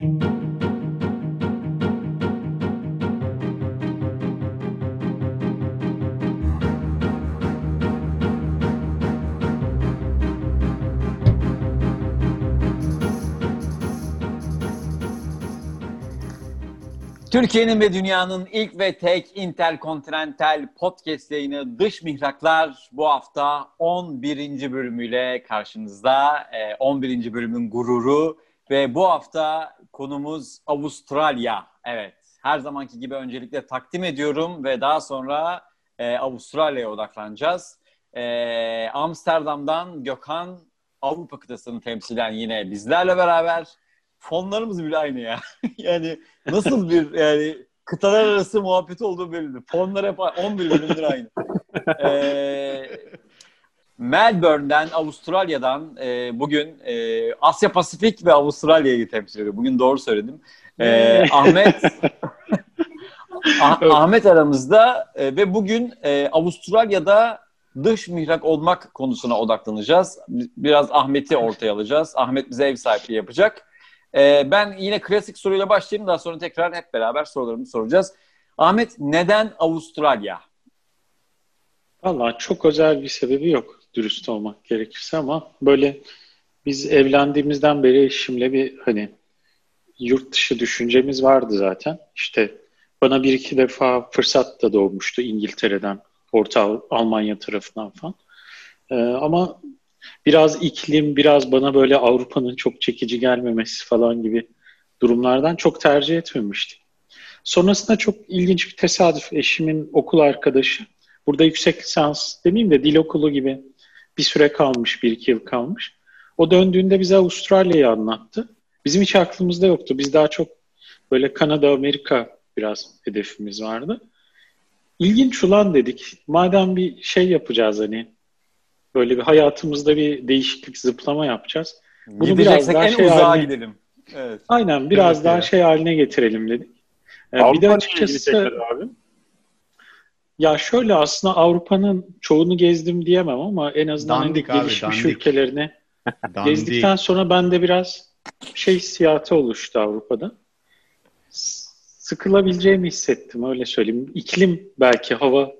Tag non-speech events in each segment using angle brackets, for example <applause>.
Türkiye'nin ve dünyanın ilk ve tek interkontinental podcast yayını Dış Mihraklar bu hafta 11. bölümüyle karşınızda. 11. bölümün gururu ve bu hafta konumuz Avustralya. Evet, her zamanki gibi öncelikle takdim ediyorum ve daha sonra e, Avustralya'ya odaklanacağız. E, Amsterdam'dan Gökhan Avrupa kıtasını temsilen yine bizlerle beraber fonlarımız bile aynı ya. <laughs> yani nasıl bir yani kıtalar arası muhabbeti olduğu belli. Fonlar hep 11 bölümdür aynı. ee, Melbourne'den, Avustralya'dan e, bugün e, Asya Pasifik ve Avustralya'yı temsil ediyor. Bugün doğru söyledim. E, Ahmet <laughs> ah, Ahmet aramızda e, ve bugün e, Avustralya'da dış mihrak olmak konusuna odaklanacağız. Biraz Ahmet'i ortaya alacağız. Ahmet bize ev sahipliği yapacak. Ee, ben yine klasik soruyla başlayayım. Daha sonra tekrar hep beraber sorularımızı soracağız. Ahmet neden Avustralya? Valla çok özel bir sebebi yok dürüst olmak gerekirse ama böyle biz evlendiğimizden beri eşimle bir hani yurt dışı düşüncemiz vardı zaten. İşte bana bir iki defa fırsat da doğmuştu İngiltere'den, Orta Almanya tarafından falan. Ee, ama biraz iklim, biraz bana böyle Avrupa'nın çok çekici gelmemesi falan gibi durumlardan çok tercih etmemiştim. Sonrasında çok ilginç bir tesadüf. Eşimin okul arkadaşı. Burada yüksek lisans demeyeyim de dil okulu gibi bir süre kalmış, bir iki yıl kalmış. O döndüğünde bize Avustralya'yı anlattı. Bizim hiç aklımızda yoktu. Biz daha çok böyle Kanada, Amerika biraz hedefimiz vardı. İlginç ulan dedik. Madem bir şey yapacağız hani böyle bir hayatımızda bir değişiklik, zıplama yapacağız. Bunu biraz daha en şey uzağa haline... gidelim. Evet. Aynen biraz evet, daha ya. şey haline getirelim dedik. Ee, bir de açıkçası abi. Ya şöyle aslında Avrupa'nın çoğunu gezdim diyemem ama en azından dandik hani gelişmiş abi, ülkelerini <laughs> gezdikten sonra bende biraz şey hissiyatı oluştu Avrupa'da. Sıkılabileceğimi hissettim öyle söyleyeyim. İklim belki hava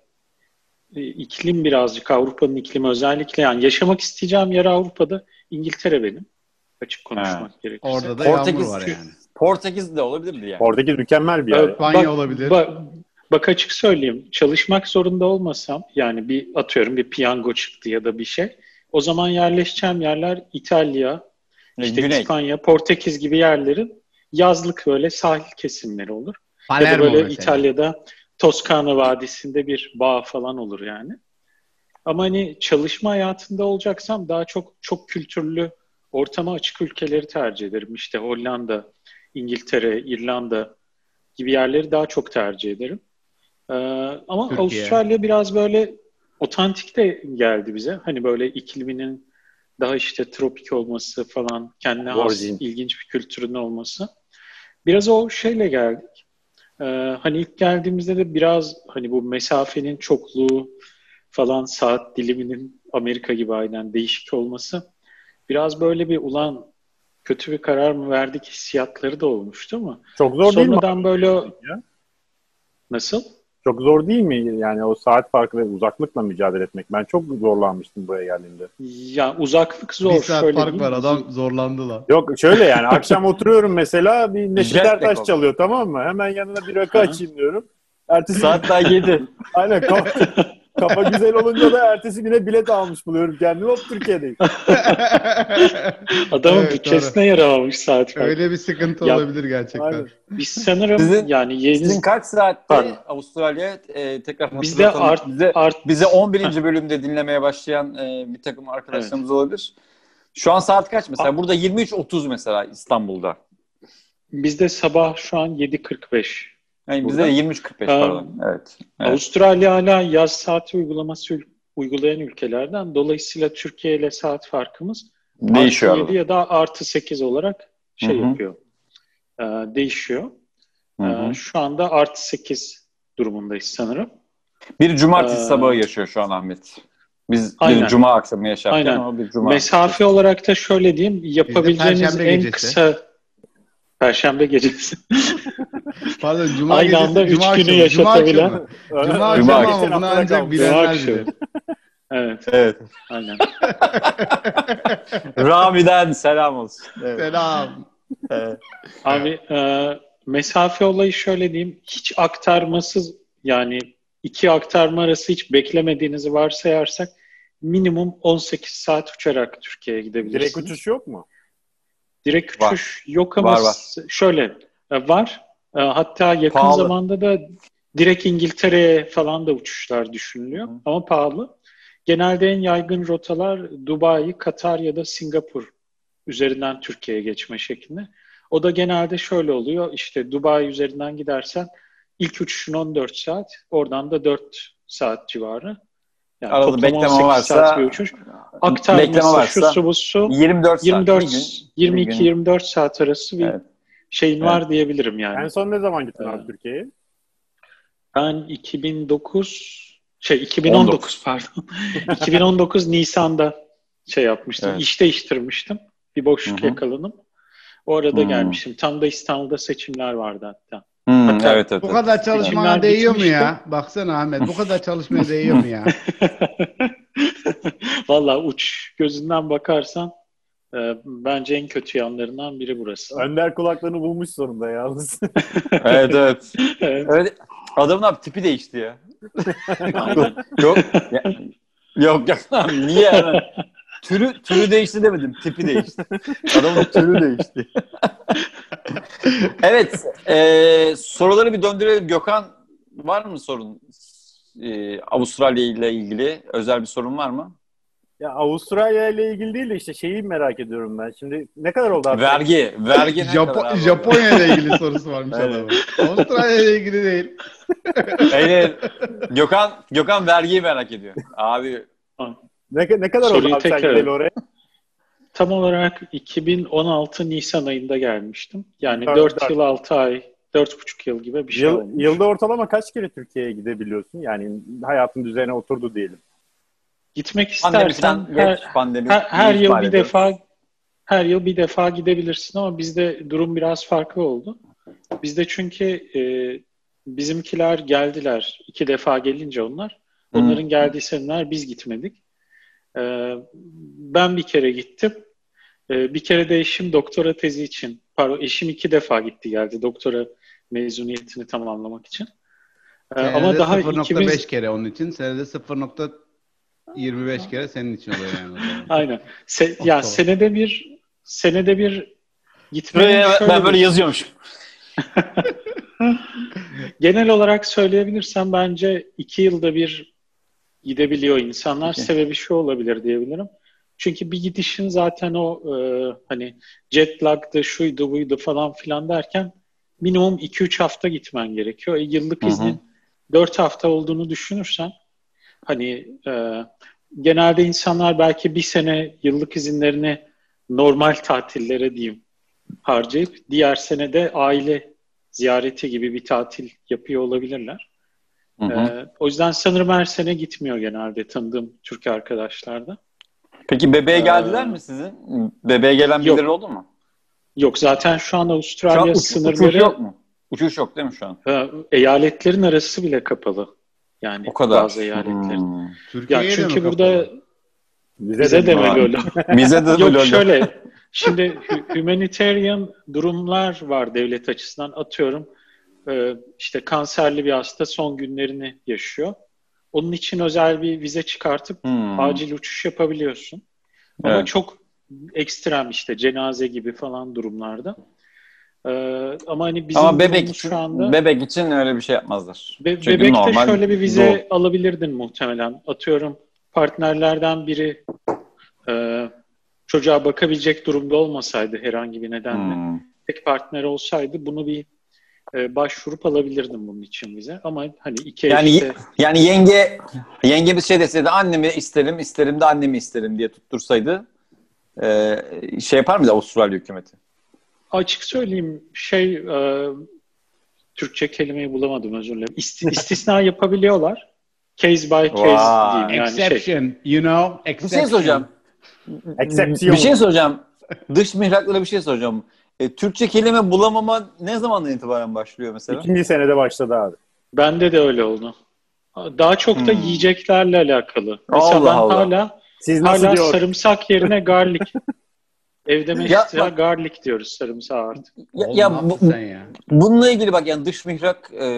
e, iklim birazcık Avrupa'nın iklimi özellikle yani yaşamak isteyeceğim yer Avrupa'da İngiltere benim. Açık konuşmak ha. gerekirse. Orada da Portekiz, yağmur var yani. Portekiz de olabilirdi yani. Portekiz mükemmel bir yer. İspanya bak, olabilir. Bak, bak açık söyleyeyim. Çalışmak zorunda olmasam yani bir atıyorum bir piyango çıktı ya da bir şey. O zaman yerleşeceğim yerler İtalya, işte Güney. İspanya, Portekiz gibi yerlerin yazlık böyle sahil kesimleri olur. Palermo ya da böyle mesela. İtalya'da Toskana Vadisi'nde bir bağ falan olur yani. Ama hani çalışma hayatında olacaksam daha çok çok kültürlü ortama açık ülkeleri tercih ederim. İşte Hollanda, İngiltere, İrlanda gibi yerleri daha çok tercih ederim. Ee, ama Türkiye. Avustralya biraz böyle otantik de geldi bize. Hani böyle ikliminin daha işte tropik olması falan, kendine has ilginç bir kültürün olması. Biraz o şeyle geldik. Ee, hani ilk geldiğimizde de biraz hani bu mesafenin çokluğu falan saat diliminin Amerika gibi aynen değişik olması biraz böyle bir ulan kötü bir karar mı verdik hissiyatları da olmuştu ama çok zor değil mi? Sonradan böyle ya? nasıl? Çok zor değil mi yani o saat farkı ve uzaklıkla mücadele etmek? Ben çok zorlanmıştım buraya geldiğimde. Ya uzaklık zor. Bir saat şöyle fark var adam zorlandı lan. Yok şöyle yani akşam <laughs> oturuyorum mesela bir Neşet Ertaş çalıyor tamam mı? Hemen yanına bir rakı açayım diyorum. Ertesi saat daha 7. Aynen <laughs> Kafa güzel olunca da ertesi güne bilet almış buluyorum kendimi. Hop Türkiye'deyim. <laughs> Adamın evet, bütçesine yaramamış saat fark. Öyle bir sıkıntı ya, olabilir gerçekten. Aynen. Biz sanırım sizin, yani yeni... Sizin kaç saatte Avustralya e, tekrar bizde art, bize, art... bize 11. bölümde dinlemeye başlayan e, bir takım arkadaşlarımız evet. olabilir. Şu an saat kaç mesela? A- Burada 23.30 mesela İstanbul'da. Bizde sabah şu an 7.45. Yani bizde 23.45 pardon. Evet, evet. Avustralya hala yaz saati uygulaması uygulayan ülkelerden. Dolayısıyla Türkiye ile saat farkımız değişiyor. Artı 7 ya da artı 8 olarak şey Hı-hı. yapıyor. Ee, değişiyor. Ee, şu anda artı 8 durumundayız sanırım. Bir cumartesi ee, sabahı yaşıyor şu an Ahmet. Biz aynen. bir cuma akşamı yaşarken aynen. ama bir cuma. Mesafe akşamı. olarak da şöyle diyeyim. Yapabileceğiniz en gecesi. kısa Perşembe gecesi. <laughs> Pardon Cuma Aynı gecesi, anda üç Cuma günü akşamı, yaşatabilen. Cuma akşamı, Cuma Cuma akşamı ama bunu ancak bilenler bilir. Evet, Evet. aynen. <laughs> Rami'den selam olsun. Evet. Selam. Evet. Abi e, mesafe olayı şöyle diyeyim. Hiç aktarmasız yani iki aktarma arası hiç beklemediğinizi varsayarsak minimum 18 saat uçarak Türkiye'ye gidebilirsiniz. Direkt uçuş yok mu? Direkt Var. uçuş yok ama Var, var. şöyle e, var. E, hatta yakın Pahalı. zamanda da direkt İngiltere'ye falan da uçuşlar düşünülüyor Hı. ama pahalı. Genelde en yaygın rotalar Dubai, Katar ya da Singapur üzerinden Türkiye'ye geçme şeklinde. O da genelde şöyle oluyor. İşte Dubai üzerinden gidersen ilk uçuşun 14 saat, oradan da 4 saat civarı. Yani Arada bekleme 18 varsa saat bir uçuş. Aktarması, bekleme varsa şusu busu 24 saat. 24 bir gün, 22 bir gün. 24 saat arası bir Evet. Şeyin Evet. var diyebilirim yani. En son ne zaman gittin abi Evet. Türkiye'ye? Ben 2009 şey 2019 pardon. <laughs> 2019 Nisan'da şey yapmıştım. Evet. İş değiştirmiştim. Bir boşluk Hı hı. yakaladım. O arada Hmm. gelmiştim. Tam da İstanbul'da seçimler vardı hatta. Hmm, Hatta evet evet. Bu evet. kadar çalışmana değiyor mu ya? Baksana Ahmet bu kadar çalışmaya değiyor mu ya? <laughs> Vallahi uç gözünden bakarsan bence en kötü yanlarından biri burası. <laughs> Önder kulaklarını bulmuş sonunda yalnız. <laughs> evet evet. Evet. Öyle, adamın abi tipi değişti ya. <laughs> Aynen. yok. Ya, yok yok abi niye? Türü, türü değişti demedim. Tipi değişti. Adamın türü değişti. evet. E, soruları bir döndürelim. Gökhan var mı sorun? E, Avustralya ile ilgili özel bir sorun var mı? Ya Avustralya ile ilgili değil de işte şeyi merak ediyorum ben. Şimdi ne kadar oldu abi? Vergi. Vergi ne Japo- kadar abi? Japonya ile ilgili <laughs> sorusu varmış Evet. adamın. Avustralya ile ilgili değil. Evet. Gökhan, Gökhan vergiyi merak ediyor. Abi Ne, ne kadar Soruyu oldu abi sen tekrar- oraya? Tam olarak 2016 Nisan ayında gelmiştim. Yani Evet, 4 evet. yıl 6 ay, 4,5 yıl gibi bir şey Yıl, olmuş. yılda ortalama kaç kere Türkiye'ye gidebiliyorsun? Yani hayatın düzene oturdu diyelim. Gitmek istersen her, pandemi. her, her yıl bir ediyoruz. defa her yıl bir defa gidebilirsin ama bizde durum biraz farklı oldu. Bizde çünkü e, bizimkiler geldiler. iki defa gelince onlar. Onların geldiği seneler biz gitmedik. E, ben bir kere gittim. E, bir kere de eşim doktora tezi için, pardon eşim iki defa gitti geldi doktora mezuniyetini tamamlamak için. E, ama daha 0.5 ikimiz kere onun için. Senede 0.25 kere senin için oluyor yani. <laughs> aynen. Se- ya Tamam. senede bir senede bir gitmenin Böyle, şöyle ben böyle bir- yazıyormuşum. <laughs> genel olarak söyleyebilirsem bence iki yılda bir gidebiliyor insanlar. Peki. Sebebi şu olabilir diyebilirim. Çünkü bir gidişin zaten o e, hani jet lag'dı, şuydu, buydu falan filan derken minimum 2-3 hafta gitmen gerekiyor. E, yıllık Hı hı. iznin 4 hafta olduğunu düşünürsen hani e, genelde insanlar belki bir sene yıllık izinlerini normal tatillere diyeyim harcayıp diğer sene de aile ziyareti gibi bir tatil yapıyor olabilirler. Hı hı. Ee, o yüzden sanırım her sene gitmiyor genelde tanıdığım Türk arkadaşlar da. Peki bebeğe Ee, geldiler mi sizin? Bebeğe gelen yok. birileri oldu mu? Yok zaten şu an Şu an Avustralya uç- sınırları uçuş yok mu? Uçuş yok değil mi şu an? e, eyaletlerin arası bile kapalı. Yani O kadar. bazı eyaletlerin. Hmm. Ya Türkiye'ye de çünkü mi burada kapalı? bize de mi var. <laughs> böyle? Bize de <laughs> Yok şöyle şimdi hu- humanitarian durumlar var devlet açısından atıyorum e, işte kanserli bir hasta son günlerini yaşıyor. Onun için özel bir vize çıkartıp Hmm. acil uçuş yapabiliyorsun. Ama Evet. çok ekstrem işte cenaze gibi falan durumlarda. Ee, ama hani bizim Ama bebek için, şu anda bebek için öyle bir şey yapmazlar. Be- Çünkü bebekte normal şöyle bir vize doğum. alabilirdin muhtemelen. Atıyorum partnerlerden biri e, çocuğa bakabilecek durumda olmasaydı herhangi bir nedenle Hmm. tek partner olsaydı bunu bir e, başvurup alabilirdim bunun için vize. Ama hani iki Yani eşte yani yenge yenge bir şey deseydi annemi isterim, isterim de annemi isterim diye tuttursaydı e, şey yapar mıydı Avustralya hükümeti? Açık söyleyeyim şey e, Türkçe kelimeyi bulamadım özür dilerim. İsti- <laughs> istisna yapabiliyorlar. Case by case Vay. diyeyim yani şey. Exception, you know, Bir exception. şey soracağım. Exception. Bir şey soracağım. Dış mihraklara bir şey soracağım. e, Türkçe kelime bulamama ne zamandan itibaren başlıyor mesela? İkinci senede başladı abi. Bende de öyle oldu. Daha çok da hmm. yiyeceklerle alakalı. Mesela Allah ben Allah. hala Siz nasıl hala diyor? sarımsak yerine garlic. <laughs> Evde mesela garlic diyoruz sarımsağı artık. Ya, Oğlum, ya ne bu- ya? bununla ilgili bak yani dış mihrak e,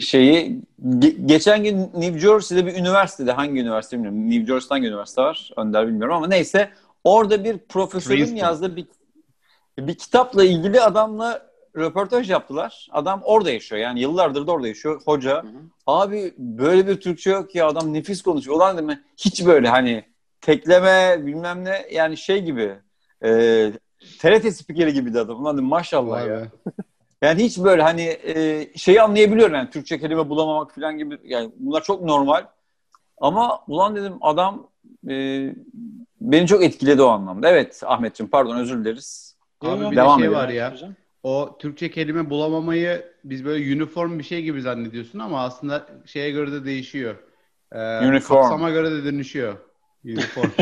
şeyi ge- geçen gün New Jersey'de bir üniversitede hangi üniversite bilmiyorum. New Jersey'de hangi üniversite var? Önder bilmiyorum ama neyse orada bir profesörün Princeton. yazdığı bir bir kitapla ilgili adamla röportaj yaptılar. Adam orada yaşıyor yani yıllardır da orada yaşıyor. Hoca. hı. Abi böyle bir Türkçe yok ya adam nefis konuşuyor. Ulan değil mi? Hiç böyle hani tekleme bilmem ne yani şey gibi e, TRT spikeri gibiydi adam. Ulan dedim, maşallah Vay ya. be. <laughs> Yani hiç böyle hani e, şeyi anlayabiliyorum yani Türkçe kelime bulamamak falan gibi yani bunlar çok normal. Ama ulan dedim adam e, beni çok etkiledi o anlamda. Evet Ahmetciğim pardon özür dileriz. Abi Yok, bir Devam de şey edelim. var ya. O Türkçe kelime bulamamayı biz böyle uniform bir şey gibi zannediyorsun ama aslında şeye göre de değişiyor. Ee, Uniform. Kapsama göre de dönüşüyor. Uniform. <laughs>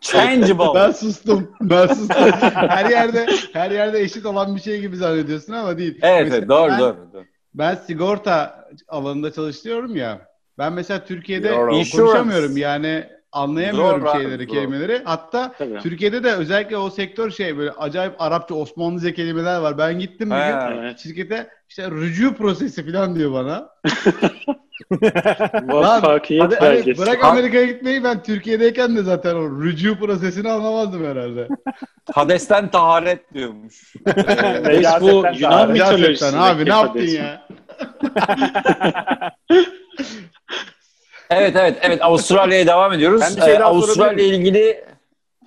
Changeable. ben sustum. Ben sustum. <laughs> her yerde her yerde eşit olan bir şey gibi zannediyorsun ama değil. Evet, Mesela evet doğru, ben, doğru doğru. Ben sigorta alanında çalışıyorum ya. Ben mesela Türkiye'de konuşamıyorum yani anlayamıyorum abi, şeyleri, zor. kelimeleri. Hatta Tabii. Türkiye'de de özellikle o sektör şey böyle acayip Arapça, Osmanlıca kelimeler var. Ben gittim bir gün Evet. şirkete işte rücu prosesi falan diyor bana. <laughs> Muvaffakiyet Hadi, hani bırak Amerika'ya gitmeyi ben Türkiye'deyken de zaten o rücu prosesini anlamazdım herhalde. <laughs> Hadesten taharet diyormuş. Biz bu Yunan daha- mitolojisi. Gerçekten abi ne yaptın ya? <laughs> Evet evet evet Avustralya'ya devam ediyoruz. Ben bir şey Ee, daha Avustralya miyim? ilgili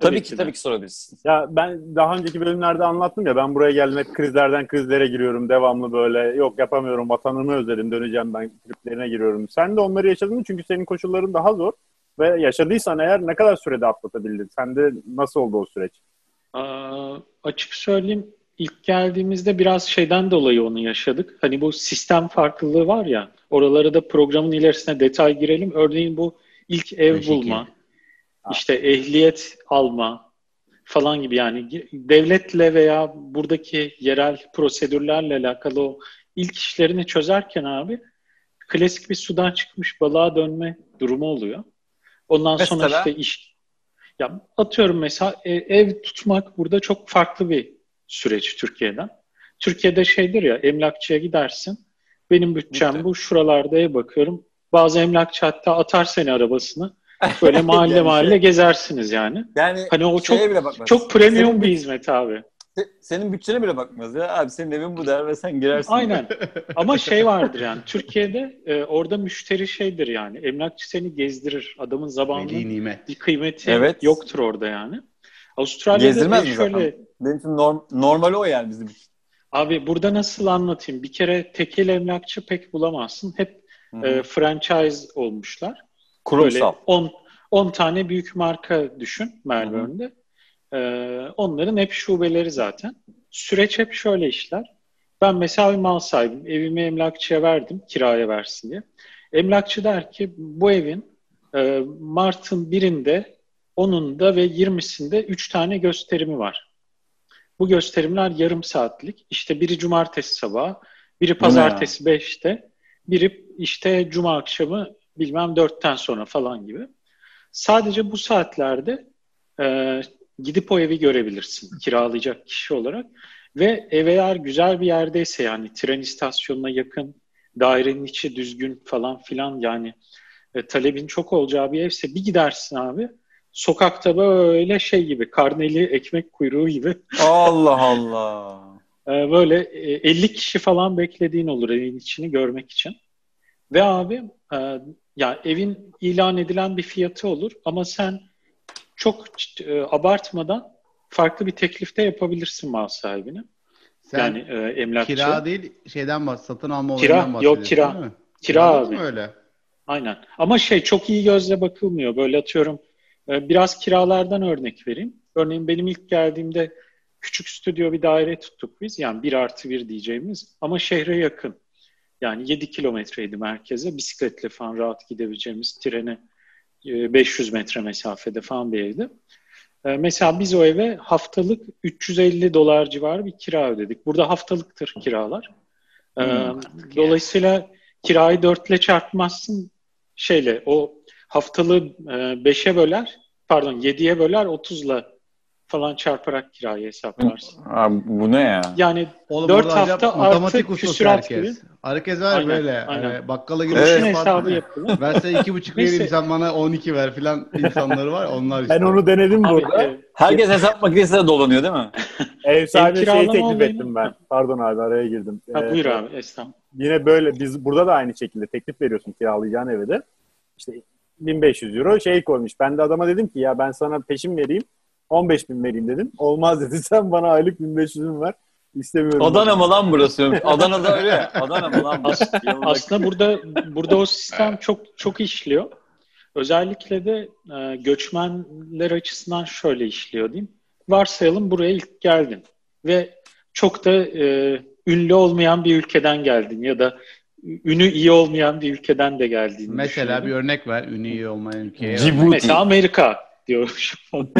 tabii, Tabii ki, ki tabii ki sorabilirsin. Ya ben daha önceki bölümlerde anlattım ya ben buraya geldim hep krizlerden krizlere giriyorum devamlı böyle yok yapamıyorum vatanımı özledim döneceğim ben triplerine giriyorum. Sen de onları yaşadın mı? Çünkü senin koşulların daha zor ve yaşadıysan eğer ne kadar sürede atlatabildin? Sende nasıl oldu o süreç? Aa, açık söyleyeyim ilk geldiğimizde biraz şeyden dolayı onu yaşadık. Hani bu sistem farklılığı var ya oralara da programın ilerisine detay girelim. Örneğin bu ilk ev bulma, işte ehliyet alma falan gibi yani devletle veya buradaki yerel prosedürlerle alakalı o ilk işlerini çözerken abi klasik bir sudan çıkmış balığa dönme durumu oluyor. Ondan sonra Mesela? işte iş ya atıyorum mesela e, ev tutmak burada çok farklı bir süreç Türkiye'den. Türkiye'de şeydir ya emlakçıya gidersin. Benim bütçem Bitti. bu. Şuralarda ev bakıyorum. Bazı emlakçı hatta atar seni arabasını. <laughs> Böyle mahalle Yani mahalle şey- gezersiniz yani. Yani Hani o çok bile bakmaz. çok premium Senin bir hizmet abi. se- Senin bütçene bile bakmaz ya. Abi senin evin bu der ve sen girersin. Aynen. <laughs> Ama şey vardır yani Türkiye'de e, orada müşteri şeydir yani. Emlakçı seni gezdirir. Adamın zamanının nimet. bir kıymeti Evet. yoktur orada yani. Avustralya'da Gezdirmez şöyle zaten? Benim için norm, normali o yani bizim için. Abi burada nasıl anlatayım? Bir kere tekil emlakçı pek bulamazsın. Hep e, franchise olmuşlar. Kurumsal. Böyle 10 10 tane büyük marka düşün Melbourne'de. E, onların hep şubeleri zaten. Süreç hep şöyle işler. Ben mesela bir mal sahibim. Evimi emlakçıya verdim kiraya versin diye. Emlakçı der ki bu evin e, Mart'ın birinde 10'unda ve 20'sinde 3 tane gösterimi var. Bu gösterimler yarım saatlik. İşte biri cumartesi sabahı, biri pazartesi 5'te, biri işte cuma akşamı bilmem 4'ten sonra falan gibi. Sadece bu saatlerde e, gidip o evi görebilirsin kiralayacak kişi olarak. Ve ev eğer güzel bir yerdeyse yani tren istasyonuna yakın, dairenin içi düzgün falan filan yani e, talebin çok olacağı bir evse bir gidersin abi. Sokakta böyle şey gibi, karneli ekmek kuyruğu gibi Allah Allah. <laughs> e, böyle e, 50 kişi falan beklediğin olur evin içini görmek için. Ve abi e, ya evin ilan edilen bir fiyatı olur ama sen çok e, abartmadan farklı bir teklifte yapabilirsin mal sahibine. Sen yani e, emlakçı. kira değil şeyden bahs satın alma Kira, olayından yok, kira. değil mi? Kira Kirada abi. öyle? Aynen. Ama şey çok iyi gözle bakılmıyor. Böyle atıyorum e, biraz kiralardan örnek vereyim. Örneğin benim ilk geldiğimde küçük stüdyo bir daire tuttuk biz. Yani bir artı bir diyeceğimiz ama şehre yakın. Yani 7 kilometreydi merkeze. Bisikletle falan rahat gidebileceğimiz trene e, 500 metre mesafede falan bir evdi. Ee, mesela biz o eve haftalık 350 dolar civarı bir kira ödedik. Burada haftalıktır kiralar. Ee, Hmm. dolayısıyla kirayı dörtle çarpmazsın şeyle o haftalığı e, beşe böler pardon yediye böler 30'la falan çarparak kirayı hesaplarsın. Abi, bu ne ya? Yani Oğlum Dört burada hafta acayip matematik artı herkes. gibi. Herkes var Aynen, böyle. aynen. Hani bakkala gibi Evet. şey hesabı yapılır. <laughs> Ben sana iki buçuk vereyim sen bana 12 ver filan insanları var. Onlar işte. Ben onu denedim Abi, burada. e, Herkes hesap makinesiyle dolanıyor değil mi? <laughs> Ev sahibine şeyi teklif ettim ben. Pardon abi araya girdim. ha, Ee, buyur abi estağfurullah. Yine böyle biz burada da aynı şekilde teklif veriyorsun kiralayacağın eve de. İşte 1500 euro şey koymuş. Ben de adama dedim ki ya ben sana peşin vereyim 15 bin vereyim dedim. Olmaz dedi <laughs> sen bana aylık 1500'ün ver. İstemiyorum. Adana mı lan burası? Adana'da öyle ya. <laughs> Adana mı lan burası? Aslında burada burada o sistem çok çok işliyor. Özellikle de e, göçmenler açısından şöyle işliyor diyeyim. Varsayalım buraya ilk geldin ve çok da e, ünlü olmayan bir ülkeden geldin ya da ünü iyi olmayan bir ülkeden de geldiğini Mesela bir örnek ver. Ünlü iyi olmayan ülkeye. Cibuti. Mesela Amerika diyor <laughs>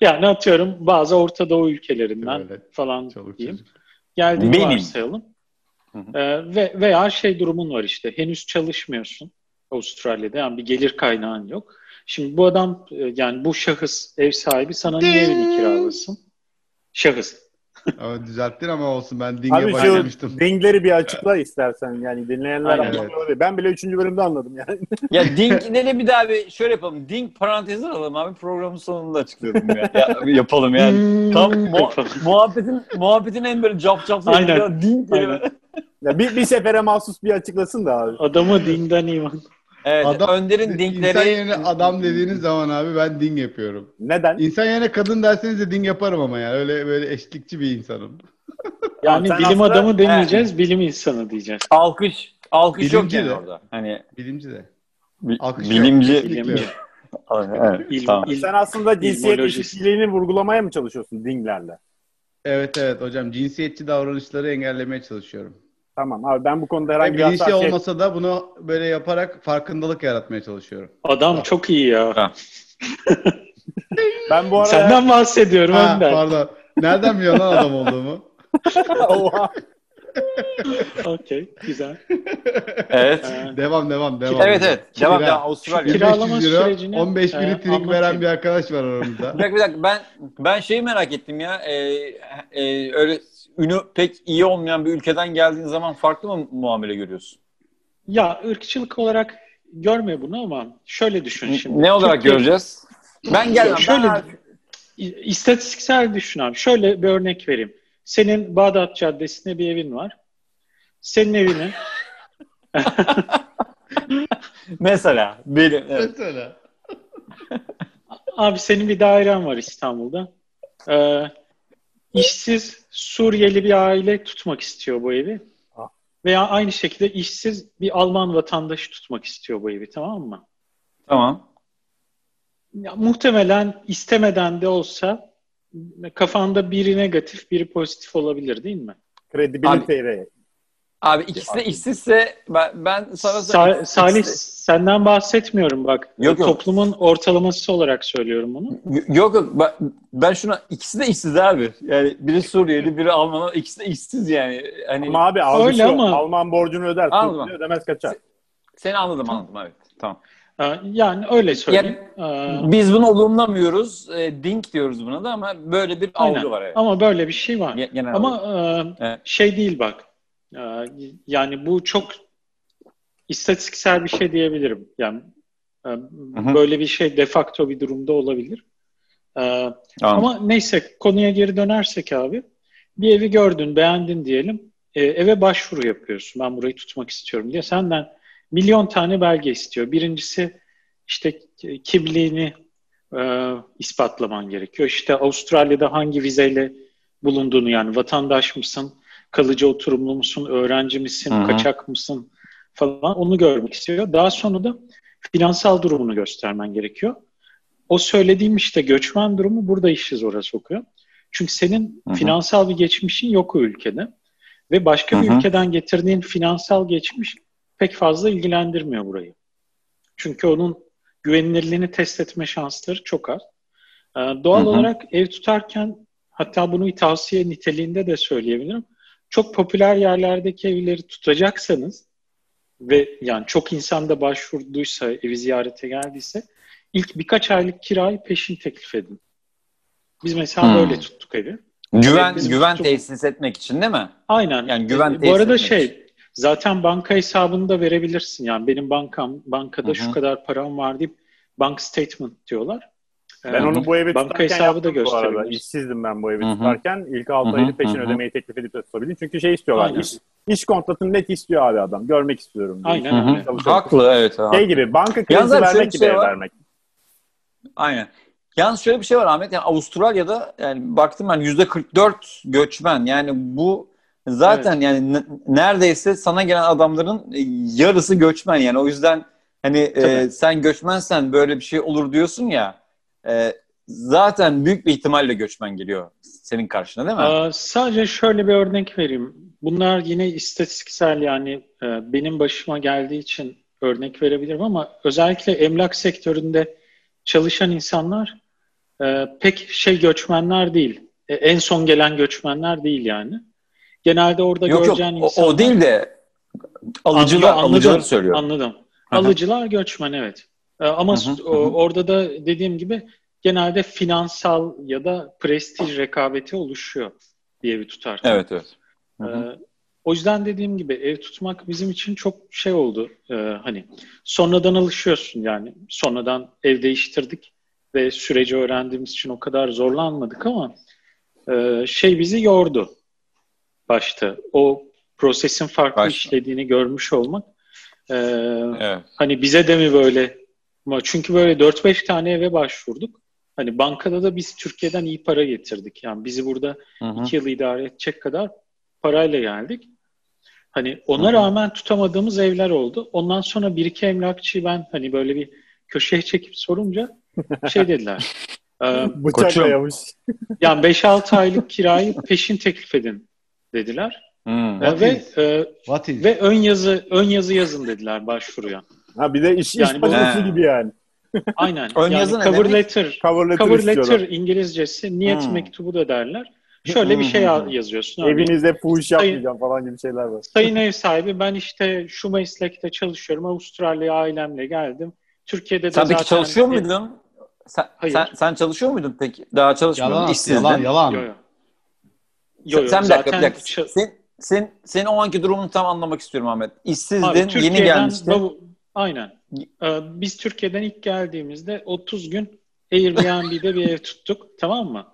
yani atıyorum bazı Orta Doğu ülkelerinden Böyle falan Çoluk diyeyim. çocuk. Geldiğini Benim. varsayalım. Hı Ee, ve veya şey durumun var işte henüz çalışmıyorsun Avustralya'da yani bir gelir kaynağın yok. Şimdi bu adam e, yani bu şahıs ev sahibi sana niye evini kiralasın? Şahıs. Ama düzelttin ama olsun ben dinge Abi şu başlamıştım. dingleri bir açıkla istersen. Yani dinleyenler Aynen. anlamıyor. Ben bile 3. bölümde anladım yani. <laughs> Ya ne de bir daha bir şöyle yapalım. Dink parantezi alalım abi programın sonunda açıklayalım ya. ya yapalım yani. Tam mu- muhabbetin muhabbetin en böyle cap cap Aynen. kelime. Aynen. Ya bir, bir sefere mahsus bir açıklasın da abi. Adamı dinden iman. Evet, Adam- Önder'in İnsan Dinkleri yerine adam dediğiniz zaman abi ben ding yapıyorum. Neden? İnsan yerine kadın derseniz de ding yaparım ama yani öyle böyle eşlikçi bir insanım. <laughs> Yani bilim aslında- adamı demeyeceğiz, bilim insanı diyeceğiz. alkış alkış yok Bilimci yani de. orada. Hani Bilimci de. Alkış yok. bilimci. Kesinlikle Bilimci. <laughs> yok. Evet, İl- tamam. Sen aslında cinsiyet İlmolojist. eşitliğini vurgulamaya mı çalışıyorsun dinglerle? Evet evet hocam cinsiyetçi davranışları engellemeye çalışıyorum. Tamam abi ben bu konuda herhangi bir bilinçli hassasiyet... olmasa da bunu böyle yaparak farkındalık yaratmaya çalışıyorum. Adam çok iyi ya. <laughs> Ben bu arada... Senden bahsediyorum Ha, Önder. pardon. Nereden biliyorsun lan adam olduğumu? <laughs> Oha. <laughs> Okey, güzel. Evet. Ee, Devam devam devam. Evet evet. Devam devam. Avustralya. Kira- 1500 Kiralama euro, sürecini, 15 e, bini trik anlatayım. veren bir arkadaş var aramızda. Bir dakika bir dakika ben ben şeyi merak ettim ya. Ee, e, öyle ünü pek iyi olmayan bir ülkeden geldiğin zaman farklı mı muamele görüyorsun? Ya ırkçılık olarak görme bunu ama şöyle düşün şimdi. Ne olarak Türkiye- göreceğiz? Ben gelmem. Şöyle ben... İstatistiksel düşün abi. Şöyle bir örnek vereyim. Senin Bağdat Caddesi'nde bir evin var. Senin evini <laughs> Mesela benim. Evet. Mesela. abi senin bir dairen var İstanbul'da. Ee, işsiz Suriyeli bir aile tutmak istiyor bu evi. Veya aynı şekilde işsiz bir Alman vatandaşı tutmak istiyor bu evi tamam mı? Tamam. Ya, muhtemelen istemeden de olsa kafanda biri negatif, biri pozitif olabilir değil mi? Kredibilite Abi ikisi de işsizse ben, ben sana Sa-. Salih İkisi senden bahsetmiyorum bak. Yok, yok. Toplumun ortalaması olarak söylüyorum bunu. Yok yok ben, ben şuna ikisi de işsiz abi. Yani biri Suriyeli biri Alman ikisi de işsiz yani. Hani Ama abi algısı Öyle ama- Alman borcunu öder. Anladım. Türk'ünü ödemez kaçar. seni anladım anladım evet. Tamam. Ha, Yani öyle söyleyeyim. Ee, Biz bunu olumlamıyoruz. E, dink diyoruz buna da ama böyle bir Aynen. algı var evet. Ama böyle bir şey var. Ge- Genel Ama e, Evet. şey değil bak. E, yani bu çok istatistiksel bir şey diyebilirim. Yani e, hı. böyle bir şey de facto bir durumda olabilir. E, Anladım. Ama neyse konuya geri dönersek abi. Bir evi gördün, beğendin diyelim. E, eve başvuru yapıyorsun. Ben burayı tutmak istiyorum diye. Senden milyon tane belge istiyor. Birincisi işte ki- kimliğini e, ispatlaman gerekiyor. İşte Avustralya'da hangi vizeyle bulunduğunu yani vatandaş mısın, kalıcı oturumlu musun, öğrenci misin, Hı hı. kaçak mısın falan onu görmek istiyor. Daha sonra da finansal durumunu göstermen gerekiyor. O söylediğim işte göçmen durumu burada işi zora sokuyor. Çünkü senin Hı hı. finansal bir geçmişin yok o ülkede. Ve başka bir Hı hı. ülkeden getirdiğin finansal geçmiş pek fazla ilgilendirmiyor burayı. Çünkü onun güvenilirliğini test etme şansları çok az. Ee, doğal Hı-hı. olarak ev tutarken hatta bunu bir tavsiye niteliğinde de söyleyebilirim. Çok popüler yerlerdeki evleri tutacaksanız ve yani çok insan da başvurduysa, evi ziyarete geldiyse ilk birkaç aylık kirayı peşin teklif edin. Biz mesela hmm. böyle tuttuk evi. Güven evet, güven tuttuk. tesis etmek için değil mi? Aynen. Yani güven ee, Bu arada şey için. zaten banka hesabını da verebilirsin. Yani benim bankam bankada Hı-hı. şu kadar param var deyip bank statement diyorlar. Ben onu bu evi banka hesabı da bu arada. İşsizdim ben bu evi Hı-hı. tutarken. İlk 6 ayını peşin Hı-hı. ödemeyi teklif edip tutabildim. Çünkü şey istiyorlar. Aynen. İş, iş kontratını net istiyor abi adam. Görmek istiyorum. Diye. Aynen öyle. Haklı evet. Şey gibi banka kredisi vermek gibi şey ev vermek. Aynen. Yalnız şöyle bir şey var Ahmet. Yani Avustralya'da yani baktım ben yüzde 44 göçmen. Yani bu zaten evet. yani n- neredeyse sana gelen adamların yarısı göçmen yani. O yüzden hani e, sen göçmensen böyle bir şey olur diyorsun ya. E, zaten büyük bir ihtimalle göçmen geliyor senin karşına değil mi? Aa, sadece şöyle bir örnek vereyim. Bunlar yine istatistiksel yani e, benim başıma geldiği için örnek verebilirim ama özellikle emlak sektöründe çalışan insanlar e, pek şey göçmenler değil. E, en son gelen göçmenler değil yani. Genelde orada yok, göreceğin yok, insanlar... O değil de alıcılar, anladım, alıcıları söylüyor. Anladım. Alıcılar göçmen evet. E, ama hı hı, hı. orada da dediğim gibi genelde finansal ya da prestij rekabeti oluşuyor diye bir tutar. Evet evet. Hı hı. E, o yüzden dediğim gibi ev tutmak bizim için çok şey oldu. E, hani sonradan alışıyorsun yani. Sonradan ev değiştirdik ve süreci öğrendiğimiz için o kadar zorlanmadık ama şey bizi yordu başta. O prosesin farklı başta. işlediğini görmüş olmak. E, evet. Hani bize de mi böyle? Çünkü böyle 4-5 tane eve başvurduk. Hani bankada da biz Türkiye'den iyi para getirdik. Yani bizi burada 2 yıl idare edecek kadar parayla geldik. Hani ona Hı-hı. rağmen tutamadığımız evler oldu. Ondan sonra bir iki emlakçıyı ben hani böyle bir köşeye çekip sorunca şey dediler. e, Bıçak dayamış. yani 5-6 aylık kirayı peşin teklif edin dediler. Hmm, ve e, ve ön yazı ön yazı yazın dediler başvuruya. Ha bir de iş yani iş başvurusu gibi yani. <laughs> Aynen. ön yani yazı cover demek? letter. Cover letter, cover letter İngilizcesi niyet hmm. mektubu da derler. Şöyle bir şey yazıyorsun. Evinizde fuhuş yapmayacağım falan gibi şeyler var. Sayın ev sahibi ben işte şu meslekte çalışıyorum. Avustralya ailemle geldim. Türkiye'de de sen zaten... Peki çalışıyor muydun? Sen, Hayır. sen, sen çalışıyor muydun peki? Daha çalışmıyor yalan, muydun? Yalan, yalan. Yo, yo. Yo, yo, sen bir dakika, bir dakika. Sen, sen, senin o anki durumunu tam anlamak istiyorum Ahmet. İşsizdin, Abi, yeni gelmiştin. Bu, aynen. Ee, biz Türkiye'den ilk geldiğimizde 30 gün Airbnb'de bir ev tuttuk. <laughs> Tamam mı?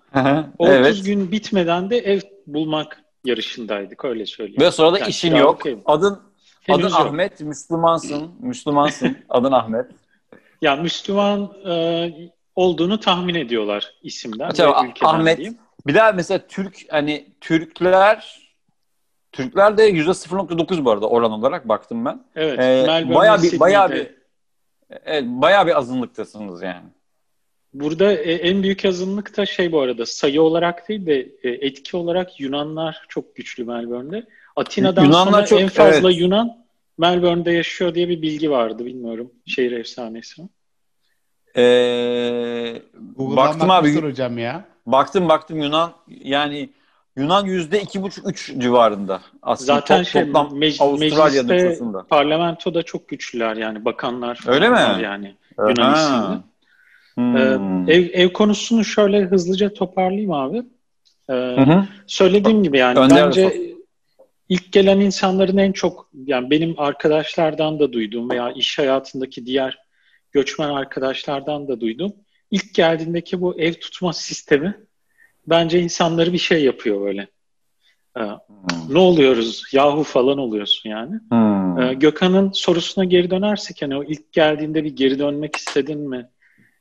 o 30 evet. gün bitmeden de ev bulmak yarışındaydık öyle söyleyeyim. Ve sonra da yani işin yok. Ev. Adın Henüz adın yok. Ahmet, Müslümansın. Müslümansın. <laughs> adın Ahmet. Ya Müslüman e, olduğunu tahmin ediyorlar isimden Acaba, ve ülkeden Ahmet, diyeyim. Bir daha mesela Türk hani Türkler Türkler de yüzde 0.9 bu arada oran olarak baktım ben. Evet. Ee, bayağı bir bayağı bir evet, bayağı bir azınlıktasınız yani. Burada e, en büyük azınlık da şey bu arada sayı olarak değil de e, etki olarak Yunanlar çok güçlü Melbourne'de. Atina'dan Yunanlar sonra çok, en fazla evet. Yunan Melbourne'de yaşıyor diye bir bilgi vardı bilmiyorum. Şehir efsanesi. Ee, baktım abi. hocam ya. Baktım baktım Yunan yani Yunan yüzde iki buçuk üç civarında. Aslında Zaten top, şey, toplam mec- Avustralya nüfusunda. parlamentoda çok güçlüler yani bakanlar. Öyle mi? Yani Yunan isimli. Hmm. Ee, ev, ev konusunu şöyle hızlıca toparlayayım abi. Ee, hı hı. Söylediğim gibi yani Önder bence olsun. ilk gelen insanların en çok yani benim arkadaşlardan da duyduğum veya iş hayatındaki diğer göçmen arkadaşlardan da duydum. İlk geldiğindeki bu ev tutma sistemi bence insanları bir şey yapıyor böyle. Ee, hmm. Ne oluyoruz? Yahu falan oluyorsun yani. Hmm. Ee, Gökhan'ın sorusuna geri dönersek hani o ilk geldiğinde bir geri dönmek istedin mi?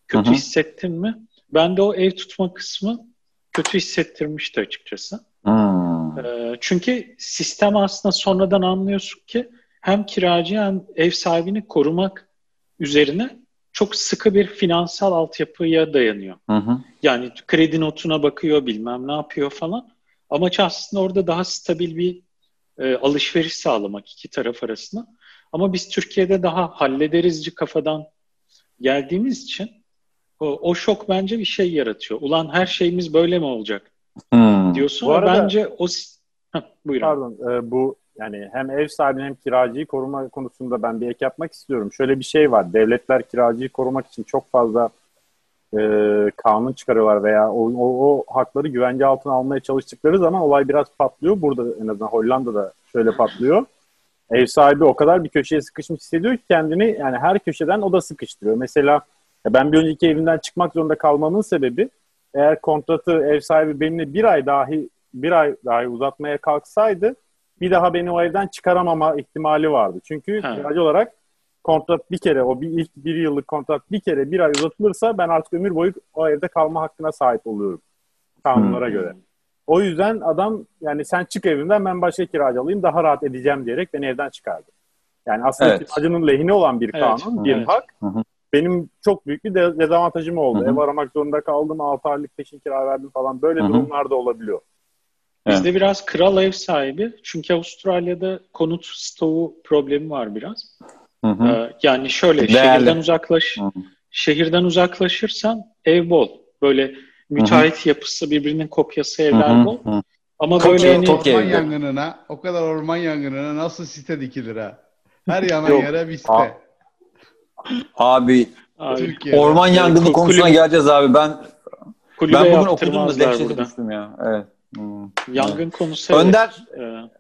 Kötü Hı-hı. hissettin mi? Ben de o ev tutma kısmı kötü hissettirmişti açıkçası. Hmm. Ee, çünkü sistem aslında sonradan anlıyorsun ki hem kiracı hem ev sahibini korumak üzerine çok sıkı bir finansal altyapıya dayanıyor. Hı hı. Yani kredi notuna bakıyor bilmem ne yapıyor falan. Amaç aslında orada daha stabil bir e, alışveriş sağlamak iki taraf arasında. Ama biz Türkiye'de daha hallederizci kafadan geldiğimiz için o, o şok bence bir şey yaratıyor. Ulan her şeyimiz böyle mi olacak? Hmm. Diyorsun bu arada, bence o Heh, buyurun. Pardon e, bu yani hem ev sahibini hem kiracıyı koruma konusunda ben bir ek yapmak istiyorum. Şöyle bir şey var. Devletler kiracıyı korumak için çok fazla e, kanun çıkarıyorlar veya o, o, o hakları güvence altına almaya çalıştıkları zaman olay biraz patlıyor. Burada en azından Hollanda'da şöyle patlıyor. Ev sahibi o kadar bir köşeye sıkışmış hissediyor ki kendini yani her köşeden o da sıkıştırıyor. Mesela ben bir önceki evimden çıkmak zorunda kalmamın sebebi eğer kontratı ev sahibi benimle bir ay dahi bir ay dahi uzatmaya kalksaydı bir daha beni o evden çıkaramama ihtimali vardı. Çünkü kiracı olarak kontrat bir kere o bir ilk bir yıllık kontrat bir kere bir ay uzatılırsa ben artık ömür boyu o evde kalma hakkına sahip oluyorum kanunlara hmm. göre. O yüzden adam yani sen çık evimden ben başka kiracı alayım daha rahat edeceğim diyerek beni evden çıkardı. Yani aslında evet. kiracının lehine olan bir kanun, evet. bir evet. hak. Hı-hı. Benim çok büyük bir dezavantajım oldu. Hı-hı. Ev aramak zorunda kaldım, 6 aylık peşin kira verdim falan. Böyle Hı-hı. durumlar da olabiliyor. Bizde evet. biraz kral ev sahibi. Çünkü Avustralya'da konut stoğu problemi var biraz. Hı hı. Ee, yani şöyle Değerli. şehirden uzaklaş hı hı. şehirden uzaklaşırsan ev bol. Böyle müteahhit hı hı. yapısı birbirinin kopyası evler hı hı. bol. Hı. Ama çok böyle hani, orman evde. yangınına, o kadar orman yangınına nasıl site dikilir ha? Her yana yere bir site. Abi, abi orman yangını konusuna kulübe, geleceğiz abi. Ben ben bugün okudum da dehşete düştüm ya. Evet. Hmm. Yangın konusu. Önder. Evet.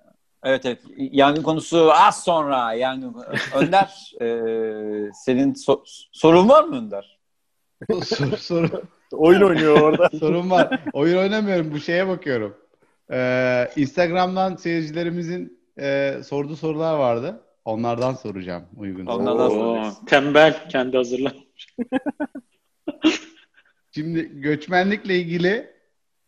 Evet evet. Yangın konusu az sonra. Yangın. Önder, <laughs> e, senin so- sorun var mı Önder? soru, soru. Oyun oynuyor orada. <laughs> Sorun var. Oyun oynamıyorum. Bu şeye bakıyorum. Ee, Instagram'dan seyircilerimizin e, sorduğu sorular vardı. Onlardan soracağım uygun. Onlardan soracağız. Tembel kendi hazırlamış. <laughs> Şimdi göçmenlikle ilgili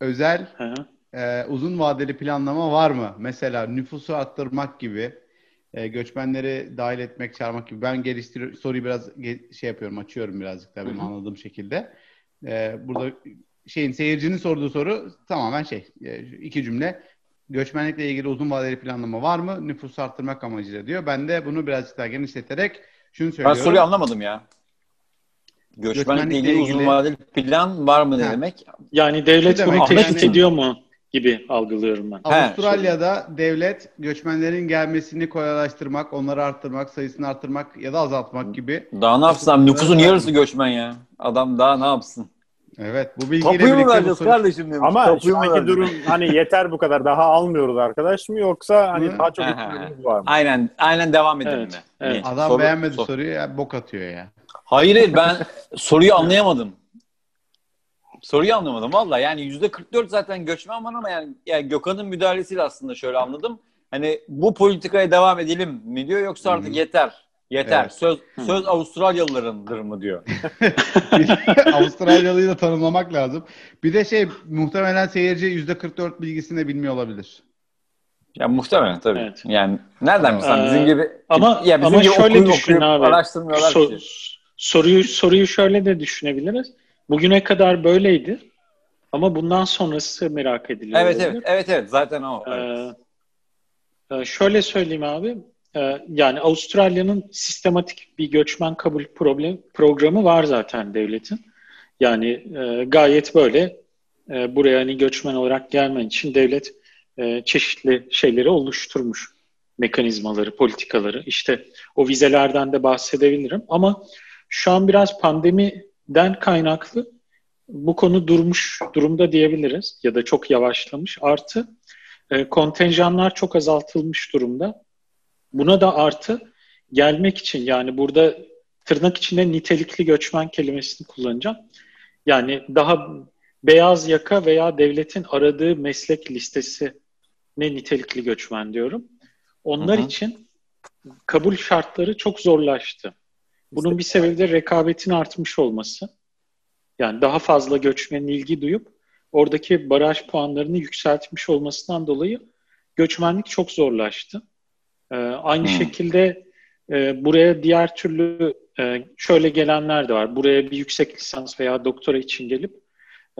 özel Hı-hı e, uzun vadeli planlama var mı? Mesela nüfusu arttırmak gibi, e, göçmenleri dahil etmek, çağırmak gibi. Ben geliştir soruyu biraz şey yapıyorum, açıyorum birazcık da benim anladığım şekilde. E, burada şeyin seyircinin sorduğu soru tamamen şey, e, iki cümle. Göçmenlikle ilgili uzun vadeli planlama var mı? Nüfusu arttırmak amacıyla diyor. Ben de bunu birazcık daha genişleterek şunu söylüyorum. Ben soruyu anlamadım ya. Göçmenlikle ilgili, ilgili uzun vadeli plan var mı ne demek? Yani devlet bunu teşvik ediyor mu? Gibi algılıyorum ben. Avustralya'da devlet göçmenlerin gelmesini kolaylaştırmak, onları arttırmak, sayısını arttırmak ya da azaltmak gibi. Daha ne yapsın? Nüfusun yarısı göçmen ya. Adam daha ne yapsın? Evet bu bilgiyle Tapuyu mu vereceğiz soru... kardeşim demiş. Ama Tapuyu şu anki durum hani yeter bu kadar daha almıyoruz arkadaş mı yoksa hani daha çok var mı? Aynen aynen devam edelim evet, mi? Evet. Adam soru, beğenmedi sor. soruyu ya bok atıyor ya. Hayır ben <laughs> soruyu anlayamadım. Soruyu anlamadım valla. Yani yüzde 44 zaten göçmen var ama yani, yani Gökhan'ın müdahalesiyle aslında şöyle anladım. Hani bu politikaya devam edelim mi diyor yoksa artık Hı-hı. yeter. Yeter. Evet. Söz söz Avustralyalılarındır mı diyor. <laughs> Avustralyalıyı da tanımlamak lazım. Bir de şey muhtemelen seyirci yüzde 44 bilgisini de bilmiyor olabilir. Ya muhtemelen tabii. Evet. Yani nereden bilsen bizim ee, gibi ama ya bizim ama gibi şöyle okuyup, düşün okuyup abi. araştırmıyorlar so, ki. Soruyu soruyu şöyle de düşünebiliriz. Bugüne kadar böyleydi. Ama bundan sonrası merak ediliyor. Evet evet evet evet zaten o. Evet. Ee, şöyle söyleyeyim abi. Ee, yani Avustralya'nın sistematik bir göçmen kabul problem programı var zaten devletin. Yani e, gayet böyle e, buraya hani göçmen olarak gelmen için devlet e, çeşitli şeyleri oluşturmuş. Mekanizmaları, politikaları. İşte o vizelerden de bahsedebilirim. Ama şu an biraz pandemi den kaynaklı bu konu durmuş durumda diyebiliriz ya da çok yavaşlamış. Artı e, kontenjanlar çok azaltılmış durumda. Buna da artı gelmek için yani burada tırnak içinde nitelikli göçmen kelimesini kullanacağım. Yani daha beyaz yaka veya devletin aradığı meslek listesi ne nitelikli göçmen diyorum. Onlar hı hı. için kabul şartları çok zorlaştı. Bunun bir sebebi de rekabetin artmış olması. Yani daha fazla göçmenin ilgi duyup oradaki baraj puanlarını yükseltmiş olmasından dolayı göçmenlik çok zorlaştı. Ee, aynı hmm. şekilde e, buraya diğer türlü e, şöyle gelenler de var. Buraya bir yüksek lisans veya doktora için gelip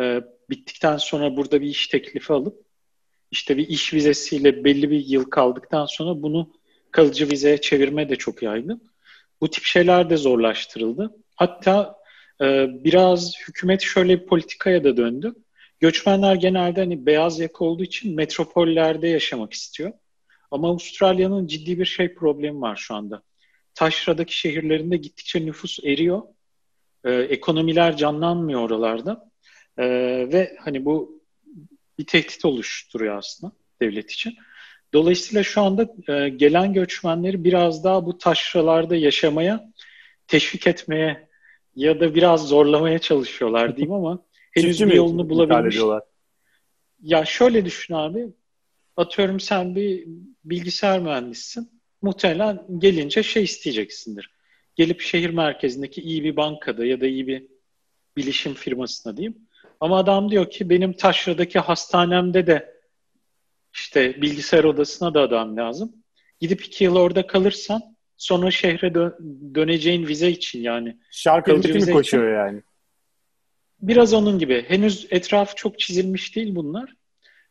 e, bittikten sonra burada bir iş teklifi alıp işte bir iş vizesiyle belli bir yıl kaldıktan sonra bunu kalıcı vizeye çevirme de çok yaygın. Bu tip şeyler de zorlaştırıldı. Hatta e, biraz hükümet şöyle bir politikaya da döndü. Göçmenler genelde hani beyaz yaka olduğu için metropollerde yaşamak istiyor. Ama Avustralya'nın ciddi bir şey problemi var şu anda. Taşra'daki şehirlerinde gittikçe nüfus eriyor. Ee, ekonomiler canlanmıyor oralarda. Ee, ve hani bu bir tehdit oluşturuyor aslında devlet için. Dolayısıyla şu anda e, gelen göçmenleri biraz daha bu taşralarda yaşamaya teşvik etmeye ya da biraz zorlamaya çalışıyorlar diyeyim ama <laughs> henüz bir yolunu bulabilmiş. Ya şöyle düşün abi. Atıyorum sen bir bilgisayar mühendisisin. Muhtemelen gelince şey isteyeceksindir. Gelip şehir merkezindeki iyi bir bankada ya da iyi bir bilişim firmasına diyeyim. Ama adam diyor ki benim taşradaki hastanemde de işte bilgisayar odasına da adam lazım. Gidip iki yıl orada kalırsan sonra şehre dö- döneceğin vize için yani. Şarkıcı mi koşuyor için, yani? Biraz onun gibi. Henüz etrafı çok çizilmiş değil bunlar.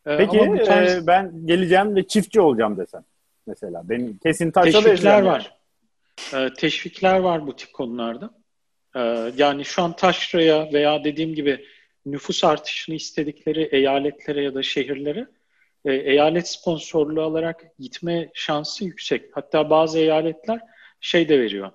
Ee, Peki bu tarz... e, ben geleceğim ve çiftçi olacağım desem mesela. Benim kesin taşla Teşvikler var. Yani. Ee, teşvikler var bu tip konularda. Ee, yani şu an taşraya veya dediğim gibi nüfus artışını istedikleri eyaletlere ya da şehirlere e, eyalet sponsorluğu alarak gitme şansı yüksek. Hatta bazı eyaletler şey de veriyor.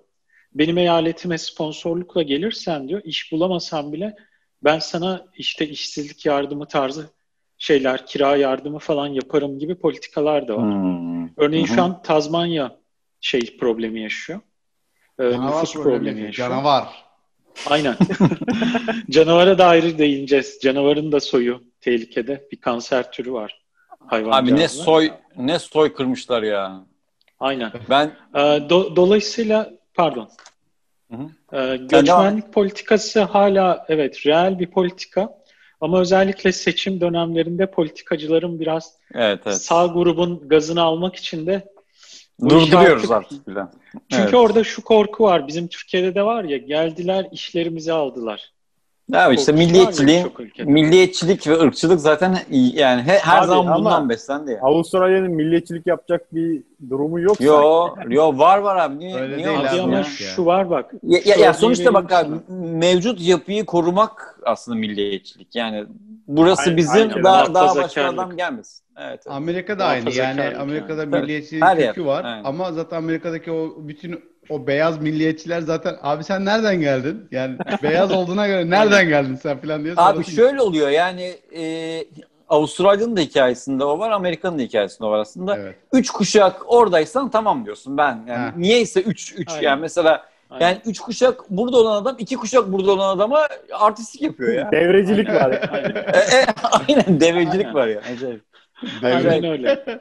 Benim eyaletime sponsorlukla gelirsen diyor, iş bulamasan bile ben sana işte işsizlik yardımı tarzı şeyler, kira yardımı falan yaparım gibi politikalar da var. Hmm. Örneğin Hı-hı. şu an Tazmanya şey problemi yaşıyor. Ee, nüfus problemi, problemi yaşıyor. Canavar. Aynen. <laughs> Canavara da ayrı değineceğiz. Canavarın da soyu tehlikede. Bir kanser türü var. Hayvan Abi ne soy ne soy kırmışlar ya. Aynen. Ben ee, do, dolayısıyla pardon. Hı hı. Ee, göçmenlik politikası hala evet reel bir politika ama özellikle seçim dönemlerinde politikacıların biraz evet, evet. sağ grubun gazını almak için de durduruyoruz artık, artık bile. Çünkü evet. orada şu korku var. Bizim Türkiye'de de var ya geldiler işlerimizi aldılar. Ya işte milliyetçiliğin, milliyetçilik ve ırkçılık zaten yani her Abi, zaman bundan beslendi ya. Avustralya'nın milliyetçilik yapacak bir durumu yok. Yo, yo var var abi. Niye, Öyle niye değil abi ama ya. şu var bak. Ya, ya, ya sonuçta bak abi mevcut yapıyı korumak aslında milliyetçilik. Yani burası aynen, bizim aynen. daha daha başka adam gelmesin. Evet, evet. Amerika'da aynı. Yani Amerika'da yani. milliyetçilik kökü var. Aynen. Ama zaten Amerika'daki o bütün o beyaz milliyetçiler zaten abi sen nereden geldin? Yani beyaz olduğuna göre nereden geldin sen falan diye. Abi şöyle oluyor yani e, Avustralya'nın da hikayesinde o var, Amerika'nın da hikayesinde o var aslında. Evet. Üç kuşak oradaysan tamam diyorsun ben. Yani ha. niyeyse üç, üç Aynen. yani mesela Aynen. yani üç kuşak burada olan adam iki kuşak burada olan adama artistik yapıyor ya. Devrecilik var. Aynen. e, aynen devrecilik Aynen. var ya. Acayip. Aynen öyle. <laughs>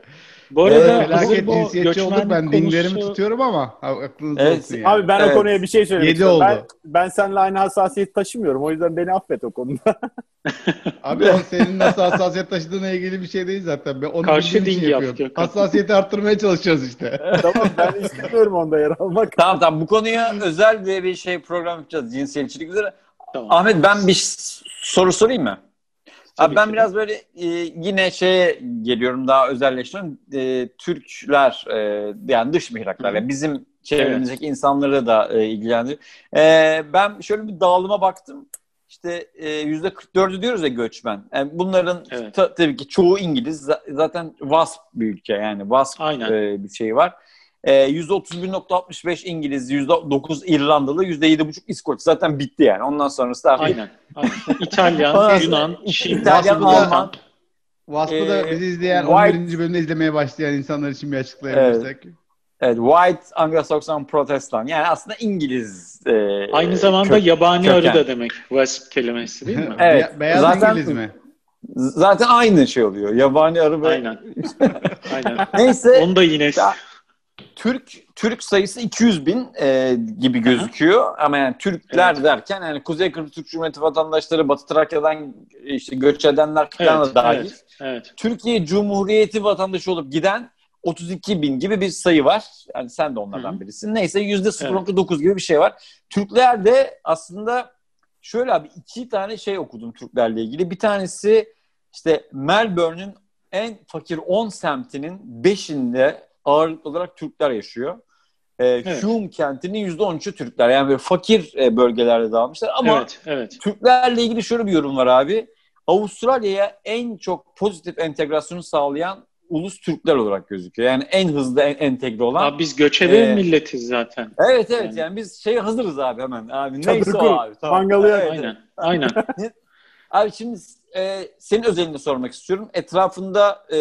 Bu arada evet, felaket cinsiyetçi olduk. Ben konusu... dinlerimi tutuyorum ama aklınızda evet, olsun yani. Abi ben evet. o konuya bir şey söylemek istiyorum. Ben, ben seninle aynı hassasiyet taşımıyorum. O yüzden beni affet o konuda. <laughs> Abi o senin nasıl hassasiyet taşıdığına ilgili bir şey değil zaten. Ben onu Karşı dingi yapıyor. Hassasiyeti arttırmaya çalışacağız işte. <laughs> tamam ben istemiyorum onda yer almak. Tamam tamam bu konuya özel bir şey program yapacağız cinsiyetçilik üzere. Tamam. Ahmet ben bir soru sorayım mı? Abi ben biraz böyle e, yine şeye geliyorum daha özelleştiriyorum. E, Türkler e, yani dış mihraklar yani bizim çevremizdeki evet. insanları da e, ilgilendiriyor. E, ben şöyle bir dağılıma baktım. İşte e, yüzde 44'ü diyoruz ya göçmen. Yani bunların evet. ta, tabii ki çoğu İngiliz. Zaten WASP bir ülke yani WASP e, bir şey var. E, %31.65 İngiliz, %9 İrlandalı, %7.5 İskoç. Zaten bitti yani. Ondan sonrası da Aynen. Aynen. İtalyan, <laughs> Yunan, Çin, İtalyan, Alman. Wasp'ı da ee, bizi izleyen, White, 11. bölümde izlemeye başlayan insanlar için bir açıklayabilirsek. Evet. Evet, White Anglo-Saxon Protestan. Yani aslında İngiliz e, Aynı zamanda kök, yabani köken. arı da demek Wasp kelimesi değil mi? <laughs> evet. Be- beyaz zaten, İngiliz mi? Zaten aynı şey oluyor. Yabani arı ve... Aynen. <laughs> Aynen. Neyse. Onu da yine... Türk Türk sayısı 200 bin e, gibi gözüküyor Aha. ama yani Türkler evet. derken yani Kuzey Kıbrıs Türk Cumhuriyeti vatandaşları Batı Trakya'dan işte göç edenler falan evet, da dahil. Evet, evet. Türkiye Cumhuriyeti vatandaşı olup giden 32 bin gibi bir sayı var. Yani sen de onlardan Hı-hı. birisin. Neyse %0.9 evet. gibi bir şey var. Türkler de aslında şöyle abi iki tane şey okudum Türklerle ilgili. Bir tanesi işte Melbourne'ün en fakir 10 semtinin 5'inde ağırlıklı olarak Türkler yaşıyor. e, evet. Hume kentinin %13'ü Türkler. Yani böyle fakir e, bölgelerde dağılmışlar ama evet, evet. Türklerle ilgili şöyle bir yorum var abi. Avustralya'ya en çok pozitif entegrasyonu sağlayan ulus Türkler olarak gözüküyor. Yani en hızlı en, entegre olan. Abi biz göçebe e, milletiz zaten. Evet evet yani, yani biz şey hazırız abi hemen. Abi neyse o abi. Tamam. Mangalı evet, aynen. Aynen. <laughs> abi şimdi e, senin özelinde sormak istiyorum. Etrafında e,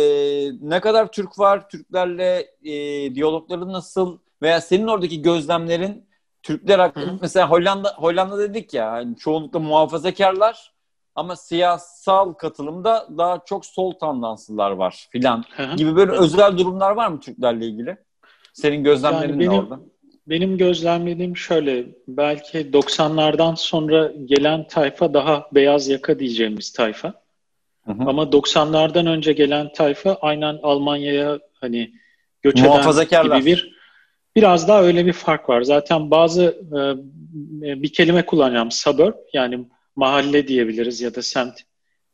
ne kadar Türk var? Türklerle e, diyalogları nasıl? Veya senin oradaki gözlemlerin Türkler hakkında mesela Hollanda Hollanda dedik ya yani çoğunlukla muhafazakarlar ama siyasal katılımda daha çok sol tandanslılar var filan gibi böyle özel durumlar var mı Türklerle ilgili? Senin gözlemlerin yani benim, ne orada? Benim gözlemlediğim şöyle belki 90'lardan sonra gelen tayfa daha beyaz yaka diyeceğimiz tayfa. Hı hı. Ama 90'lardan önce gelen tayfa aynen Almanya'ya hani göç eden gibi bir biraz daha öyle bir fark var. Zaten bazı e, bir kelime kullanacağım suburb yani mahalle diyebiliriz ya da semt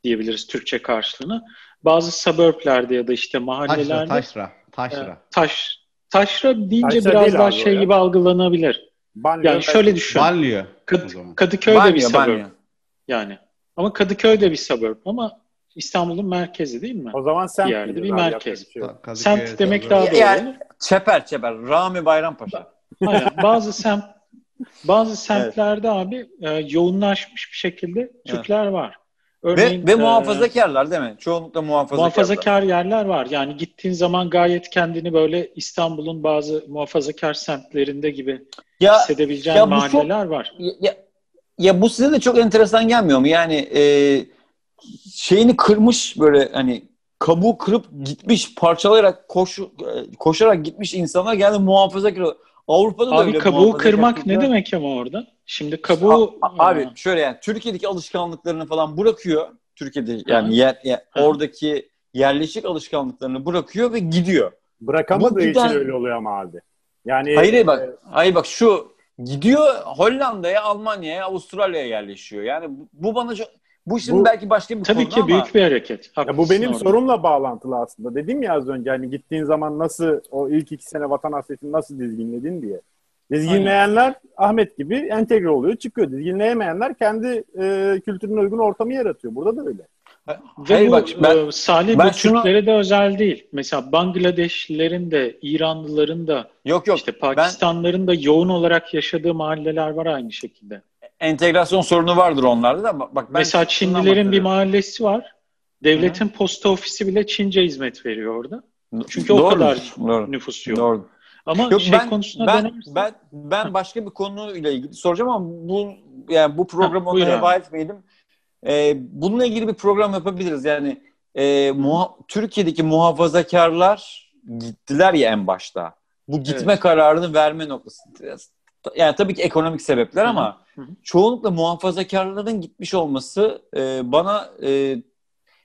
diyebiliriz Türkçe karşılığını. Bazı suburblerde ya da işte mahallelerde taşra, taşra. taşra. E, taş, taşra deyince taşra biraz daha şey gibi algılanabilir. Banliyö yani şöyle düşün. Banliyö. Kad, Kadıköy de bir suburb. Yani. Ama Kadıköy de bir suburb ama İstanbul'un merkezi değil mi? O zaman semt bir yerde bir merkez. Şey semt demek daha doğru. Yani, çeper çeper. Rami Bayrampaşa. Aynen. Bazı semt bazı semtlerde evet. abi e, yoğunlaşmış bir şekilde Türkler evet. var. Örneğin, ve, ve muhafazakarlar değil mi? Çoğunlukla muhafazakar. Muhafazakar yerler var. Yani gittiğin zaman gayet kendini böyle İstanbul'un bazı muhafazakar semtlerinde gibi ya, hissedebileceğin ya mahalleler çok, var. Ya, ya bu size de çok enteresan gelmiyor mu? Yani e, şeyini kırmış böyle hani kabuğu kırıp gitmiş parçalayarak koş, koşarak gitmiş insanlar geldi muhafazakar Avrupa'da da abi, öyle kabuğu kırmak ne demek ama orada? Şimdi kabuğu... A, abi şöyle yani Türkiye'deki alışkanlıklarını falan bırakıyor. Türkiye'de yani yer, yer, oradaki yerleşik alışkanlıklarını bırakıyor ve gidiyor. Bırakamadığı giden... için öyle oluyor ama abi. Yani Hayır bak, e... hayır bak şu gidiyor Hollanda'ya, Almanya'ya, Avustralya'ya yerleşiyor. Yani bu, bu bana çok bu şimdi bu, belki başka bir tabii konu ki ama... büyük bir hareket. Ya bu benim orada. sorumla bağlantılı aslında. Dedim ya az önce hani gittiğin zaman nasıl o ilk iki sene vatan hasretini nasıl dizginledin diye. Dizginleyenler Aynen. Ahmet gibi entegre oluyor, çıkıyor. Dizginleyemeyenler kendi e, kültürüne uygun ortamı yaratıyor. Burada da öyle. Ve Hayır, bu bak, ben, Salih ben bu şunu... Türklere de özel değil. Mesela Bangladeşlilerin de, İranlıların da, yok, yok, işte Pakistanlıların ben... da yoğun olarak yaşadığı mahalleler var aynı şekilde entegrasyon sorunu vardır onlarda da. Bak ben Mesela Çinlilerin bir mahallesi var. Devletin Hı. posta ofisi bile Çince hizmet veriyor orada. Çünkü doğru, o kadar doğru, nüfus yok. Doğru. Ama yok, şey ben, konusunda ben, denersin. ben ben başka bir konuyla ilgili soracağım ama bu yani bu programı ona heba etmeyelim. Ee, bununla ilgili bir program yapabiliriz. Yani e, muha- Türkiye'deki muhafazakarlar gittiler ya en başta. Bu gitme evet. kararını verme noktası. Yani tabii ki ekonomik sebepler ama Hı hı. Çoğunlukla muhafazakarların gitmiş olması e, bana e,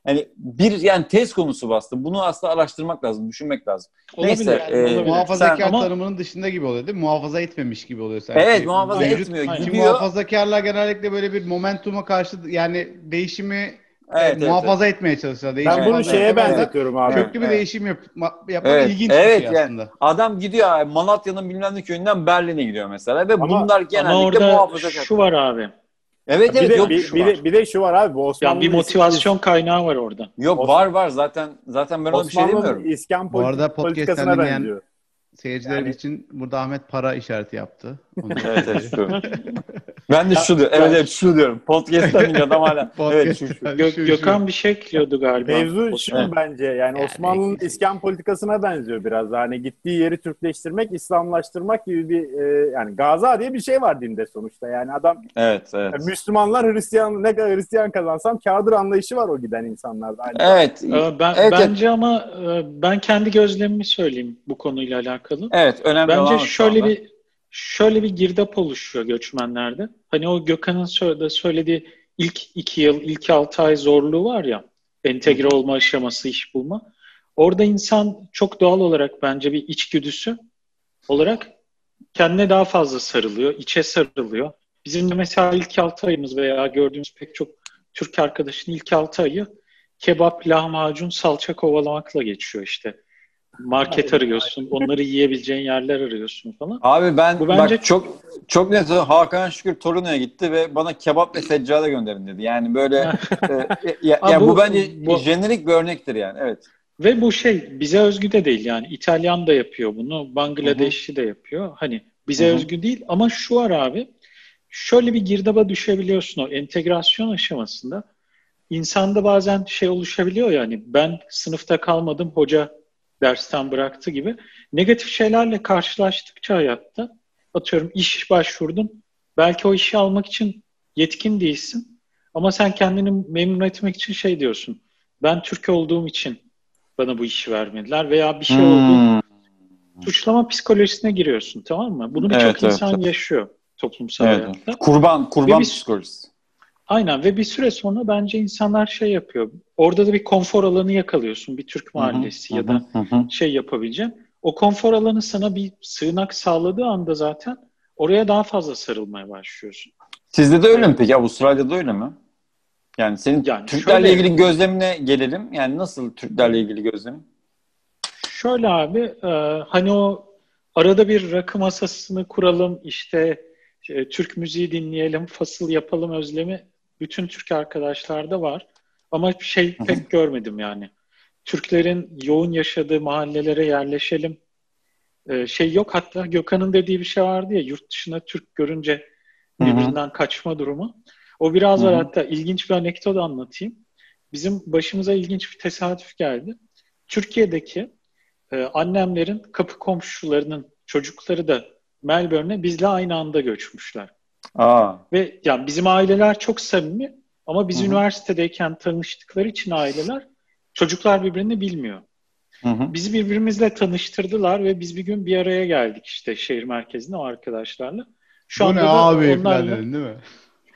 yani bir yani tez konusu bastı. Bunu aslında araştırmak lazım, düşünmek lazım. Olabilir, Neyse. Yani, e, muhafazakar sen, tanımının ama, dışında gibi oluyor değil mi? Muhafaza etmemiş gibi oluyor sanki. Evet, muhafaza Mevcut, etmiyor. Gidiyor. Muhafazakarlar genellikle böyle bir momentuma karşı yani değişimi Evet, evet, muhafaza evet. etmeye çalışıyor. Değişim ben bunu şeye benzetiyorum abi. Köklü bir evet. değişim yap, yapmak evet. ilginç evet, bir şey aslında. Yani adam gidiyor Malatya'nın bilmem ne köyünden Berlin'e gidiyor mesela ve ama, bunlar genellikle ama orada şu var abi. Evet evet bir de, yok bir, şu bir, var. De, bir de şu var abi bu Osmanlı yani bir motivasyon iskan... kaynağı var orada. Yok Osmanlı... var var zaten zaten ben ona bir şey demiyorum. İskan politik, bu arada podcast'ten dinleyen seyirciler yani... için burada Ahmet para işareti yaptı. evet evet şu. <laughs> Ben de şu diyorum. Evet evet şu diyorum. Podcast'tan dinliyor adam hala. <laughs> evet şu şu. Gö- Gökhan bir şey ekliyordu galiba. Mevzu şu evet. bence yani, yani Osmanlı'nın iskan politikasına benziyor biraz. Hani gittiği yeri Türkleştirmek, İslamlaştırmak gibi bir e, yani Gaza diye bir şey var dinde sonuçta. Yani adam Evet, evet. Yani Müslümanlar Hristiyan ne kadar Hristiyan kazansam kârdır anlayışı var o giden insanlarda. Aynı evet. Ee, ben evet, bence evet. ama e, ben kendi gözlemimi söyleyeyim bu konuyla alakalı. Evet, önemli bence olan şöyle bir şöyle bir girdap oluşuyor göçmenlerde. Hani o Gökhan'ın söylediği ilk iki yıl, ilk altı ay zorluğu var ya, entegre olma aşaması, iş bulma. Orada insan çok doğal olarak bence bir içgüdüsü olarak kendine daha fazla sarılıyor, içe sarılıyor. Bizim de mesela ilk altı ayımız veya gördüğümüz pek çok Türk arkadaşın ilk altı ayı kebap, lahmacun, salça kovalamakla geçiyor işte. Market arıyorsun. Onları yiyebileceğin yerler arıyorsun falan. Abi ben Bu bence... bak çok çok net Hakan Şükür Torino'ya gitti ve bana kebap ve seccade gönderin dedi. Yani böyle <laughs> e, ya, ya bu, bu bence bu, jenerik bir örnektir yani. Evet. Ve bu şey bize özgü de değil yani. İtalyan da yapıyor bunu. Bangladeşli de yapıyor. Hani bize Hı-hı. özgü değil ama şu var abi. Şöyle bir girdaba düşebiliyorsun o entegrasyon aşamasında. İnsanda bazen şey oluşabiliyor yani ben sınıfta kalmadım hoca dersten bıraktı gibi. Negatif şeylerle karşılaştıkça hayatta atıyorum iş başvurdun. Belki o işi almak için yetkin değilsin. Ama sen kendini memnun etmek için şey diyorsun. Ben Türk olduğum için bana bu işi vermediler veya bir şey hmm. oldu. Suçlama psikolojisine giriyorsun tamam mı? Bunu birçok evet, insan evet. yaşıyor toplumsal evet. hayatta. Kurban, kurban bir, psikolojisi. Aynen ve bir süre sonra bence insanlar şey yapıyor. Orada da bir konfor alanı yakalıyorsun. Bir Türk mahallesi hı hı, ya da hı, şey yapabileceğin. O konfor alanı sana bir sığınak sağladığı anda zaten oraya daha fazla sarılmaya başlıyorsun. Sizde de öyle mi peki? Avustralya'da öyle mi? Yani senin yani Türklerle şöyle, ilgili gözlemine gelelim. Yani nasıl Türklerle ilgili gözlemin? Şöyle abi, e, hani o arada bir rakı masasını kuralım, işte e, Türk müziği dinleyelim, fasıl yapalım özlemi bütün Türk arkadaşlarda var. Ama şey pek görmedim yani. Türklerin yoğun yaşadığı mahallelere yerleşelim. Ee, şey yok hatta Gökhan'ın dediği bir şey vardı ya yurt dışına Türk görünce birbirinden Hı-hı. kaçma durumu. O biraz var hatta ilginç bir anekdot anlatayım. Bizim başımıza ilginç bir tesadüf geldi. Türkiye'deki e, annemlerin kapı komşularının çocukları da Melbourne'e bizle aynı anda göçmüşler. Aa. Ve yani bizim aileler çok samimi ama biz Hı-hı. üniversitedeyken tanıştıkları için aileler çocuklar birbirini bilmiyor. Hı-hı. Bizi birbirimizle tanıştırdılar ve biz bir gün bir araya geldik işte şehir merkezinde o arkadaşlarla. Şu Bu anda ne abi onlarla, değil mi?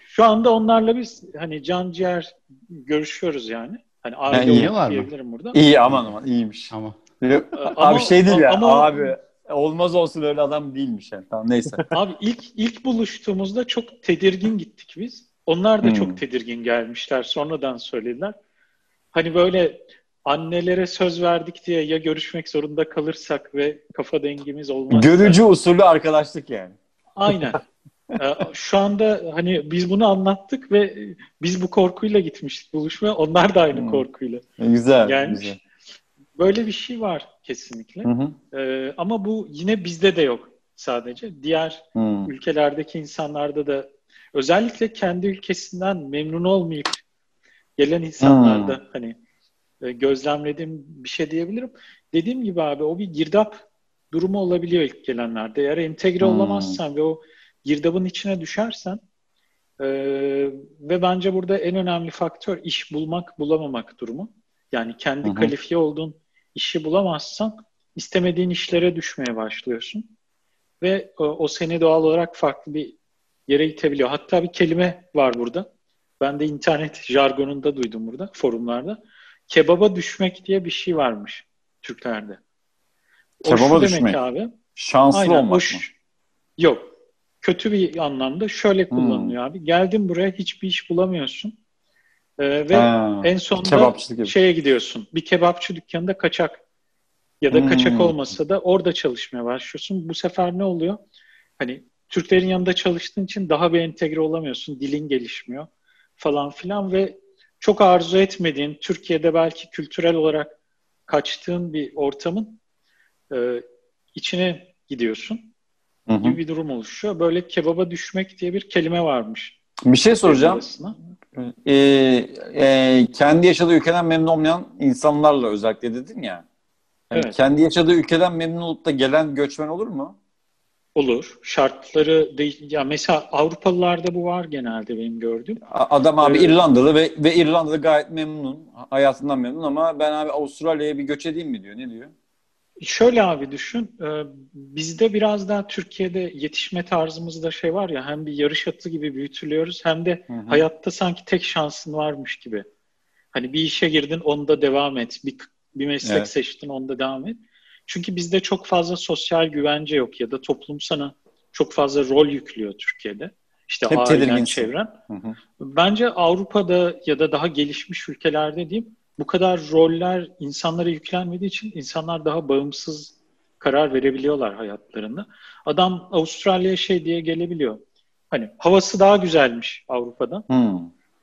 Şu anda onlarla biz hani can ciğer görüşüyoruz yani. Hani aile yani var diyebilirim mı? burada. İyi aman aman iyiymiş. Ama. Abi ama, şey değil ya ama, abi olmaz olsun öyle adam değilmiş yani. Tamam neyse. <laughs> Abi ilk ilk buluştuğumuzda çok tedirgin gittik biz. Onlar da hmm. çok tedirgin gelmişler. Sonradan söylediler. Hani böyle annelere söz verdik diye ya görüşmek zorunda kalırsak ve kafa dengimiz olmazsa. Görücü usulü arkadaşlık yani. Aynen. Ee, <laughs> şu anda hani biz bunu anlattık ve biz bu korkuyla gitmiştik buluşmaya. Onlar da aynı hmm. korkuyla. Güzel. Gelmiş. Güzel. Böyle bir şey var kesinlikle. Hı hı. Ee, ama bu yine bizde de yok sadece. Diğer hı. ülkelerdeki insanlarda da özellikle kendi ülkesinden memnun olmayıp gelen insanlarda hı. hani e, gözlemlediğim bir şey diyebilirim. Dediğim gibi abi o bir girdap durumu olabiliyor ilk gelenlerde. Eğer entegre hmm. olamazsan ve o girdabın içine düşersen e, ve bence burada en önemli faktör iş bulmak bulamamak durumu. Yani kendi hı kalifiye olduğun işi bulamazsan istemediğin işlere düşmeye başlıyorsun. Ve o, o seni doğal olarak farklı bir yere itebiliyor. Hatta bir kelime var burada. Ben de internet jargonunda duydum burada, forumlarda. Kebaba düşmek diye bir şey varmış Türklerde. O Kebaba düşmek. abi. Şanslı Aynen, olmak mı? Yok. Kötü bir anlamda şöyle hmm. kullanılıyor hmm. abi. Geldin buraya hiçbir iş bulamıyorsun. Ee, ve ha, en sonunda şeye gidiyorsun. Bir kebapçı dükkanında kaçak ya da hmm. kaçak olmasa da orada çalışmaya başlıyorsun. Bu sefer ne oluyor? Hani Türklerin yanında çalıştığın için daha bir entegre olamıyorsun. Dilin gelişmiyor falan filan ve çok arzu etmediğin, Türkiye'de belki kültürel olarak kaçtığın bir ortamın e, içine gidiyorsun hı hı. gibi bir durum oluşuyor. Böyle kebaba düşmek diye bir kelime varmış. Bir şey soracağım. Ee, e, kendi yaşadığı ülkeden memnun olmayan insanlarla özellikle dedin ya. Yani evet. Kendi yaşadığı ülkeden memnun olup da gelen göçmen olur mu? Olur. Şartları değil. Ya mesela Avrupalılarda bu var genelde benim gördüğüm. Adam abi ee, İrlandalı ve ve İrlanda'da gayet memnun. Hayatından memnun ama ben abi Avustralya'ya bir göç edeyim mi diyor. Ne diyor? Şöyle abi düşün. E, bizde biraz daha Türkiye'de yetişme tarzımızda şey var ya hem bir yarış atı gibi büyütülüyoruz hem de hı hı. hayatta sanki tek şansın varmış gibi. Hani bir işe girdin onda devam et. Bir, bir meslek evet. seçtin onda devam et. Çünkü bizde çok fazla sosyal güvence yok ya da toplum sana çok fazla rol yüklüyor Türkiye'de. İşte Hep ailen, çevren. Hı hı. Bence Avrupa'da ya da daha gelişmiş ülkelerde diyeyim bu kadar roller insanlara yüklenmediği için insanlar daha bağımsız karar verebiliyorlar hayatlarında. Adam Avustralya'ya şey diye gelebiliyor. Hani havası daha güzelmiş Avrupa'da. Hmm.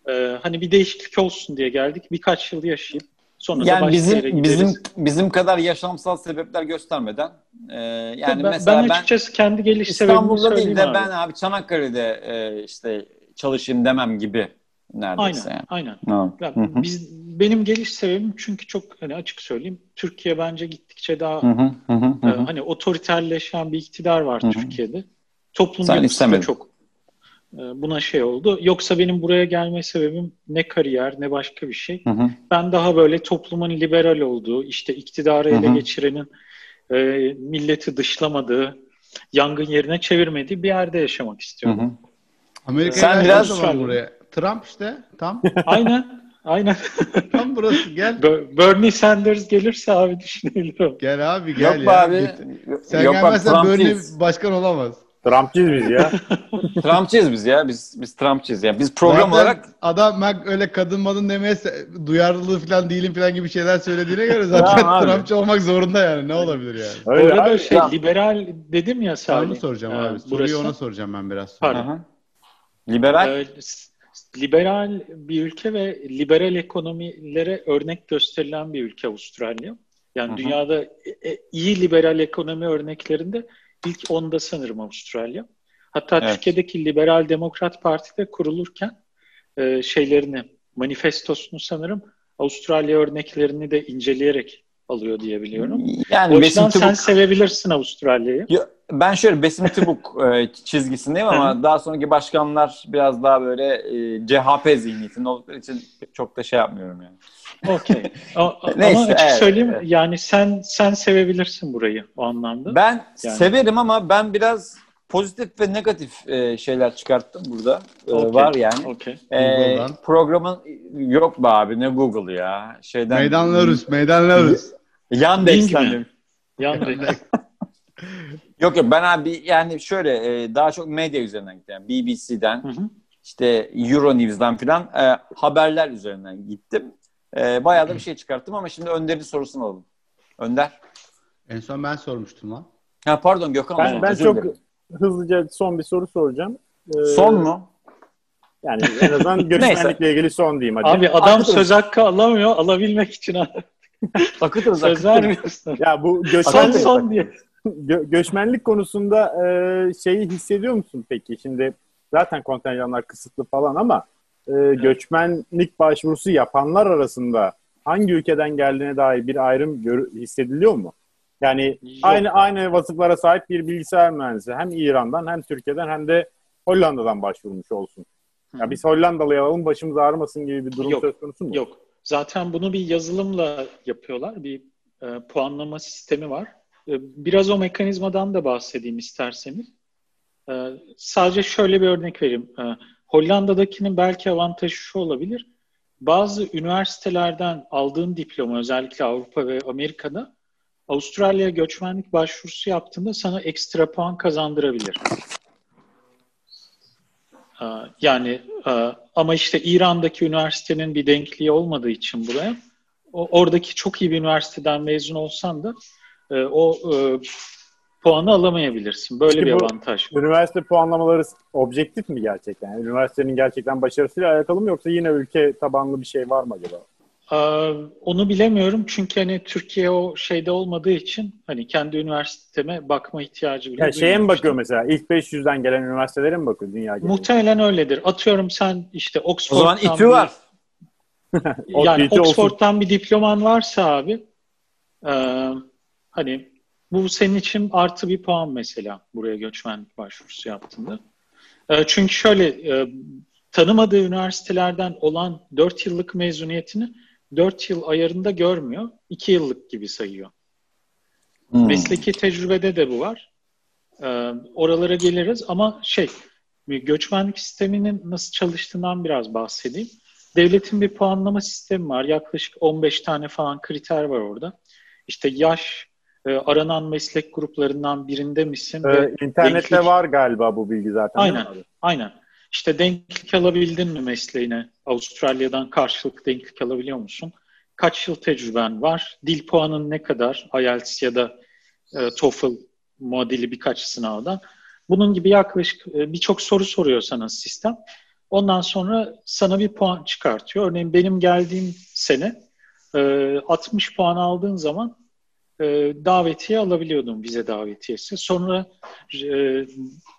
Ee, hani bir değişiklik olsun diye geldik. Birkaç yıl yaşayıp sonra yani da bizim bizim bizim kadar yaşamsal sebepler göstermeden e, yani ben, mesela ben açıkçası kendi geliş İstanbul'da değil de abi. ben abi Çanakkale'de e, işte çalışayım demem gibi neredeyse. Aynen, yani. aynen. Yani biz benim geliş sebebim çünkü çok hani açık söyleyeyim Türkiye bence gittikçe daha hı hı, hı, e, hani otoriterleşen bir iktidar var hı hı. Türkiye'de. Toplum Sen da çok e, buna şey oldu. Yoksa benim buraya gelme sebebim ne kariyer ne başka bir şey. Hı hı. Ben daha böyle toplumun liberal olduğu, işte iktidarı ele hı hı. geçirenin e, milleti dışlamadığı, yangın yerine çevirmediği bir yerde yaşamak istiyorum. Hı hı. Amerika'ya Sen biraz buraya. Trump işte tam. aynen. Aynen. <laughs> tam burası gel. Bernie Sanders gelirse abi düşünebilirim. Gel abi gel Yok ya. Abi. Sen Yok gelmezsen bak, Bernie başkan olamaz. Trumpçıyız biz ya. <laughs> Trumpçıyız biz ya. Biz biz Trumpçıyız ya. Biz program Zaten olarak adam ben öyle kadın madın demeye duyarlılığı falan değilim falan gibi şeyler söylediğine göre zaten Trumpçı olmak zorunda yani. Ne olabilir yani? Öyle Bu arada şey ya. liberal dedim ya Salih. Onu soracağım abi. Ee, Soruyu ona soracağım ben biraz sonra. Pardon. Liberal ee, liberal bir ülke ve liberal ekonomilere örnek gösterilen bir ülke Avustralya. Yani Hı-hı. dünyada e, e, iyi liberal ekonomi örneklerinde ilk onda sanırım Avustralya. Hatta evet. Türkiye'deki Liberal Demokrat Parti de kurulurken e, şeylerini, manifestosunu sanırım Avustralya örneklerini de inceleyerek alıyor diye biliyorum. Yani o yüzden sen Tubuk... sevebilirsin Avustralya'yı. Ben şöyle Besim Tibuk e, çizgisindeyim ama daha sonraki başkanlar biraz daha böyle e, CHP zihniyetinde oldukları için çok da şey yapmıyorum yani. Okey. <laughs> Ama açık evet, söyleyeyim evet. yani sen sen sevebilirsin burayı o anlamda. Ben yani. severim ama ben biraz pozitif ve negatif e, şeyler çıkarttım burada. E, okay. Var yani. Okay. E, programın yok be abi ne Google ya. Şeyden Meydanlarız, meydanlarız. Yandex'ten. Yandex. <laughs> yok yok ben abi yani şöyle e, daha çok medya üzerinden gittim. Yani BBC'den hı hı. işte Euronews'dan falan e, haberler üzerinden gittim. E, bayağı da bir şey çıkarttım ama şimdi Önder'in sorusunu alalım. Önder. En son ben sormuştum lan. Ha pardon Gökhan. Ben, ben çok dilerim. hızlıca son bir soru soracağım. Ee, son mu? Yani en azından <laughs> göçmenlikle ilgili son diyeyim hadi. Abi adam Akıtırız. söz hakkı alamıyor. Alabilmek için <laughs> Akıtırız. söz vermiyorsun. Ya bu göçmenlik, son, son diye. Gö- göçmenlik konusunda e, şeyi hissediyor musun peki? Şimdi zaten kontenjanlar kısıtlı falan ama e, göçmenlik başvurusu yapanlar arasında hangi ülkeden geldiğine dair bir ayrım gör- hissediliyor mu? Yani Yok. aynı aynı vasıflara sahip bir bilgisayar mühendisi hem İran'dan hem Türkiye'den hem de Hollanda'dan başvurmuş olsun. Ya biz Hollandalı'ya alalım başımız ağrımasın gibi bir durum Yok. söz konusu mu? Yok. Zaten bunu bir yazılımla yapıyorlar. Bir e, puanlama sistemi var. E, biraz o mekanizmadan da bahsedeyim isterseniz. E, sadece şöyle bir örnek vereyim. E, Hollanda'dakinin belki avantajı şu olabilir. Bazı üniversitelerden aldığın diploma özellikle Avrupa ve Amerika'da Avustralya göçmenlik başvurusu yaptığında sana ekstra puan kazandırabilir. Ee, yani e, ama işte İran'daki üniversitenin bir denkliği olmadığı için buraya oradaki çok iyi bir üniversiteden mezun olsan da e, o e, puanı alamayabilirsin. Böyle Peki bir avantaj. Üniversite puanlamaları objektif mi gerçekten? Yani üniversitenin gerçekten başarısıyla alakalı mı yoksa yine ülke tabanlı bir şey var mı acaba? Ee, onu bilemiyorum çünkü hani Türkiye o şeyde olmadığı için hani kendi üniversiteme bakma ihtiyacı bile yani şeye mi bakıyor mesela? İlk 500'den gelen üniversitelere mi bakıyor dünya genelinde? Muhtemelen öyledir. Atıyorum sen işte Oxford'dan O zaman İTÜ var. <laughs> yani Oxford'dan olsun. bir diploman varsa abi e, hani bu senin için artı bir puan mesela buraya göçmenlik başvurusu yaptığında. E, çünkü şöyle e, tanımadığı üniversitelerden olan 4 yıllık mezuniyetini 4 yıl ayarında görmüyor. 2 yıllık gibi sayıyor. Hmm. Mesleki tecrübede de bu var. Ee, oralara geliriz ama şey göçmenlik sisteminin nasıl çalıştığından biraz bahsedeyim. Devletin bir puanlama sistemi var. Yaklaşık 15 tane falan kriter var orada. İşte yaş, e, aranan meslek gruplarından birinde misin? Ee, internette denklik... var galiba bu bilgi zaten. Aynen, aynen. İşte denklik alabildin mi mesleğine? Avustralya'dan karşılık denklik alabiliyor musun? kaç yıl tecrüben var, dil puanın ne kadar, IELTS ya da e, TOEFL modeli birkaç sınavda. Bunun gibi yaklaşık e, birçok soru soruyor sana sistem. Ondan sonra sana bir puan çıkartıyor. Örneğin benim geldiğim sene e, 60 puan aldığın zaman e, davetiye alabiliyordum vize davetiyesi. Sonra e,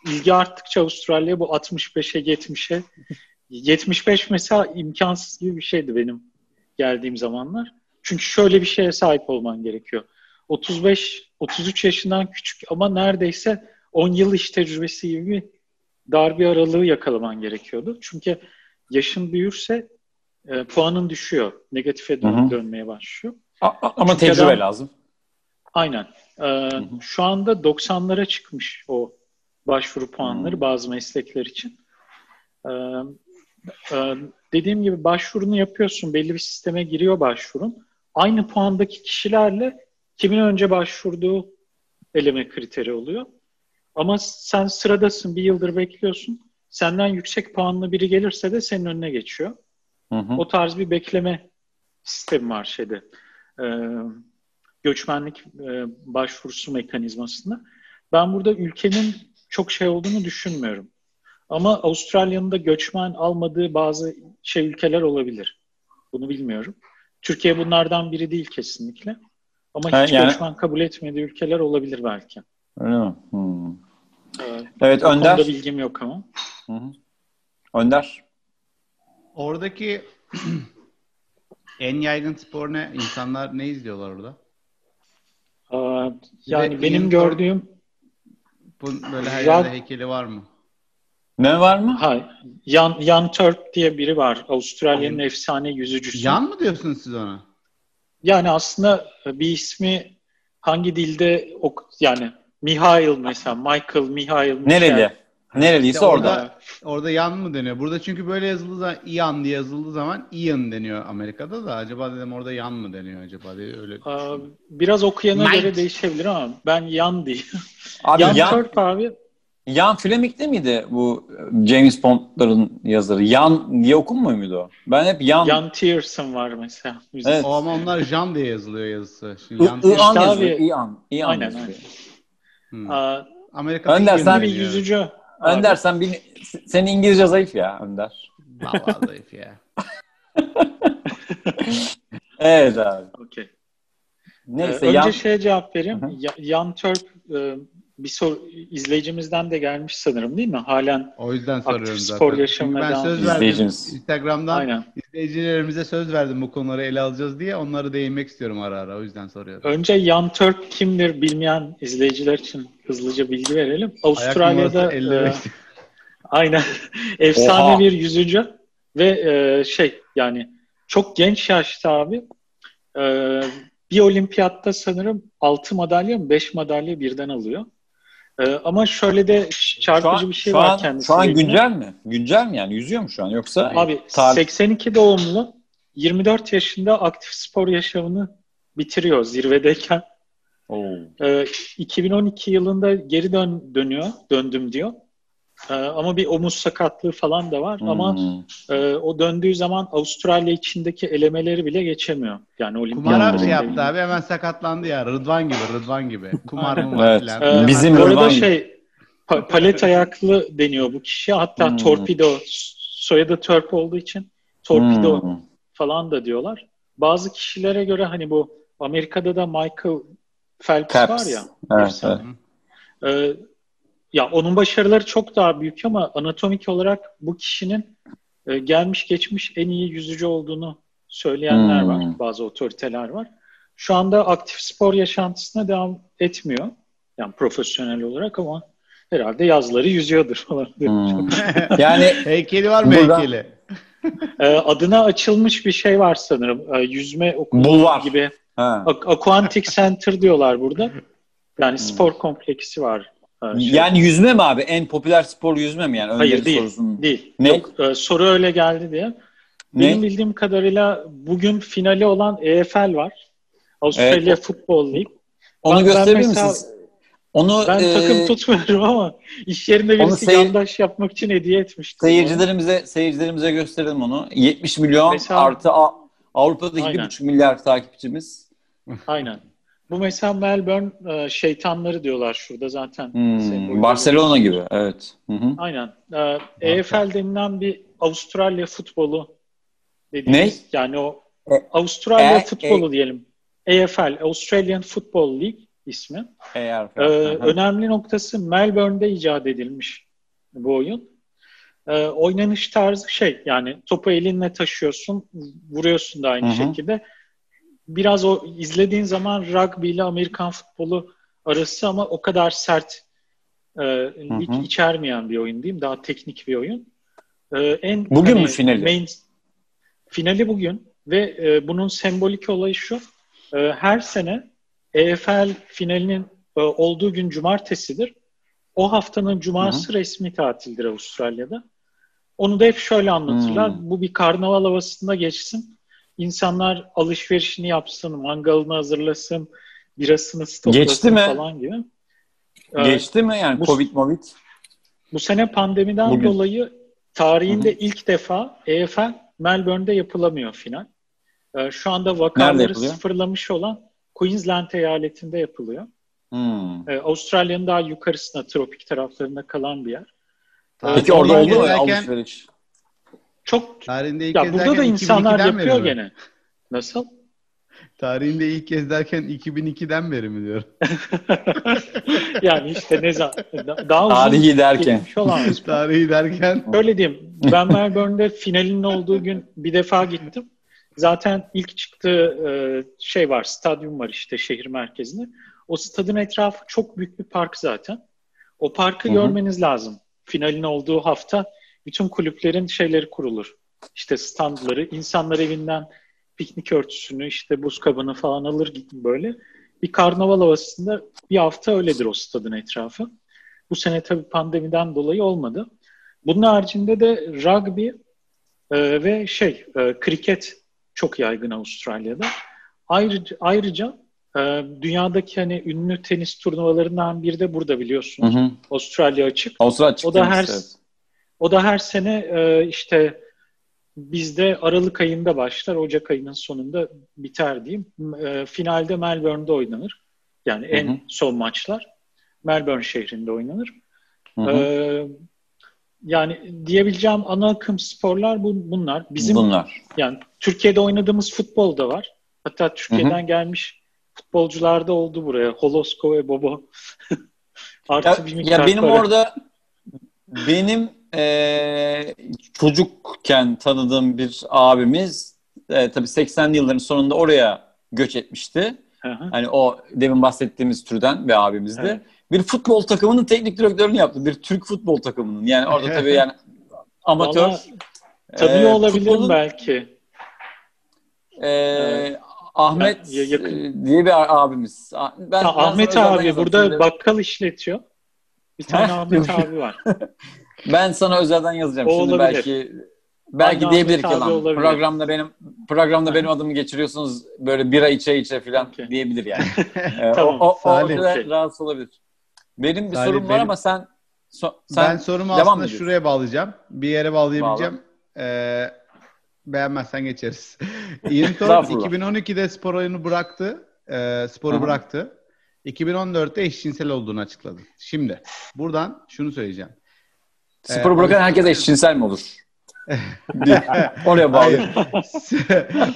ilgi arttıkça Avustralya bu 65'e 70'e 75 mesela imkansız gibi bir şeydi benim geldiğim zamanlar. Çünkü şöyle bir şeye sahip olman gerekiyor. 35 33 yaşından küçük ama neredeyse 10 yıl iş tecrübesi gibi bir dar bir aralığı yakalaman gerekiyordu. Çünkü yaşın büyürse e, puanın düşüyor. Negatife dön- dönmeye başlıyor. A- ama Çünkü tecrübe adam, lazım. Aynen. Ee, şu anda 90'lara çıkmış o başvuru puanları hı. bazı meslekler için. Ee, e, dediğim gibi başvurunu yapıyorsun. Belli bir sisteme giriyor başvurun. Aynı puandaki kişilerle kimin önce başvurduğu eleme kriteri oluyor. Ama sen sıradasın, bir yıldır bekliyorsun. Senden yüksek puanlı biri gelirse de senin önüne geçiyor. Hı hı. O tarz bir bekleme sistemi var şeyde. Ee, göçmenlik e, başvurusu mekanizmasında. Ben burada ülkenin çok şey olduğunu düşünmüyorum. Ama Avustralya'nın da göçmen almadığı bazı şey ülkeler olabilir. Bunu bilmiyorum. Türkiye bunlardan biri değil kesinlikle. Ama hiç yani... göçmen kabul etmediği ülkeler olabilir belki. Öyle mi? Hmm. Evet, evet Önder. Konuda bilgim yok ama. Hı hı. Önder. Oradaki <clears throat> en yaygın spor ne? İnsanlar ne izliyorlar orada? Yani Ve benim gördüğüm bu böyle her yerde heykeli var mı? Ne var mı? Hayır. Yan, Yan Turk diye biri var. Avustralya'nın Aynen. efsane yüzücüsü. Yan mı diyorsunuz siz ona? Yani aslında bir ismi hangi dilde ok yani Mihail mesela Michael Mihail Nereli? Nereliyse işte orada, orada. Orada yan mı deniyor? Burada çünkü böyle yazıldığı zaman Ian diye yazıldığı zaman Ian deniyor Amerika'da da. Acaba dedim orada yan mı deniyor acaba diye öyle. Aa, biraz okuyana Night. göre değişebilir ama ben yan diye. Abi yan, yan Turk abi. Yan Fleming de miydi bu James Bond'ların yazarı? Yan diye okunmuyor muydu o? Ben hep Yan... Yan Tierson var mesela. Evet. O ama onlar Jan diye yazılıyor yazısı. Şimdi Yan I, Ian yazıyor. Ian. Ian aynen, yazıyor. aynen. Hmm. Aa, Amerika'da Önder sen bir yüzücü. Önder sen bir, senin İngilizce zayıf ya Önder. Vallahi <laughs> zayıf ya. <laughs> evet abi. Okey. Neyse. Ee, önce yan... şeye cevap vereyim. Ya, Yan Turk e, bir sor izleyicimizden de gelmiş sanırım değil mi? Halen o yüzden soruyorum zaten. spor yaşamına ben söz verdim. Instagram'dan Aynen. izleyicilerimize söz verdim bu konuları ele alacağız diye. Onları değinmek istiyorum ara ara. O yüzden soruyorum. Önce Yan Turk kimdir bilmeyen izleyiciler için hızlıca bilgi verelim. Avustralya'da e, aynen <laughs> efsane Oha. bir yüzücü ve e, şey yani çok genç yaşta abi e, bir olimpiyatta sanırım 6 madalya mı 5 madalya birden alıyor. Ee, ama şöyle de çarpıcı an, bir şey var an, kendisi. Şu an güncel mi? Güncel mi yani? Yüzüyor mu şu an? Yoksa Abi tarih... 82 doğumlu 24 yaşında aktif spor yaşamını bitiriyor zirvedeyken. Oo. Ee, 2012 yılında geri dön dönüyor, döndüm diyor. Ee, ama bir omuz sakatlığı falan da var. Hmm. Ama e, o döndüğü zaman Avustralya içindeki elemeleri bile geçemiyor. Yani olimpiyat. Kumar yaptı abi hemen sakatlandı ya. Rıdvan gibi, Rıdvan gibi. <laughs> Kumar mı evet. falan. Ee, Bizim bu arada şey pa- palet ayaklı deniyor bu kişi. Hatta hmm. torpido soyadı Törp olduğu için torpido hmm. falan da diyorlar. Bazı kişilere göre hani bu Amerika'da da Michael Phelps Caps. var ya. Evet, evet. Ee, ya onun başarıları çok daha büyük ama anatomik olarak bu kişinin e, gelmiş geçmiş en iyi yüzücü olduğunu söyleyenler hmm. var. Bazı otoriteler var. Şu anda aktif spor yaşantısına devam etmiyor. Yani profesyonel olarak ama herhalde yazları yüzüyordur falan. Hmm. <laughs> yani <laughs> heykeli var mı burada, heykeli? e, adına açılmış bir şey var sanırım. E, yüzme okulu gibi. Ha. Aquantic Center diyorlar burada. Yani hmm. spor kompleksi var şey. Yani yüzme mi abi? En popüler spor yüzme mi yani? Hayır değil. Sorusun. Değil. Ne? Yok, e, soru öyle geldi diye. Benim ne? bildiğim kadarıyla bugün finali olan EFL var. Avustralya evet. Futbol League. Onu ben, gösterebilir ben misiniz? Onu, ben e, takım tutmuyorum ama iş yerinde birisi seyir... yandaş yapmak için hediye etmişti. Seyircilerimize seyircilerimize gösterelim onu. 70 milyon mesela, artı Avrupa'da 2,5 milyar takipçimiz. Aynen. Bu mesela Melbourne e, şeytanları diyorlar şurada zaten. Hmm, Barcelona gibi evet. Hı hı. Aynen. E, EFL denilen bir Avustralya futbolu dediğimiz. Ne? Yani o e, Avustralya e, futbolu e, diyelim. AFL, Australian Football League ismi. AFL. Ee, önemli noktası Melbourne'de icat edilmiş bu oyun. Ee, oynanış tarzı şey yani topu elinle taşıyorsun, vuruyorsun da aynı Hı-hı. şekilde. Biraz o izlediğin zaman rugby ile Amerikan futbolu arası ama o kadar sert e, lig içermeyen bir oyun diyeyim. Daha teknik bir oyun. Ee, en Bugün hani, mü finali? Main, finali bugün ve e, bunun sembolik olayı şu. E, her sene EFL finalinin e, olduğu gün cumartesidir. O haftanın cumartesi Hı-hı. resmi tatildir Avustralya'da. Onu da hep şöyle anlatırlar. Hmm. Bu bir karnaval havasında geçsin. İnsanlar alışverişini yapsın, mangalını hazırlasın, birasını stoklasın Geçti mi? falan gibi. Ee, Geçti mi yani bu, Covid Covid? Bu sene pandemiden Bugün. dolayı tarihinde Hı-hı. ilk defa EFL Melbourne'de yapılamıyor final. Ee, şu anda vakaları sıfırlamış olan Queensland eyaletinde yapılıyor. Hmm. Ee, Avustralya'nın daha yukarısına, tropik taraflarında kalan bir yer. Peki orada oldu mu alışveriş? Çok Tarihinde ilk ya burada da insanlar yapıyor gene. Nasıl? Tarihinde ilk kez derken 2002'den beri mi diyor? <laughs> <laughs> yani işte ne zaman daha uzun Tarihi derken. Tarihi derken. Öyle diyeyim. <laughs> Ben Melbourne'de finalin olduğu gün bir defa gittim. Zaten ilk çıktığı e, şey var, stadyum var işte şehir merkezinde. O stadın etrafı çok büyük bir park zaten. O parkı Hı-hı. görmeniz lazım. Finalin olduğu hafta bütün kulüplerin şeyleri kurulur. İşte standları, insanlar evinden piknik örtüsünü, işte buz kabını falan alır böyle. Bir karnaval havasında bir hafta öyledir o stadın etrafı. Bu sene tabii pandemiden dolayı olmadı. Bunun haricinde de rugby e, ve şey, e, kriket çok yaygın Avustralya'da. Ayrıca, ayrıca e, dünyadaki hani ünlü tenis turnuvalarından biri de burada biliyorsunuz. Hı hı. Avustralya açık. Avustralya açık. O da her evet. O da her sene e, işte bizde Aralık ayında başlar, Ocak ayının sonunda biter diyeyim. E, finalde Melbourne'de oynanır. Yani en hı hı. son maçlar Melbourne şehrinde oynanır. Hı hı. E, yani diyebileceğim ana akım sporlar bu, bunlar. Bizim bunlar. Yani Türkiye'de oynadığımız futbol da var. Hatta Türkiye'den Hı-hı. gelmiş futbolcular da oldu buraya. Holosko ve Bobo. <laughs> Artı ya, ya benim para. orada benim e, çocukken tanıdığım bir abimiz e, tabii 80'li yılların sonunda oraya göç etmişti. Hı-hı. Hani o demin bahsettiğimiz türden bir abimizdi. Evet bir futbol takımının teknik direktörünü yaptı. Bir Türk futbol takımının. Yani orada <laughs> tabii yani amatör. Vallahi, tanıyor e, olabilirim futbolun, belki. E, Ahmet ya, yakın. diye bir abimiz. Ben, ha, ben Ahmet abi burada bakkal işletiyor. Bir tane Ahmet abi var. <laughs> ben sana özelden yazacağım. O Şimdi olabilir. belki belki Anne diyebilir ki lan programda benim programda benim adımı geçiriyorsunuz böyle bira içe içe falan okay. diyebilir yani. <laughs> tamam. O, o, o orada rahatsız olabilir. Benim bir Salih, sorum var benim, ama sen, so, sen ben sorumu aslında şuraya bağlayacağım. Bir yere bağlayabileceğim. Bağla. Ee, beğenmezsen geçeriz. <laughs> Thorpe 2012'de spor oyunu bıraktı. E, sporu Hı-hı. bıraktı. 2014'te eşcinsel olduğunu açıkladı. Şimdi buradan şunu söyleyeceğim. Sporu ee, bırakan herkes eşcinsel mi olur? <laughs> Oraya bağlı. <laughs>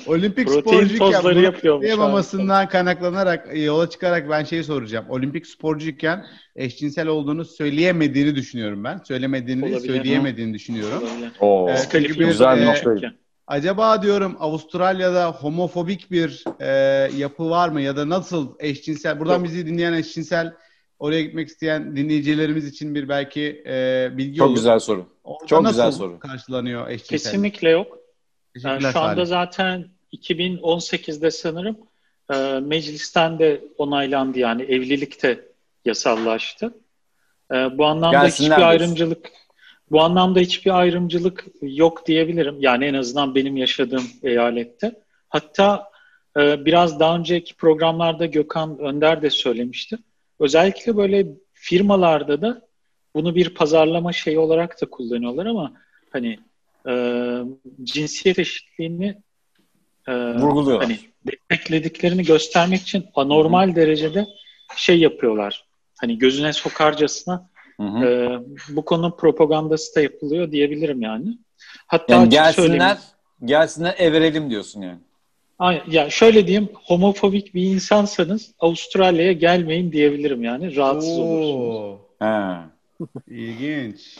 Olimpik sporcuyken yapamamasından kaynaklanarak e, yola çıkarak ben şeyi soracağım. Olimpik sporcuyken eşcinsel olduğunu söyleyemediğini düşünüyorum ben. Söylemediğini, Olabilir. söyleyemediğini düşünüyorum. Oo, ee, çünkü bir, güzel bir nokta. Acaba diyorum Avustralya'da homofobik bir e, yapı var mı ya da nasıl eşcinsel? Buradan Yok. bizi dinleyen eşcinsel oraya gitmek isteyen dinleyicilerimiz için bir belki e, bilgi Çok olur. güzel soru. Orada Çok güzel soru. karşılanıyor eşcinsel? Kesinlikle yok. Yani şu anda zaten 2018'de sanırım e, meclisten de onaylandı yani evlilik de yasallaştı. E, bu anlamda Gelsinler hiçbir ayrımcılık bu anlamda hiçbir ayrımcılık yok diyebilirim. Yani en azından benim yaşadığım eyalette. Hatta e, biraz daha önceki programlarda Gökhan Önder de söylemişti. Özellikle böyle firmalarda da bunu bir pazarlama şeyi olarak da kullanıyorlar ama hani e, cinsiyet eşitliğini e, hani desteklediklerini göstermek için anormal Hı-hı. derecede şey yapıyorlar. Hani gözüne sokarcasına e, bu konu propagandası da yapılıyor diyebilirim yani. Hatta yani gelsinler, gelsinler everelim diyorsun yani. Ya şöyle diyeyim, homofobik bir insansanız Avustralya'ya gelmeyin diyebilirim yani. Rahatsız Oo. olursunuz. Ha. İlginç.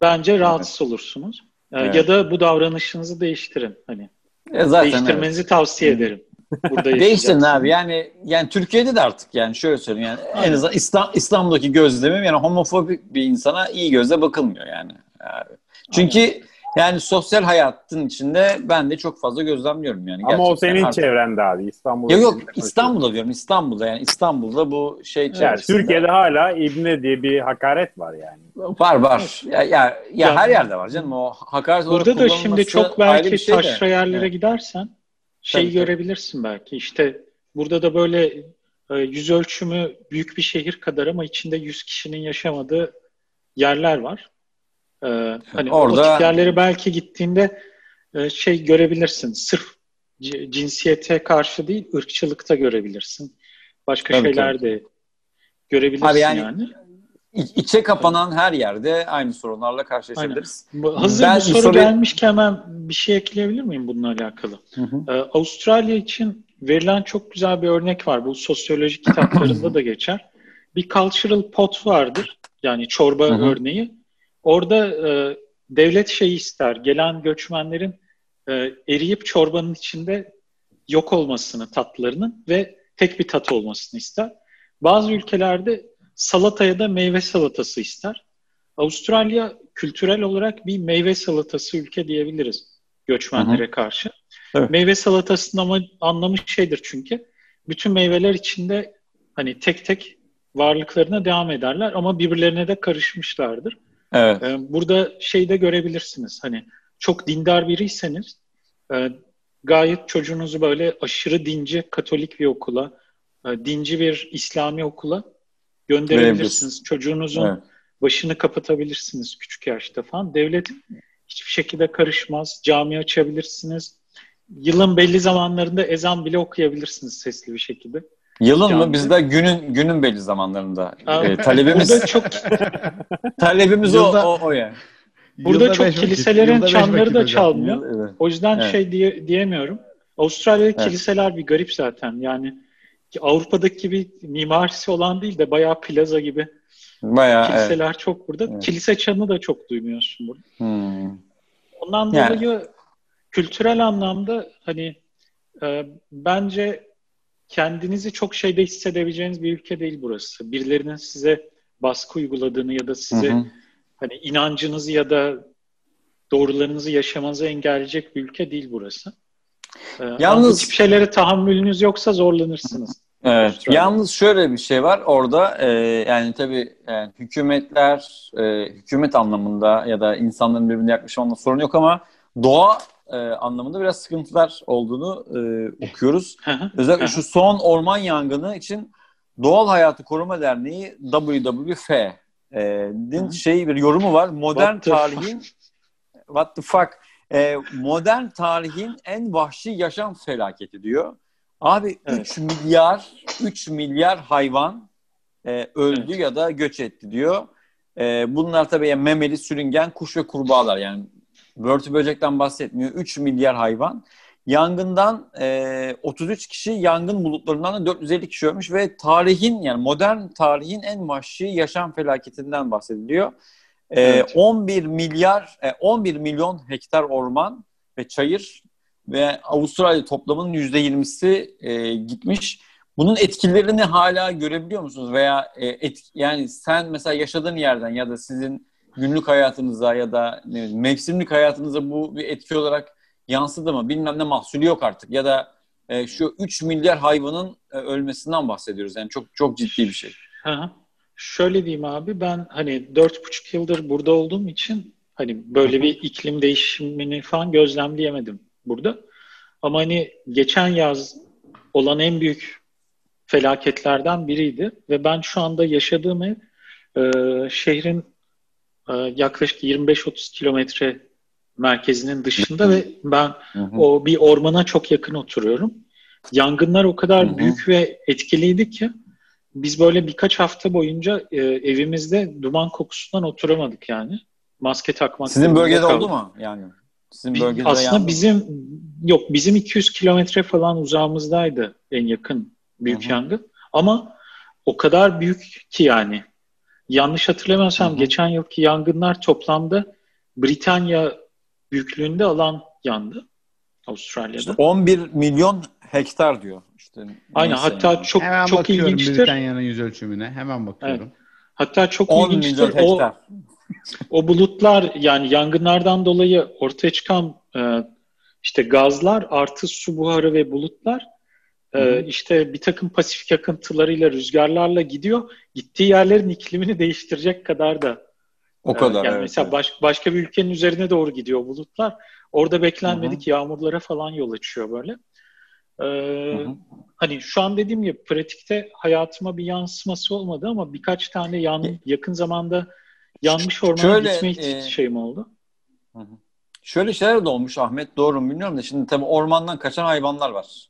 Bence rahatsız evet. olursunuz. Evet. Ya da bu davranışınızı değiştirin. Hani e zaten değiştirmenizi evet. tavsiye ederim. Burada <laughs> Değiştirin abi. Yani yani Türkiye'de de artık yani şöyle söyleyeyim yani Aynen. en azından İslam, İstanbul'daki gözlemim yani homofobik bir insana iyi gözle bakılmıyor yani. yani çünkü Aynen. Yani sosyal hayatın içinde ben de çok fazla gözlemliyorum yani. Ama o senin artık... çevrende abi İstanbul'da. Yok yok İstanbul'da diyorum İstanbul'da yani İstanbul'da bu şey içerisinde. Evet, Türkiye'de hala İbne diye bir hakaret var yani. Var var. Ya, ya, ya her yerde var canım o hakaret olarak Burada da şimdi çok belki şey taşra yerlere evet. gidersen şey tabii, görebilirsin tabii. belki işte burada da böyle e, yüz ölçümü büyük bir şehir kadar ama içinde yüz kişinin yaşamadığı yerler var. Ee, hani Orada... o tip yerlere belki gittiğinde e, şey görebilirsin. Sırf cinsiyete karşı değil, ırkçılıkta görebilirsin. Başka tabii, şeyler tabii. de görebilirsin Abi yani. yani. İçe kapanan her yerde aynı sorunlarla karşılaşabiliriz. Aynen. Hazır ben bu soru soruyu... gelmişken hemen bir şey ekleyebilir miyim bununla alakalı? Hı hı. Ee, Avustralya için verilen çok güzel bir örnek var. Bu sosyolojik kitaplarında da geçer. Bir cultural pot vardır. Yani çorba hı hı. örneği. Orada e, devlet şeyi ister, gelen göçmenlerin e, eriyip çorbanın içinde yok olmasını tatlarının ve tek bir tat olmasını ister. Bazı ülkelerde salataya da meyve salatası ister. Avustralya kültürel olarak bir meyve salatası ülke diyebiliriz göçmenlere Hı-hı. karşı. Evet. Meyve salatasının ama anlamı şeydir çünkü bütün meyveler içinde hani tek tek varlıklarına devam ederler ama birbirlerine de karışmışlardır. Evet. Ee, burada şey de görebilirsiniz. Hani çok dindar biriyseniz e, gayet çocuğunuzu böyle aşırı dinci Katolik bir okula, e, dinci bir İslami okula gönderebilirsiniz. Çocuğunuzun evet. başını kapatabilirsiniz küçük yaşta falan. Devlet hiçbir şekilde karışmaz. Cami açabilirsiniz. Yılın belli zamanlarında ezan bile okuyabilirsiniz sesli bir şekilde. Yılın Canlı. mı? Bizde günün günün belli zamanlarında. Ee, talebimiz çok <laughs> talebimiz yılda, o, o, o yani. Burada çok kiliselerin çanları da çalmıyor. evet. O yüzden evet. şey diye, diyemiyorum. Avustralya'da evet. kiliseler bir garip zaten. Yani Avrupa'daki gibi mimarisi olan değil de bayağı plaza gibi bayağı, kiliseler evet. çok burada. Evet. Kilise çanı da çok duymuyorsun burada. Hmm. Ondan yani. dolayı kültürel anlamda hani e, bence kendinizi çok şeyde hissedebileceğiniz bir ülke değil burası. Birilerinin size baskı uyguladığını ya da size hı hı. hani inancınızı ya da doğrularınızı yaşamanızı engelleyecek bir ülke değil burası. Ee, Yalnız bu tip şeylere tahammülünüz yoksa zorlanırsınız. Evet. Avustralya. Yalnız şöyle bir şey var orada e, yani tabii yani hükümetler e, hükümet anlamında ya da insanların birbirine yaklaşımında sorun yok ama doğa e, anlamında biraz sıkıntılar olduğunu e, okuyoruz. Özellikle şu son orman yangını için Doğal Hayatı Koruma Derneği WWF'nin şey bir yorumu var. Modern tarihin what the fuck e, modern tarihin en vahşi yaşam felaketi diyor. Abi evet. 3 milyar 3 milyar hayvan e, öldü evet. ya da göç etti diyor. E, bunlar tabii yani memeli, sürüngen, kuş ve kurbağalar yani börtü böcekten bahsetmiyor. 3 milyar hayvan. Yangından e, 33 kişi, yangın bulutlarından da 450 kişi ölmüş ve tarihin yani modern tarihin en vahşi yaşam felaketinden bahsediliyor. E, evet. 11 milyar, e, 11 milyon hektar orman ve çayır ve Avustralya toplamının %20'si e, gitmiş. Bunun etkilerini hala görebiliyor musunuz? Veya e, et, yani sen mesela yaşadığın yerden ya da sizin günlük hayatınıza ya da ne bileyim, mevsimlik hayatınıza bu bir etki olarak yansıdı mı? Bilmem ne mahsulü yok artık ya da e, şu 3 milyar hayvanın e, ölmesinden bahsediyoruz. Yani çok çok ciddi bir şey. Hı Şöyle diyeyim abi ben hani dört buçuk yıldır burada olduğum için hani böyle bir iklim değişimini falan gözlemleyemedim burada. Ama hani geçen yaz olan en büyük felaketlerden biriydi ve ben şu anda yaşadığım ev e, şehrin yaklaşık 25-30 kilometre merkezinin dışında ve ben hı hı. o bir ormana çok yakın oturuyorum. Yangınlar o kadar hı hı. büyük ve etkiliydi ki biz böyle birkaç hafta boyunca e, evimizde duman kokusundan oturamadık yani. Maske takmak. Sizin bölgede kaldı. oldu mu yani? Sizin bölgede Aslında yandı bizim yok bizim 200 kilometre falan uzağımızdaydı en yakın büyük Hı-hı. yangın. Ama o kadar büyük ki yani. Yanlış hatırlamıyorsam Hı-hı. geçen yılki yangınlar toplamda Britanya büyüklüğünde alan yandı Avustralya'da. İşte 11 milyon hektar diyor. İşte Aynen hatta yani. çok Hemen çok ilginçtir. Britanya'nın yüz ölçümüne hemen bakıyorum. Evet. Hatta çok ilginçtir. O, o bulutlar yani yangınlardan dolayı ortaya çıkan e, işte gazlar artı su buharı ve bulutlar e, işte bir takım pasifik akıntılarıyla rüzgarlarla gidiyor. Gittiği yerlerin iklimini değiştirecek kadar da o e, kadar. yani evet, mesela evet. Baş, başka bir ülkenin üzerine doğru gidiyor bulutlar. Orada beklenmedik Hı-hı. yağmurlara falan yol açıyor böyle. Ee, hani şu an dediğim gibi pratikte hayatıma bir yansıması olmadı ama birkaç tane yan, yakın zamanda yanmış ormana Şöyle, gitme e, şeyim oldu. Şöyle şeyler de olmuş Ahmet doğru mu bilmiyorum da şimdi tabii ormandan kaçan hayvanlar var.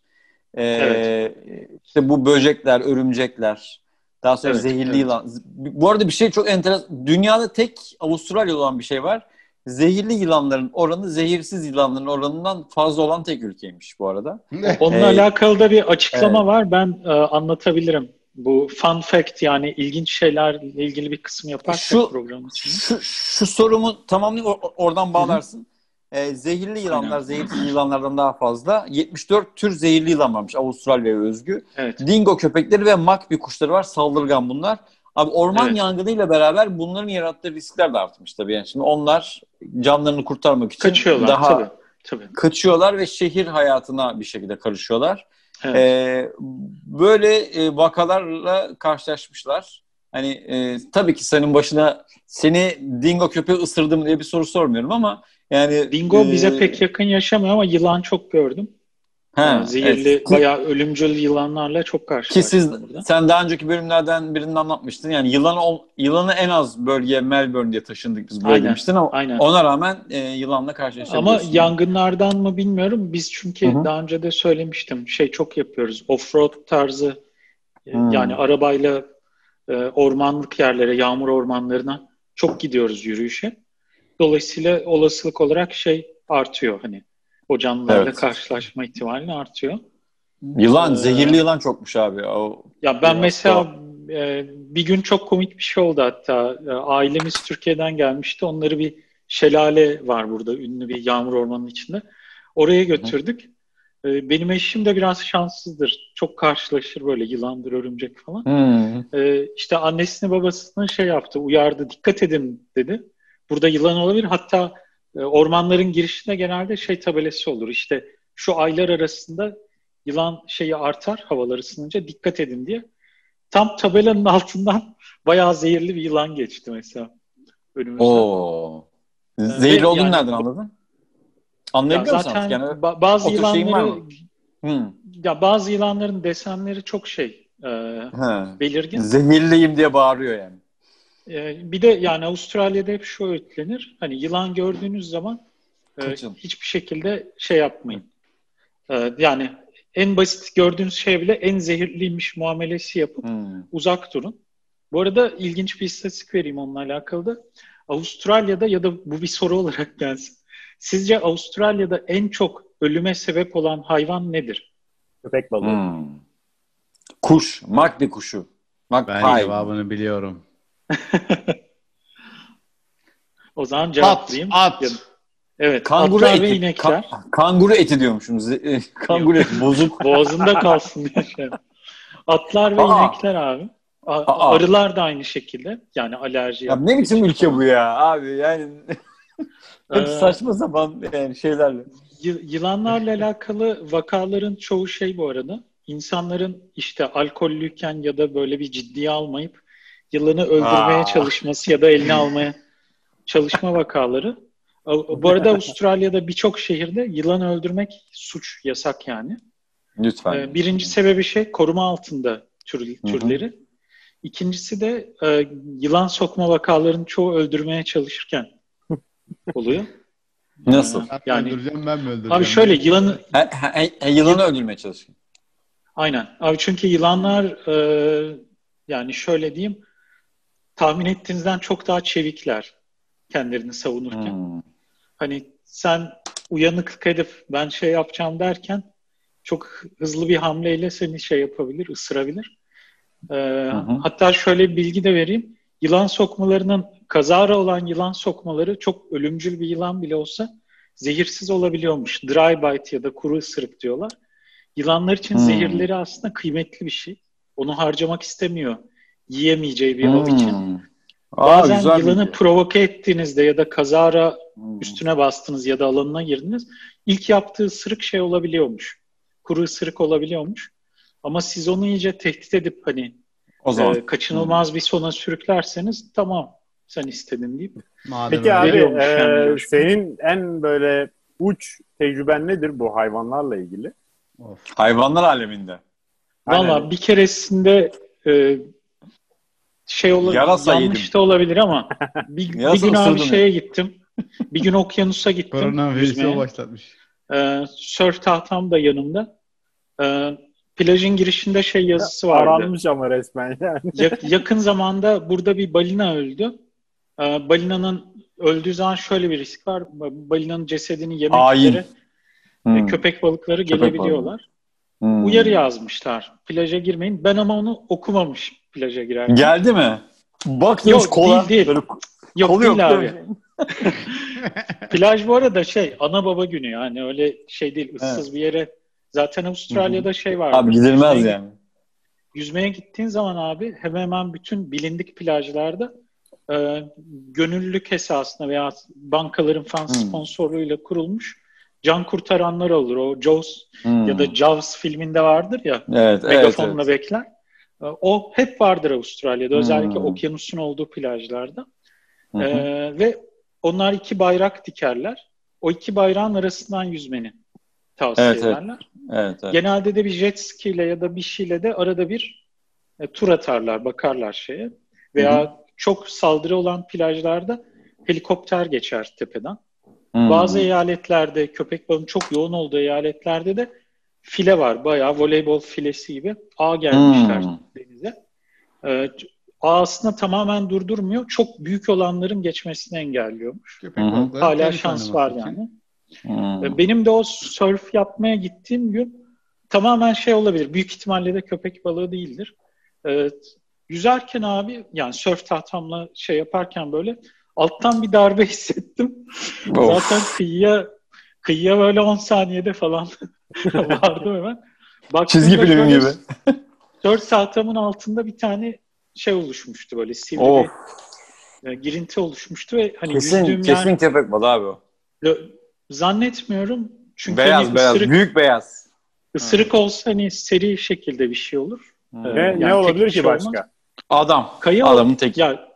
Ee, evet. İşte bu böcekler, örümcekler, daha sonra evet, zehirli evet. yılan. Bu arada bir şey çok enteresan. Dünyada tek Avustralya'da olan bir şey var zehirli yılanların oranı zehirsiz yılanların oranından fazla olan tek ülkeymiş bu arada. Onunla ee, alakalı da bir açıklama evet. var. Ben e, anlatabilirim. Bu fun fact yani ilginç şeylerle ilgili bir kısım yaparsak şu, programın içinde. Şu, şu sorumu tamamlayayım oradan bağlarsın. Ee, zehirli yılanlar Aynen. zehirsiz yılanlardan daha fazla. 74 tür zehirli yılan varmış Avustralya'ya özgü. Evet. Dingo köpekleri ve makbi kuşları var. Saldırgan bunlar. Abi orman evet. yangınıyla beraber bunların yarattığı riskler de artmış tabii. Yani şimdi onlar canlarını kurtarmak için kaçıyorlar, daha tabii, tabii. kaçıyorlar ve şehir hayatına bir şekilde karışıyorlar. Evet. Ee, böyle e, vakalarla karşılaşmışlar. Hani e, tabii ki senin başına seni dingo köpeği ısırdı mı diye bir soru sormuyorum ama yani dingo e, bize pek yakın yaşamıyor ama yılan çok gördüm. Ha, yani zehirli evet. bayağı ölümcül yılanlarla çok karşılaştık. Ki siz burada. sen daha önceki bölümlerden birinde anlatmıştın. Yani yılan ol, yılanı en az bölgeye Melbourne diye taşındık biz aynen, demiştin ama aynen. ona rağmen e, yılanla karşılaşabiliyorsun. Ama yangınlardan mı bilmiyorum. Biz çünkü Hı-hı. daha önce de söylemiştim. Şey çok yapıyoruz. Offroad tarzı e, Hı. yani arabayla e, ormanlık yerlere, yağmur ormanlarına çok gidiyoruz yürüyüşe. Dolayısıyla olasılık olarak şey artıyor hani o canlılarla evet. karşılaşma ihtimali artıyor. Yılan, ee, zehirli yılan çokmuş abi. O, ya ben mesela e, bir gün çok komik bir şey oldu hatta. E, ailemiz Türkiye'den gelmişti. Onları bir şelale var burada, ünlü bir yağmur ormanının içinde. Oraya götürdük. E, benim eşim de biraz şanssızdır. Çok karşılaşır böyle yılandır, örümcek falan. Hmm. E, işte annesini babasına şey yaptı, uyardı. Dikkat edin dedi. Burada yılan olabilir. Hatta e, ormanların girişinde genelde şey tabelası olur. İşte şu aylar arasında yılan şeyi artar havalar ısınınca dikkat edin diye. Tam tabelanın altından <laughs> bayağı zehirli bir yılan geçti mesela önümüzden. Oo. Zehirli olduğunu yani, nereden anladın? Anlayabiliyor musun? Zaten yani, bazı yılanları hmm. ya bazı yılanların desenleri çok şey e, belirgin. Zehirliyim diye bağırıyor yani. Ee, bir de yani Avustralya'da hep şu öğütlenir. Hani yılan gördüğünüz zaman e, hiçbir şekilde şey yapmayın. E, yani en basit gördüğünüz şey bile en zehirliymiş muamelesi yapıp hmm. uzak durun. Bu arada ilginç bir istatistik vereyim onunla alakalı da. Avustralya'da ya da bu bir soru olarak <laughs> gelsin. Sizce Avustralya'da en çok ölüme sebep olan hayvan nedir? Köpek balığı. Hmm. Kuş. Magpie kuşu. Magpie. Ben cevabını biliyorum. O zaman cevaplayayım. At. at. Evet. Kanguru eti. Ve inekler. Ka- kanguru eti diyormuşsunuz. E, kanguru eti bozuk. <laughs> Boğazında kalsın diye şey. Atlar ve Aa. inekler abi. A- arılar da aynı şekilde. Yani alerji. Ya ne biçim ülke bu ya abi yani. Hep <laughs> ee, <laughs> saçma sapan yani şeylerle. Y- yılanlarla alakalı vakaların çoğu şey bu arada. İnsanların işte alkollüyken ya da böyle bir ciddiye almayıp yılanı öldürmeye Aa. çalışması ya da eline almaya çalışma vakaları. Bu arada <laughs> Avustralya'da birçok şehirde yılan öldürmek suç, yasak yani. Lütfen. Ee, birinci sebebi şey koruma altında tür, türleri. Hı hı. İkincisi de e, yılan sokma vakalarının çoğu öldürmeye çalışırken <laughs> oluyor. Nasıl? Sen Yani- öldüreceğim ben mi öldüreceğim? Abi şöyle yılanı He, he, he, yılanı öldürmeye çalışın. aynen. Abi çünkü yılanlar e, yani şöyle diyeyim tahmin ettiğinizden çok daha çevikler kendilerini savunurken. Hmm. Hani sen uyanıklık edip ben şey yapacağım derken çok hızlı bir hamleyle seni şey yapabilir, ısırabilir. Ee, hı. Hatta şöyle bir bilgi de vereyim. Yılan sokmalarının kazara olan yılan sokmaları çok ölümcül bir yılan bile olsa zehirsiz olabiliyormuş. Dry bite ya da kuru ısırık diyorlar. Yılanlar için Hmm. zehirleri aslında kıymetli bir şey. Onu harcamak istemiyor. Yiyemeyeceği bir av için. Hmm. Aa, Bazen güzel yılanı bilgi. provoke ettiğinizde ya da kazara Hmm. üstüne bastınız ya da alanına girdiniz. İlk yaptığı ısırık şey olabiliyormuş. Kuru ısırık olabiliyormuş. Ama siz onu iyice tehdit edip hani O zaman. e, kaçınılmaz bir sona sürüklerseniz tamam sen istedin deyip. Madem Peki abi e, yani senin en böyle uç tecrüben nedir bu hayvanlarla ilgili? Of. Hayvanlar aleminde. Valla bir keresinde e, şey olabilir, Yarasa yanlış yedim. da olabilir ama <laughs> bir, bir gün abi şeye gittim. Bir gün okyanusa gittim. Koronavirüsü başlatmış. Ee, surf tahtam da yanımda. Ee, plajın girişinde şey yazısı vardı. Aranmış ama resmen yani. Ya- yakın zamanda burada bir balina öldü. Ee, balinanın öldüğü zaman şöyle bir risk var. Balinanın cesedini yemek Hain. üzere Hmm. köpek balıkları Köpek gelebiliyorlar. Hmm. Uyarı yazmışlar. Plaja girmeyin. Ben ama onu okumamış plaja girerken. Geldi mi? Bak Yok, kola. değil, değil. Böyle Yok kolu değil yok, abi. <laughs> Plaj bu arada şey ana baba günü yani öyle şey değil ıssız bir yere. Zaten Avustralya'da şey var. Abi gidilmez yani. Yüzmeye gittiğin zaman abi hemen hemen bütün bilindik plajlarda e, gönüllülük esasına veya bankaların Hmm. sponsorluğuyla kurulmuş can kurtaranlar olur. O Jaws Hmm. ya da Jaws filminde vardır ya evet, evet, megafonla evet. bekler. E, O hep vardır Avustralya'da. Özellikle Hmm. okyanusun olduğu plajlarda. Ee, ve onlar iki bayrak dikerler. O iki bayrağın arasından yüzmeni tavsiye Evet, evet. ederler. evet, evet. Genelde de bir jet ski ile ya da bir şeyle de arada bir e, tur atarlar, bakarlar şeye. Veya Hı çok saldırı olan plajlarda helikopter geçer tepeden. Hmm. Bazı eyaletlerde, köpek balığının çok yoğun olduğu eyaletlerde de file var. Bayağı voleybol filesi gibi ağ gelmişler Hmm. denize. Ee, ağ aslında tamamen durdurmuyor. Çok büyük olanların geçmesini engelliyormuş. Köpek balıkları Hala şans var için. yani. Hmm. Ee, Benim de o surf yapmaya gittiğim gün tamamen şey olabilir. Büyük ihtimalle de köpek balığı değildir. Ee, yüzerken abi yani surf tahtamla şey yaparken böyle alttan bir darbe <laughs> hissettim. Of. Zaten kıyıya kıyıya böyle 10 saniyede falan <laughs> vardım hemen. Baktığımda Çizgi film şöyle gibi. <laughs> 4 tahtamın altında bir tane şey oluşmuştu böyle sivri bir e, girinti oluşmuştu ve hani Kesin, yüzdüğüm kesin yer köpek balığı abi o. Zannetmiyorum. Çünkü Beyaz hani beyaz. ısırık, Büyük beyaz. ısırık olsa hani seri şekilde bir şey olur. Hmm. Ne, Yani ne tek olabilir ki şey başka? olmaz. Adam. Kaya Adamın teki. ya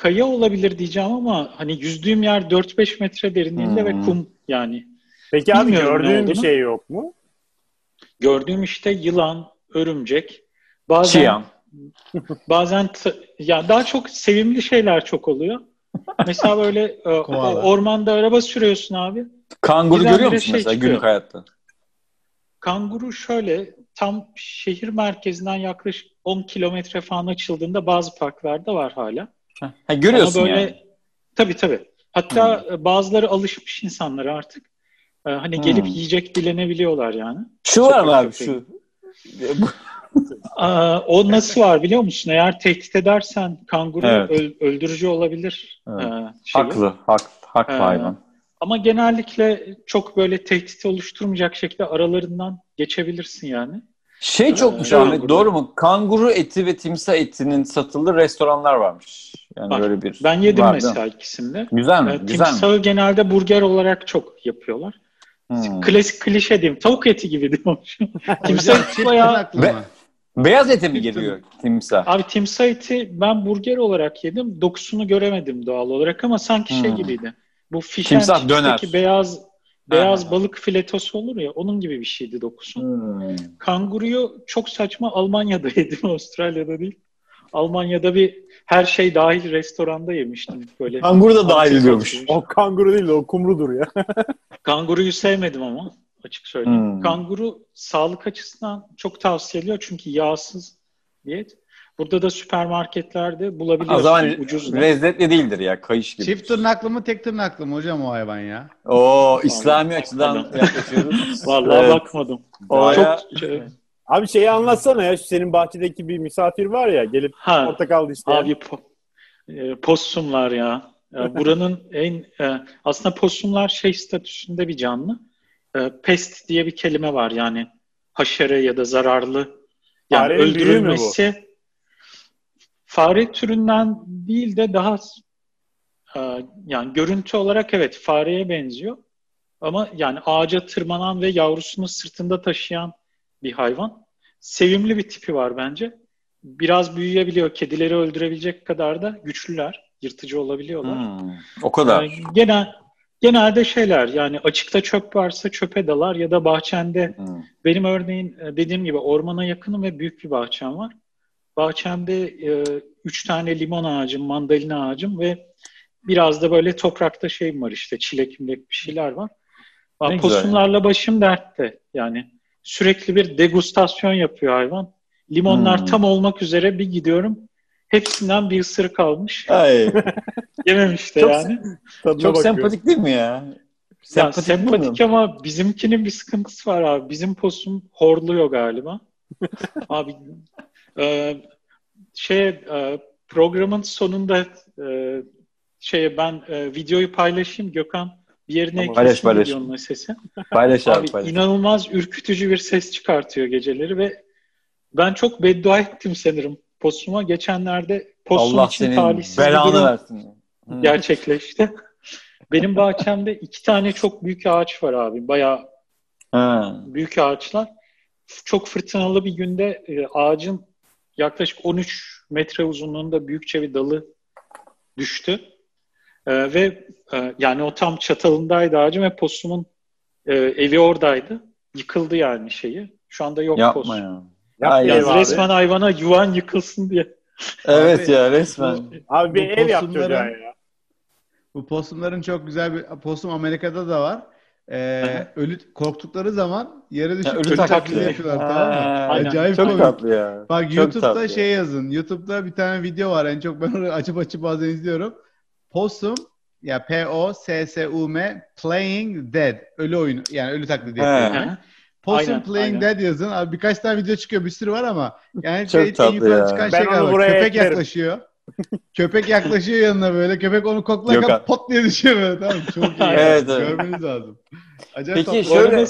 kaya olabilir diyeceğim ama hani yüzdüğüm yer 4-5 metre derinliğinde Hmm. ve kum yani. Peki abi Bilmiyorum gördüğün bir şey yok mu? Gördüğüm işte yılan, örümcek, bazen Çiyan. <laughs> bazen t- ya daha çok sevimli şeyler çok oluyor. Mesela böyle e, ormanda araba sürüyorsun abi. Kanguru Birdenbire görüyor musun şey mesela çıkıyor. günlük hayatta? Kanguru şöyle tam şehir merkezinden yaklaşık 10 kilometre falan açıldığında bazı parklarda var hala. Ha, görüyorsun Ama böyle yani. tabii tabii. Hatta e, bazıları alışmış insanlar artık. E, Hani gelip Hmm. yiyecek dilenebiliyorlar yani. Şu var mı abi köpeği. şu? <laughs> Aa, o nasıl var biliyor musun? Eğer tehdit edersen kanguru Evet. öl- öldürücü olabilir. Evet. e, şeyi. Haklı. Hak, haklı Ee, hayvan. Ama genellikle çok böyle tehdit oluşturmayacak şekilde aralarından geçebilirsin yani. Şey çokmuş Ee, Ahmet kanguru. doğru mu? Kanguru eti ve timsah etinin satıldığı restoranlar varmış. Yani Var. böyle bir. Ben yedim var, mesela mi? ikisinde. Güzel mi? Ee, Güzel mi? Timsahı genelde burger olarak çok yapıyorlar. Hmm. Klasik klişe diyeyim. Tavuk eti gibi <laughs> diyormuşum. <laughs> O Timsah eti bayağı... mı? Beyaz ete mi geliyor timsah? Abi timsah eti ben burger olarak yedim. Dokusunu göremedim doğal olarak ama sanki şey Hmm. gibiydi. Bu fish Timsah döner. beyaz beyaz Ha. balık filetosu olur ya onun gibi bir şeydi dokusu. Hmm. Kanguruyu çok saçma Almanya'da <laughs> yedim Avustralya'da değil. Almanya'da bir her şey dahil restoranda yemiştim böyle. Kanguru da dahil ediyormuş. O kanguru değil o kumrudur ya. <laughs> Kanguruyu sevmedim ama açık söyleyeyim. Hmm. Kanguru sağlık açısından çok tavsiye ediliyor çünkü yağsız diyet. Burada da süpermarketlerde bulabiliyorsun. O zaman ucuz lezzetli değildir ya kayış gibi. Çift tırnaklı mı tek tırnaklı mı hocam o hayvan ya? Oo İslami açıdan yaklaşıyoruz. <laughs> Vallahi evet. bakmadım. O çok Abi şeyi anlatsana ya senin bahçedeki bir misafir var ya gelip ha, portakal işte. Abi po- e, possumlar ya. ya <laughs> buranın en e, aslında possumlar şey statüsünde bir canlı. E, pest diye bir kelime var yani haşere ya da zararlı yani Farenin öldürülmesi fare türünden değil de daha e, yani görüntü olarak evet fareye benziyor. Ama yani ağaca tırmanan ve yavrusunu sırtında taşıyan bir hayvan. Sevimli bir tipi var bence. Biraz büyüyebiliyor. Kedileri öldürebilecek kadar da güçlüler. Yırtıcı olabiliyorlar. Hmm, o kadar. Yani genel, genelde şeyler yani açıkta çöp varsa çöpe dalar ya da bahçende. Hmm. Benim örneğin e, dediğim gibi ormana yakınım ve büyük bir bahçem var. Bahçemde e, üç tane limon ağacım, mandalina ağacım ve biraz da böyle toprakta şeyim var işte çilek milek bir şeyler var. Ne Posunlarla başım dertte yani. Sürekli bir degustasyon yapıyor hayvan. Limonlar hmm. tam olmak üzere bir gidiyorum. Hepsinden bir ısırık almış. Ay. <laughs> Yememiş de çok, yani. Çok sempatik değil mi ya? Sempatik, ya, sempatik ama bizimkinin bir sıkıntısı var abi. Bizim posum horluyor galiba. abi <laughs> e, şey e, programın sonunda e, şey ben e, videoyu paylaşayım Gökhan bir yerine tamam, paylaş, paylaş. videonun sesi. <laughs> Paylaş abi, abi paylaş. inanılmaz ürkütücü bir ses çıkartıyor geceleri ve ben çok beddua ettim sanırım Posum'a. Geçenlerde Posum Allah için talihsiz bir durum versin. gerçekleşti. Benim bahçemde iki tane çok büyük ağaç var abi. Bayağı ha. büyük ağaçlar. Çok fırtınalı bir günde e, ağacın yaklaşık 13 metre uzunluğunda büyükçe bir dalı düştü. E, ve e, yani o tam çatalındaydı ağacın ve posumun e, evi oradaydı. Yıkıldı yani şeyi. Şu anda yok Yapma posum. ya. Yap, yani resmen hayvana yuvan yıkılsın diye. Evet abi, ya resmen. Bu, abi bir ev yap çocuğa ya. Bu posumların çok güzel bir posum Amerika'da da var. Ee, <laughs> ölü korktukları zaman yere düşüp ölü taklidi yapıyorlar tamam mı? Aynen. Acayip çok komik. tatlı ya. Bak çok YouTube'da tatlı. şey yazın. YouTube'da bir tane video var. En çok ben onu açıp açıp bazen izliyorum. Possum ya P O S S U M playing dead. Ölü oyunu yani ölü taklidi yapıyor. Possum aynen, Playing aynen. Dead yazın. Abi birkaç tane video çıkıyor. Bir sürü var ama yani Çok şey, en yukarı ya. çıkan ben şey galiba. Köpek eklerim. yaklaşıyor. Köpek yaklaşıyor yanına böyle. Köpek onu koklarken pot diye düşüyor böyle. Tamam Çok iyi. evet, evet. Görmeniz lazım. Acayip Peki şöyle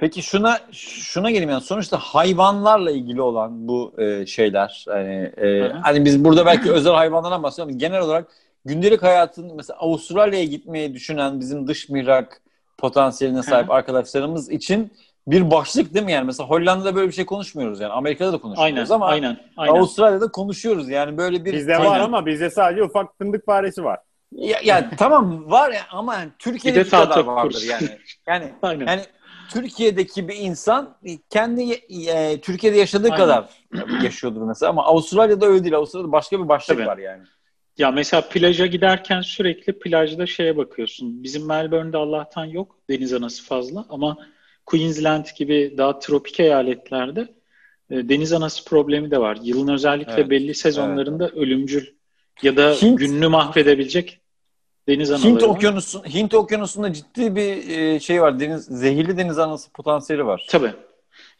Peki şuna şuna geleyim yani sonuçta hayvanlarla ilgili olan bu e, şeyler hani e, hani biz burada belki özel hayvanlardan bahsediyoruz genel olarak gündelik hayatın mesela Avustralya'ya gitmeyi düşünen bizim dış mihrak potansiyeline sahip arkadaşlarımız için bir başlık değil mi yani? Mesela Hollanda'da böyle bir şey konuşmuyoruz yani. Amerika'da da konuşmuyoruz aynen, ama aynen, aynen. Avustralya'da konuşuyoruz yani böyle bir... Bizde var ama bizde sadece ufak fındık faresi var. Ya, ya tamam var ya ama Türkiye'de bir kadar vardır yani. Yani, <laughs> aynen. yani Türkiye'deki bir insan kendi e, Türkiye'de yaşadığı aynen. kadar yaşıyordur mesela ama Avustralya'da öyle değil. Avustralya'da başka bir başlık Tabii. var yani. Ya mesela plaja giderken sürekli plajda şeye bakıyorsun. Bizim Melbourne'de Allah'tan yok deniz anası fazla ama Queensland gibi daha tropik eyaletlerde e, deniz anası problemi de var. Yılın özellikle evet, belli sezonlarında evet. ölümcül ya da Hint, gününü mahvedebilecek deniz anaları Hint okyanusu Hint okyanusunda ciddi bir e, şey var. Deniz zehirli deniz anası potansiyeli var. Tabii.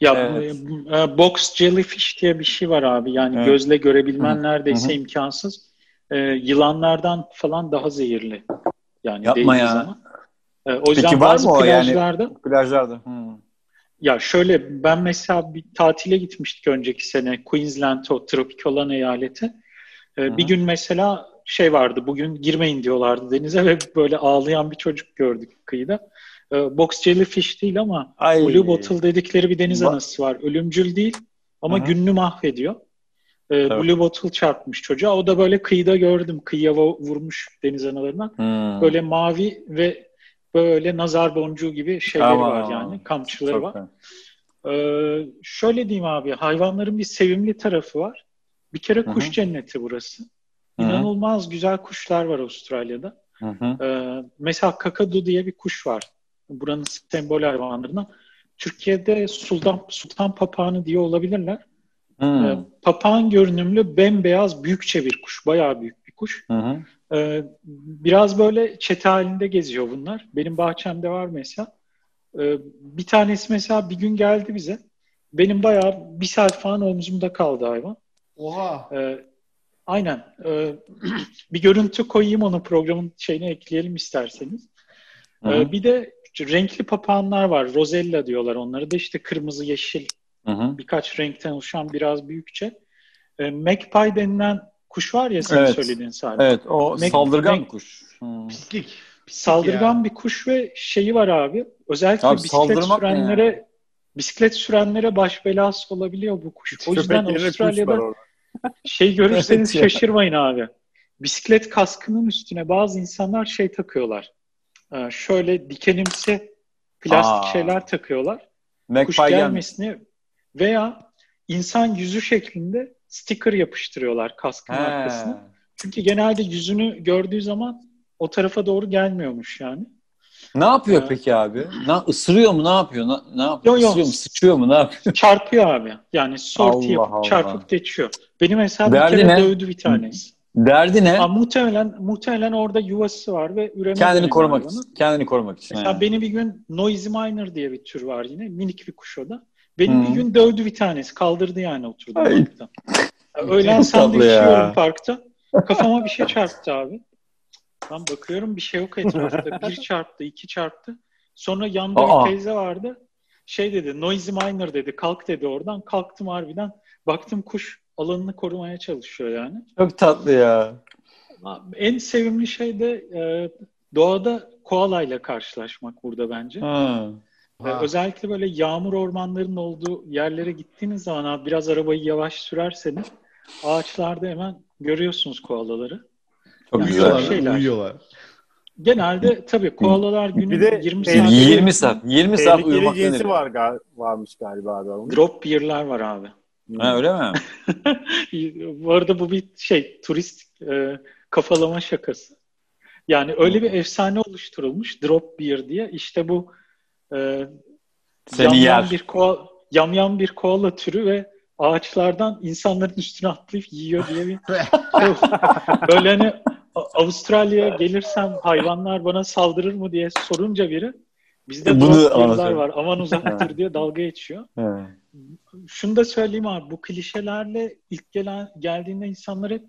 Ya evet. E, box jellyfish diye bir şey var abi. Yani evet. gözle görebilmen Hı. neredeyse Hı. imkansız e, yılanlardan falan daha zehirli. Yani Yapma ya. Zaman. E, o yüzden Peki var mı o plajlarda, yani plajlarda? Hmm. Ya şöyle ben mesela bir tatile gitmiştik önceki sene Queensland o tropik olan eyalete. Ee, bir gün mesela şey vardı bugün girmeyin diyorlardı denize ve böyle ağlayan bir çocuk gördük kıyıda. Ee, box jellyfish değil ama Ay. blue bottle dedikleri bir deniz anası var. Ölümcül değil ama Hı-hı. gününü mahvediyor. E, Blue Bottle çarpmış çocuğa. O da böyle kıyıda gördüm. Kıyıya vurmuş deniz analarından. Hmm. Böyle mavi ve böyle nazar boncuğu gibi şeyleri Aman. var yani. Kamçıları Çok var. Ee, şöyle diyeyim abi. Hayvanların bir sevimli tarafı var. Bir kere kuş Hı-hı. cenneti burası. İnanılmaz Hı-hı. güzel kuşlar var Avustralya'da. Ee, mesela kakadu diye bir kuş var. Buranın sembol hayvanlarından. Türkiye'de sultan, sultan papağanı diye olabilirler. Hmm. Ee, papağan görünümlü bembeyaz büyükçe bir kuş. Bayağı büyük bir kuş. Hı Ee, biraz böyle çete halinde geziyor bunlar. Benim bahçemde var mesela. Ee, bir tanesi mesela bir gün geldi bize. Benim bayağı bir saat falan omzumda kaldı hayvan. Oha. Ee, aynen. Ee, bir görüntü koyayım onu programın şeyine ekleyelim isterseniz. Ee, bir de renkli papağanlar var. Rosella diyorlar onları da işte kırmızı, yeşil Hı-hı. birkaç renkten oluşan biraz büyükçe. Ee, magpie denilen kuş var ya senin evet. söylediğin sadece. Evet o Mag- saldırgan Mag- kuş. Hmm. Pislik. Saldırgan ya. bir kuş ve şeyi var abi. Özellikle abi, bisiklet sürenlere yani. bisiklet sürenlere baş belası olabiliyor bu kuş. O yüzden Avustralya'da <laughs> şey görürseniz evet şaşırmayın abi. Bisiklet kaskının üstüne bazı insanlar şey takıyorlar. Ee, şöyle dikenimsi plastik Aa. şeyler takıyorlar. Magpie kuş gelmesini veya insan yüzü şeklinde sticker yapıştırıyorlar kaskın He. arkasına. Çünkü genelde yüzünü gördüğü zaman o tarafa doğru gelmiyormuş yani. Ne yapıyor ee, peki abi? Ne ısırıyor mu? Ne yapıyor? Ne, ne yapıyor? Yok. Isırıyor mu? Sıçıyor mu? Ne yapıyor? <laughs> Çarpıyor abi. Yani sorti yapıp Allah. çarpıp geçiyor. Benim mesela Derdi bir kere ne? dövdü bir tanesi. Derdi ne? Ha, muhtemelen muhtemelen orada yuvası var ve üreme kendini korumak için. Kendini korumak için. Mesela yani. beni bir gün noisy miner diye bir tür var yine. Minik bir kuş o da. Beni hmm. bir gün dövdü bir tanesi. Kaldırdı yani oturdu parkta. Öğlen sandviç yiyorum parkta. Kafama bir şey çarptı abi. Ben bakıyorum bir şey yok etrafta. <laughs> bir çarptı, iki çarptı. Sonra yanında Aa. bir teyze vardı. Şey dedi, noisy miner dedi. Kalk dedi oradan. Kalktım harbiden. Baktım kuş alanını korumaya çalışıyor yani. Çok tatlı ya. En sevimli şey de e, doğada koala ile karşılaşmak burada bence. Ha. Ee, özellikle böyle yağmur ormanlarının olduğu yerlere gittiğiniz zaman abi biraz arabayı yavaş sürerseniz ağaçlarda hemen görüyorsunuz koalaları. Çok yani güzel şeyler. Uyuyorlar. Genelde tabii koalalar günün bir de 20 saat 20 saat 20 saat uyumak cinsi var gal- varmış galiba abi. Drop beer'ler var abi. Ha öyle mi? <laughs> bu arada bu bir şey turist e, kafalama şakası. Yani öyle bir efsane oluşturulmuş drop beer diye. İşte bu e, Seni yamyam yer. bir koala, yamyam bir koala türü ve ağaçlardan insanların üstüne atlayıp yiyor diye bir <laughs> böyle hani Avustralya'ya gelirsem hayvanlar bana saldırır mı diye sorunca biri bizde Bunu var aman uzaktır diye dalga geçiyor. Şunu da söyleyeyim abi bu klişelerle ilk gelen geldiğinde insanlar hep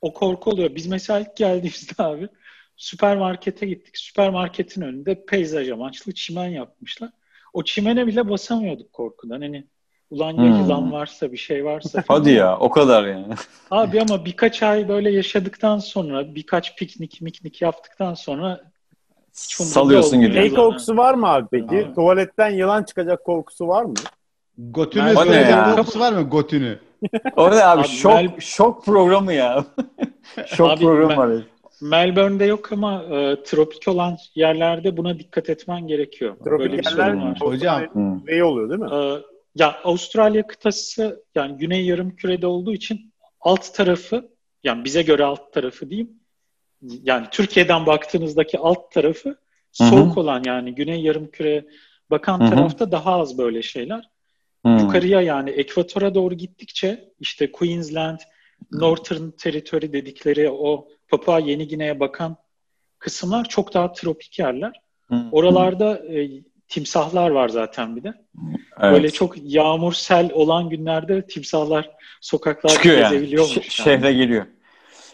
o korku oluyor. Biz mesela ilk geldiğimizde abi süpermarkete gittik. Süpermarketin önünde peyzaj amaçlı çimen yapmışlar. O çimene bile basamıyorduk korkudan. Hani ulan ya hmm. yılan varsa bir şey varsa. <laughs> Hadi ya o kadar yani. <laughs> Abi ama birkaç ay böyle yaşadıktan sonra birkaç piknik miknik yaptıktan sonra salıyorsun gibi. Şey korkusu var mı abi peki? Abi. Tuvaletten yılan çıkacak korkusu var mı? Gotünü söyleyecek korkusu var mı? Gotünü. O ne abi? abi şok, Mel... şok programı ya. <laughs> şok abi, programı var. Melbourne'de yok ama e, tropik olan yerlerde buna dikkat etmen gerekiyor. Tropik Böyle bir sorun var. Hocam. Ne oluyor değil mi? E, ya Avustralya kıtası yani güney yarım kürede olduğu için alt tarafı yani bize göre alt tarafı diyeyim. Yani Türkiye'den baktığınızdaki alt tarafı soğuk Hı-hı. olan yani güney yarım küre bakan Hı-hı. tarafta daha az böyle şeyler. Hı-hı. Yukarıya yani ekvatora doğru gittikçe işte Queensland, Northern Territory dedikleri o Papua Yeni Gine'ye bakan kısımlar çok daha tropik yerler. Hı. Oralarda e, timsahlar var zaten bir de. Evet. Böyle çok yağmur sel olan günlerde timsahlar sokaklarda Çıkıyor gezebiliyormuş. Yani. Ş- şehre geliyor.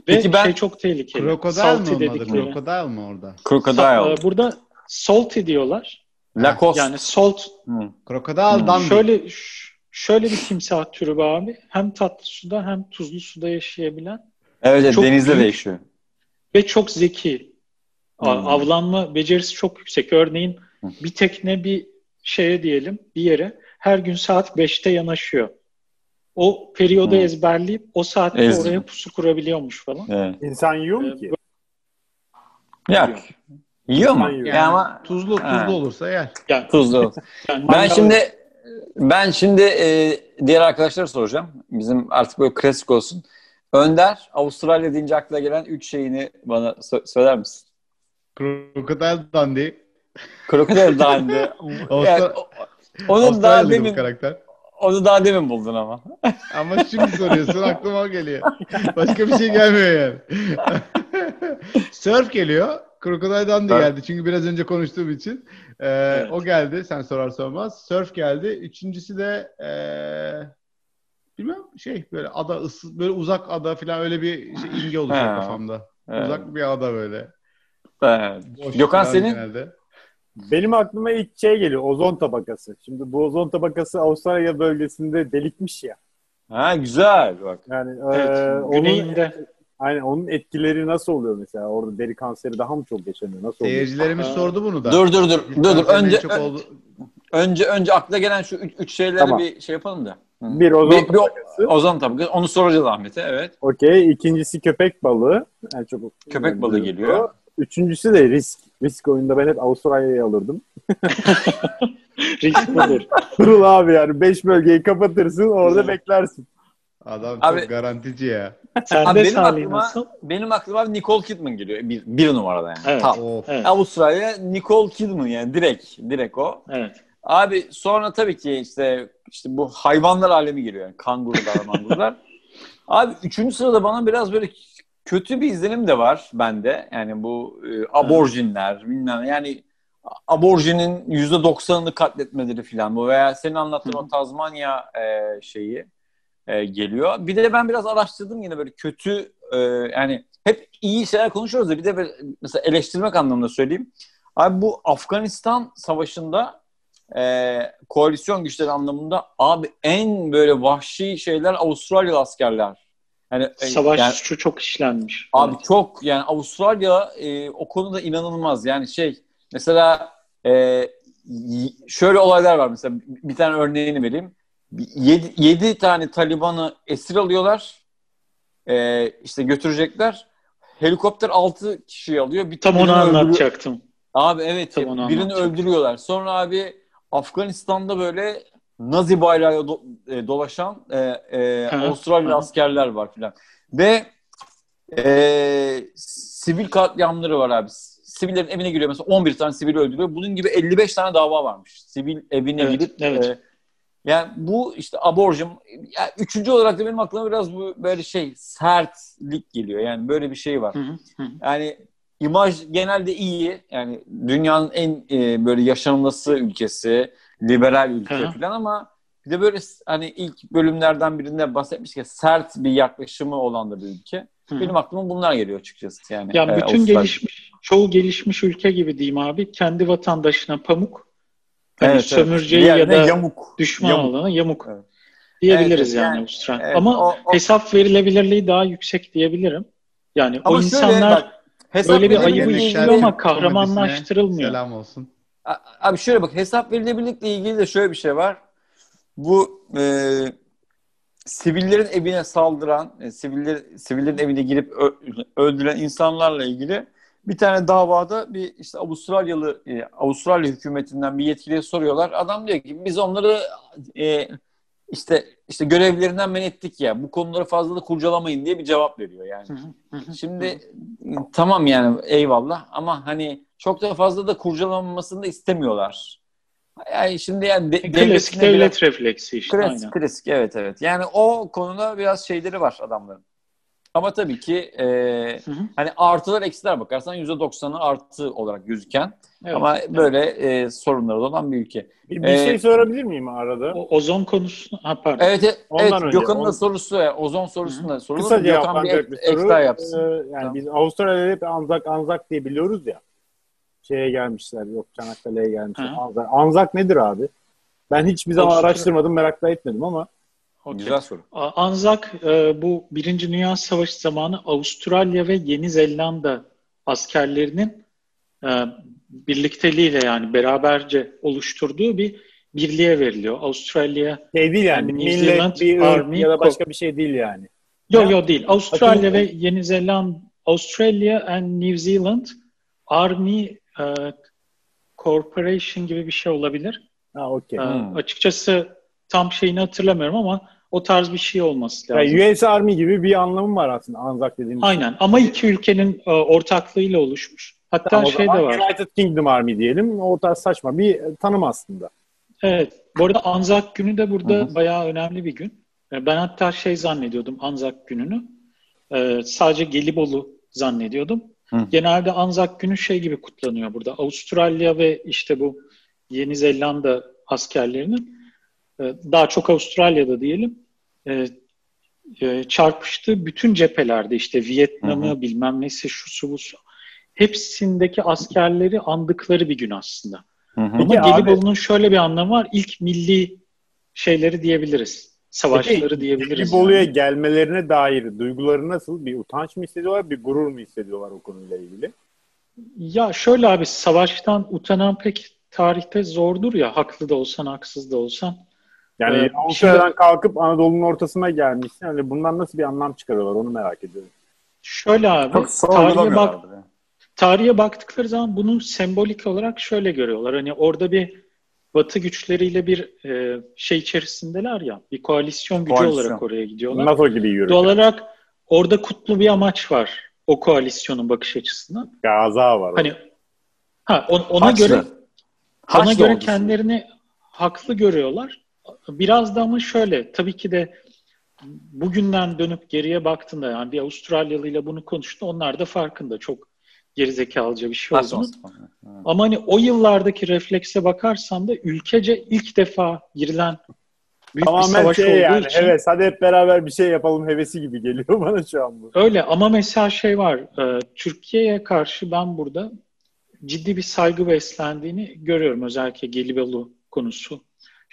Ve Peki ben şey çok tehlikeli. Krokodil mi olmadı? Krokodil mi orada? Krokodil. Sa- e, burada salty diyorlar. Lacoste. Yani salt. Hmm. Krokodil hmm. Şöyle şöyle bir timsah türü abi. Hem tatlı suda hem tuzlu suda yaşayabilen Evet, çok denizde de yaşıyor. Ve çok zeki. Hmm. Avlanma becerisi çok yüksek. Örneğin bir tekne bir şeye diyelim bir yere her gün saat 5'te yanaşıyor. O periyodu hmm. ezberleyip o saatte Ez... oraya pusu kurabiliyormuş falan. Evet. İnsan yiyor mu ee, ki? Yok. Yiyor mu? Yani, yani ama tuzlu tuzlu ha. olursa yer. Yani, tuzlu. <laughs> yani, ben şimdi Ben şimdi e, diğer arkadaşlara soracağım. Bizim artık böyle klasik olsun. Önder, Avustralya deyince aklına gelen üç şeyini bana sö- söyler misin? Crocodile Dundee. Krokodil <laughs> Dundee. Yani, o- onun daha demin, karakter. onu daha demin buldun ama. <laughs> Ama şimdi soruyorsun aklıma geliyor. Başka bir şey gelmiyor yani. <laughs> Surf geliyor. Crocodile Dundee Evet. geldi. Çünkü biraz önce konuştuğum için. Ee, O geldi. Sen sorar sormaz. Surf geldi. Üçüncüsü de ee, bilmem şey böyle ada ıssız böyle uzak ada falan öyle bir şey, imge oluşuyor Ha. kafamda. Evet. Uzak bir ada böyle. Evet. Boş Gökhan senin? genelde. Benim aklıma ilk şey geliyor. Ozon tabakası. Şimdi bu ozon tabakası Avustralya bölgesinde delikmiş ya. Ha güzel bak. Yani Evet, eee, onun güneyinde. Aynen onun etkileri nasıl oluyor mesela? Orada deri kanseri daha mı çok yaşanıyor? Nasıl oluyor? Seyircilerimiz Aa. sordu bunu da. Dur dur dur. Dur dur. Önce çok oldu- önce önce akla gelen şu üç, üç şeyleri Tamam. bir şey yapalım da. Hı. Bir ozon Bir- bir o- tabakası. Ozan tabii. Onu soracağız Ahmet'e. Evet. Okey. İkincisi köpek balığı. En çok Köpek balığı geliyor. Üçüncüsü de risk. Risk oyunda ben hep Avustralya'yı alırdım. <laughs> Risk budur. Kurul abi yani. Beş bölgeyi kapatırsın orada beklersin. Adam Abi- çok garantici ya. Sen Abi de benim aklıma, nasıl? benim aklıma Nicole Kidman geliyor. Bir, bir numarada yani. Evet. Tam. Evet. Avustralya Nicole Kidman yani direkt direkt o. evet. Abi sonra tabii ki işte işte bu hayvanlar alemi geliyor yani kangurular <laughs> mangurular. Abi üçüncü sırada bana biraz böyle kötü bir izlenim de var bende. Yani bu e, aborjinler bilmem yani aborjinin yüzde doksanını katletmeleri falan bu veya senin anlattığın hı. o Tazmanya e, şeyi e, geliyor. Bir de ben biraz araştırdım yine böyle kötü e, yani hep iyi şeyler konuşuyoruz da bir de böyle, mesela eleştirmek anlamında söyleyeyim. Abi bu Afganistan savaşında e, koalisyon güçleri anlamında abi en böyle vahşi şeyler Avustralyalı askerler. Yani, e, Savaş yani- suçu çok işlenmiş. Abi Evet. çok yani Avustralya e, o konuda inanılmaz. Yani şey mesela e, şöyle olaylar var mesela bir tane örneğini vereyim. 7 tane Taliban'ı esir alıyorlar. E, işte götürecekler. Helikopter 6 kişiyi alıyor. Bir Tam onu öldürüyor. anlatacaktım. Abi evet Tam birini öldürüyorlar. Sonra abi Afganistan'da böyle Nazi bayrağı do- e, dolaşan e, e, Avustralya hı. askerler var filan. Ve e, sivil katliamları var abi. Sivillerin evine giriyor mesela 11 tane sivil öldürüyor. Bunun gibi 55 tane dava varmış. Sivil evine Evet, girip evet. e, yani bu işte aborjum yani üçüncü olarak da benim aklıma biraz bu böyle şey sertlik geliyor. Yani böyle bir şey var. Hı, hı. Yani imaj genelde iyi. Yani dünyanın en e, böyle yaşanılması ülkesi, liberal ülke Hı falan ama bir de böyle hani ilk bölümlerden birinde bahsetmiş ki sert bir yaklaşımı olan da bir ülke. Hı. Benim aklıma bunlar geliyor açıkçası yani. Yani e, bütün Avustralya. gelişmiş, çoğu gelişmiş ülke gibi diyeyim abi. Kendi vatandaşına pamuk, hani Evet, evet. sömürceyi ya Diğerine da yamuk. düşman Yamuk. olana yamuk Evet. diyebiliriz Evet, yani, yani- Avustralya. Evet, Ama o- o- hesap verilebilirliği daha yüksek diyebilirim. Yani Ama o insanlar bak, hesap böyle bir ayıbı ilgili- işliyor ama kahramanlaştırılmıyor. Selam olsun. Abi şöyle bak hesap verilebilirlikle ilgili de şöyle bir şey var. Bu e, sivillerin evine saldıran, e, siviller sivillerin evine girip öldüren insanlarla ilgili bir tane davada bir işte Avustralyalı e, Avustralya hükümetinden bir yetkiliye soruyorlar. Adam diyor ki biz onları e, işte işte görevlerinden men ettik ya. Bu konuları fazla da kurcalamayın diye bir cevap veriyor yani. Şimdi tamam yani eyvallah ama hani çok da fazla da kurcalanmasını da istemiyorlar. Yani şimdi yani de, klasik devlet biraz- refleksi işte klasik, aynen. klasik evet evet. Yani o konuda biraz şeyleri var adamların. Ama tabii ki e, Hı hı. hani artılar eksiler bakarsan %90'ı artı olarak gözüken Evet, ama evet. böyle e, sorunları olan bir ülke. Bir, bir Ee, şey sorabilir miyim arada? O, ozon konusu ha pardon. Evet evet, Ondan evet önce, Gökhan'ın da sorusu e, ozon sorusunu da sorulur. Kısa Gökhan bir ek, bir soru. ekstra yapsın. Ee, yani Tamam. biz Avustralya'da hep Anzak Anzak diye biliyoruz ya. Şeye gelmişler, yok Çanakkale'ye gelmişler. Hı. Anzak. Anzak nedir abi? Ben hiçbir zaman araştırmadım, merak da etmedim ama Okey. Güzel soru. Anzak e, bu Birinci Dünya Savaşı zamanı Avustralya ve Yeni Zelanda askerlerinin e, birlikteliğiyle yani beraberce oluşturduğu bir birliğe veriliyor. Avustralya şey değil yani. Yani New Zealand bir Army ya da başka bir şey değil yani. Yo Ya, yo değil. Avustralya bakın- ve Yeni Zelanda Australia and New Zealand Army e, Corporation gibi bir şey olabilir. Ha, okay. Ee, hmm. Açıkçası tam şeyini hatırlamıyorum ama o tarz bir şey olması lazım. Yani US Army gibi bir anlamı var aslında Anzak dediğimiz. Aynen ama iki ülkenin e, ortaklığıyla oluşmuş. Hatta tamam, şey de var. United Kingdom Army diyelim. O tarz saçma bir tanım aslında. Evet. Bu arada Anzak günü de burada Hı-hı. bayağı önemli bir gün. E, ben hatta şey zannediyordum Anzak gününü. Ee, sadece Gelibolu zannediyordum. Hı. Genelde Anzak günü şey gibi kutlanıyor burada. Avustralya ve işte bu Yeni Zelanda askerlerinin e, daha çok Avustralya'da diyelim e, çarpıştığı bütün cephelerde işte Vietnam'ı bilmem nesi şu su bu su hepsindeki askerleri andıkları bir gün aslında. Hı hı. Ama Gelibolu'nun şöyle bir anlamı var. İlk milli şeyleri diyebiliriz. Savaşları Peki, diyebiliriz. Gelibolu'ya yani. gelmelerine dair duyguları nasıl? Bir utanç mı hissediyorlar, bir gurur mu hissediyorlar o konuyla ilgili? Ya şöyle abi savaştan utanan pek tarihte zordur ya haklı da olsan haksız da olsan. Yani ee, Avustralya'dan şimdi, kalkıp Anadolu'nun ortasına gelmişsin. Hani bundan nasıl bir anlam çıkarıyorlar onu merak ediyorum. Şöyle abi tarihe, bak, tarihe baktıkları zaman bunu sembolik olarak şöyle görüyorlar. Hani orada bir Batı güçleriyle bir e, şey içerisindeler ya, bir koalisyon gücü koalisyon. olarak oraya gidiyorlar. NATO gibi yürüyor. Doğal olarak orada kutlu bir amaç var o koalisyonun bakış açısından. Gaza var. Hani ha on, ona Haçlı. göre Haçlı ona göre ordusu. kendilerini haklı görüyorlar. Biraz da ama şöyle tabii ki de bugünden dönüp geriye baktığında yani bir Avustralyalı ile bunu konuştu onlar da farkında çok gerizekalıca bir şey olduğunu. Ama hani o yıllardaki reflekse bakarsan da ülkece ilk defa girilen büyük Tamamen bir savaş şey olduğu yani, için. Evet hadi hep beraber bir şey yapalım hevesi gibi geliyor <laughs> bana şu an bu. Öyle ama mesela şey var e, Türkiye'ye karşı ben burada ciddi bir saygı beslendiğini görüyorum. Özellikle Gelibolu konusu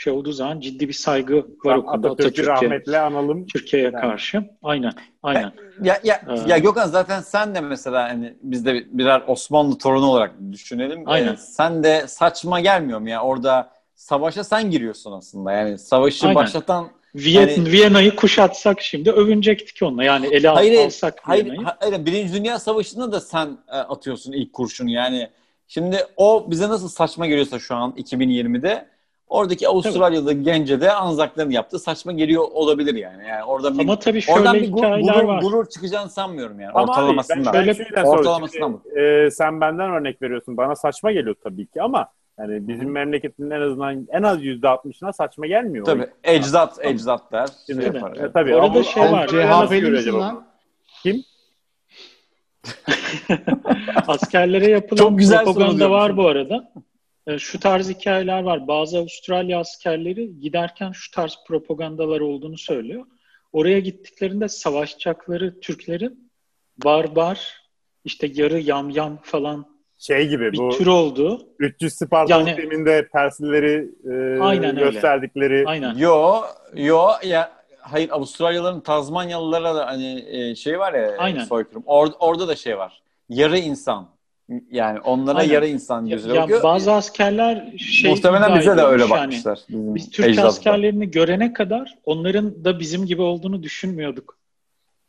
şey olduğu zaman ciddi bir saygı var o konuda Atatürk'ü rahmetle analım. Türkiye'ye yani. karşı. Aynen. Aynen. Ya ya, ee, ya Gökhan zaten sen de mesela hani biz de birer Osmanlı torunu olarak düşünelim. Aynen. Ee, sen de saçma gelmiyor mu ya? Orada savaşa sen giriyorsun aslında. Yani savaşı Aynen. başlatan Viyet, yani, Viyana'yı kuşatsak şimdi övünecektik onunla. Yani ele hayır, alsak hayır, Viyana'yı. Hayır, Birinci Dünya Savaşı'nda da sen e, atıyorsun ilk kurşunu. Yani şimdi o bize nasıl saçma geliyorsa şu an 2020'de Oradaki Avustralyalı tabii. gence de Anzakların yaptığı saçma geliyor olabilir yani. Yani orada bir, Ama tabii şöyle oradan bir gurur, gurur, var. gurur çıkacağını sanmıyorum yani ama ortalamasından. Abi, ben şöyle ortalamasından mı? E, sen benden örnek veriyorsun. Bana saçma geliyor tabii ki ama yani bizim Hı. memleketin en azından en az yüzde altmışına saçma gelmiyor. Tabii. Ecdat, ecdat der. Şimdi şey yapar. E, tabii. Orada şey var. CHP'li misin lan? Kim? Askerlere yapılan Çok güzel propaganda var bu arada. E, şu tarz hikayeler var. Bazı Avustralya askerleri giderken şu tarz propagandalar olduğunu söylüyor. Oraya gittiklerinde savaşacakları Türklerin barbar, işte yarı yamyam falan şey gibi bir bu tür oldu. 300 Spartalı yani, filminde Perslileri e, aynen gösterdikleri. Öyle. Aynen. Yo, yo ya hayır Avustralyalıların Tazmanyalılara da hani e, şey var ya aynen. soykırım. Or, orada da şey var. Yarı insan. Yani onlara Aynen. yarı insan gözüyle ya, bakıyor. Bazı askerler şey Muhtemelen bize de öyle yani. bakmışlar. Biz Türk ecdatlar. askerlerini görene kadar onların da bizim gibi olduğunu düşünmüyorduk.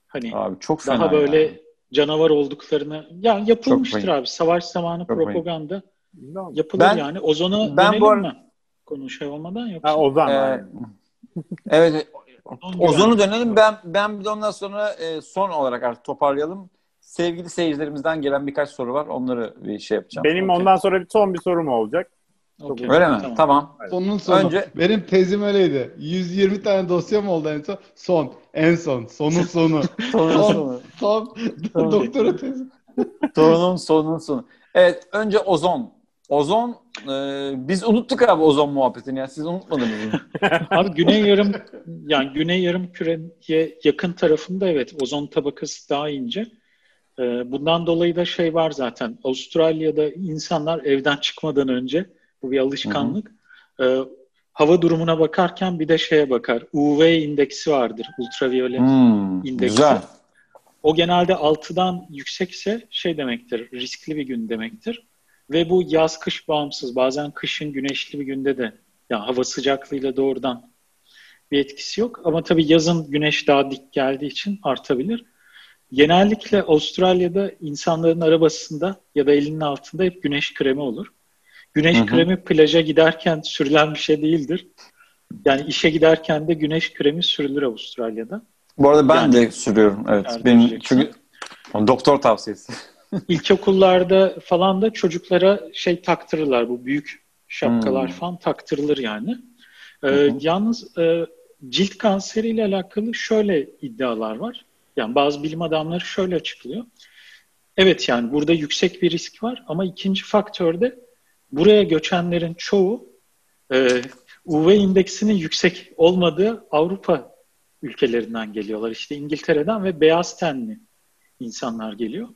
Hani abi çok fena daha böyle yani. canavar olduklarını ya yapılmıştır abi. Savaş zamanı çok propaganda fena. yapılır ben, yani. Ozon'a ben bu ar- mi? Konu şey olmadan yoksa. Ha, Ozan. Ee, evet. Ozon'u dönelim. Ben ben bir de ondan sonra e, son olarak artık toparlayalım sevgili seyircilerimizden gelen birkaç soru var. Onları bir şey yapacağım. Benim okay. ondan sonra bir son bir sorum olacak. Okay. Öyle mi? Tamam. tamam. Sonun sonu. Önce... Benim tezim öyleydi. 120 tane dosyam oldu en son. Son. En son. Sonun sonu. <laughs> sonun sonu. Son. son. Doktora tezi. Sonun sonun sonu. Evet. Önce ozon. Ozon e, biz unuttuk abi ozon muhabbetini ya. Siz unutmadınız mı? <laughs> abi güney yarım yani güney yarım küreye yakın tarafında evet ozon tabakası daha ince. Ee, bundan dolayı da şey var zaten. Avustralya'da insanlar evden çıkmadan önce bu bir alışkanlık. Hı hı. Ee, hava durumuna bakarken bir de şeye bakar. UV indeksi vardır. Ultraviyole hmm, indeksi. Güzel. O genelde 6'dan yüksekse şey demektir. Riskli bir gün demektir. Ve bu yaz kış bağımsız. Bazen kışın güneşli bir günde de yani hava sıcaklığıyla doğrudan bir etkisi yok. Ama tabii yazın güneş daha dik geldiği için artabilir. Genellikle Avustralya'da insanların arabasında ya da elinin altında hep güneş kremi olur. Güneş Hı-hı. kremi plaja giderken sürülen bir şey değildir. Yani işe giderken de güneş kremi sürülür Avustralya'da. Bu arada ben yani, de sürüyorum. Evet. Benim çünkü doktor tavsiyesi. <laughs> İlkokullarda falan da çocuklara şey taktırırlar. Bu büyük şapkalar hmm. falan taktırılır yani. Ee, yalnız e, cilt kanseriyle alakalı şöyle iddialar var. Yani bazı bilim adamları şöyle açıklıyor. Evet yani burada yüksek bir risk var ama ikinci faktörde buraya göçenlerin çoğu e, UV indeksinin yüksek olmadığı Avrupa ülkelerinden geliyorlar. İşte İngiltere'den ve beyaz tenli insanlar geliyor.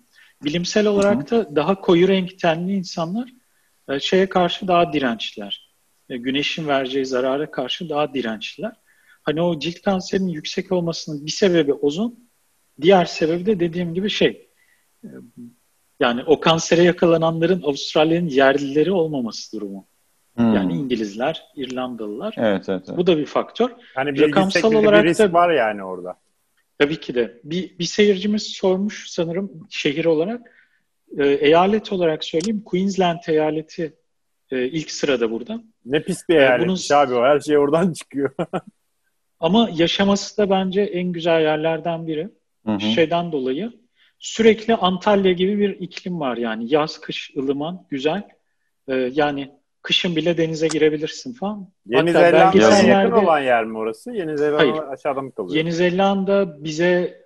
Bilimsel olarak da daha koyu renk tenli insanlar e, şeye karşı daha dirençliler. E, güneşin vereceği zarara karşı daha dirençliler. Hani o cilt kanserinin yüksek olmasının bir sebebi ozon, diğer sebebi de dediğim gibi şey, e, yani o kansere yakalananların Avustralya'nın yerlileri olmaması durumu. Hmm. Yani İngilizler, İrlandalılar. Evet, evet, evet. Bu da bir faktör. Hani bir Rakamsal olarak bir risk da, var yani orada. Tabii ki de. Bir, bir seyircimiz sormuş sanırım şehir olarak. E, eyalet olarak söyleyeyim. Queensland eyaleti e, ilk sırada burada. Ne pis bir eyalet Bunun... abi o. Her şey oradan çıkıyor. <laughs> Ama yaşaması da bence en güzel yerlerden biri. Hı hı. Şeyden dolayı. Sürekli Antalya gibi bir iklim var yani. Yaz, kış, ılıman, güzel. Ee, yani kışın bile denize girebilirsin falan. Yeni Zelanda'ya yakın olan yer mi orası? Yeni Zelanda aşağıda mı kalıyor? Yeni Zelanda bize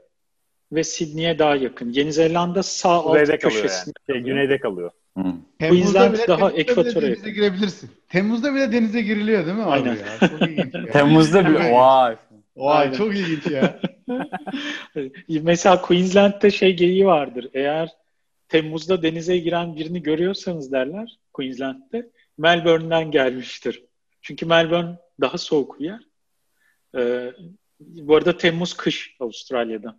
ve Sydney'e daha yakın. Yeni Zelanda sağ Kuzeyde alt köşesinde. Yani. Şey, güneyde kalıyor. Hmm. Queensland daha ekvatora yakın. Denize girebilirsin. Temmuz'da bile denize giriliyor değil mi abi Aynen. ilginç ya. Temmuz'da bile vay. Vay Aynen. çok ilginç ya. <laughs> Mesela Queensland'de şey geyiği vardır. Eğer Temmuz'da denize giren birini görüyorsanız derler Queensland'de Melbourne'den gelmiştir. Çünkü Melbourne daha soğuk bir yer. Ee, bu arada Temmuz kış Avustralya'da.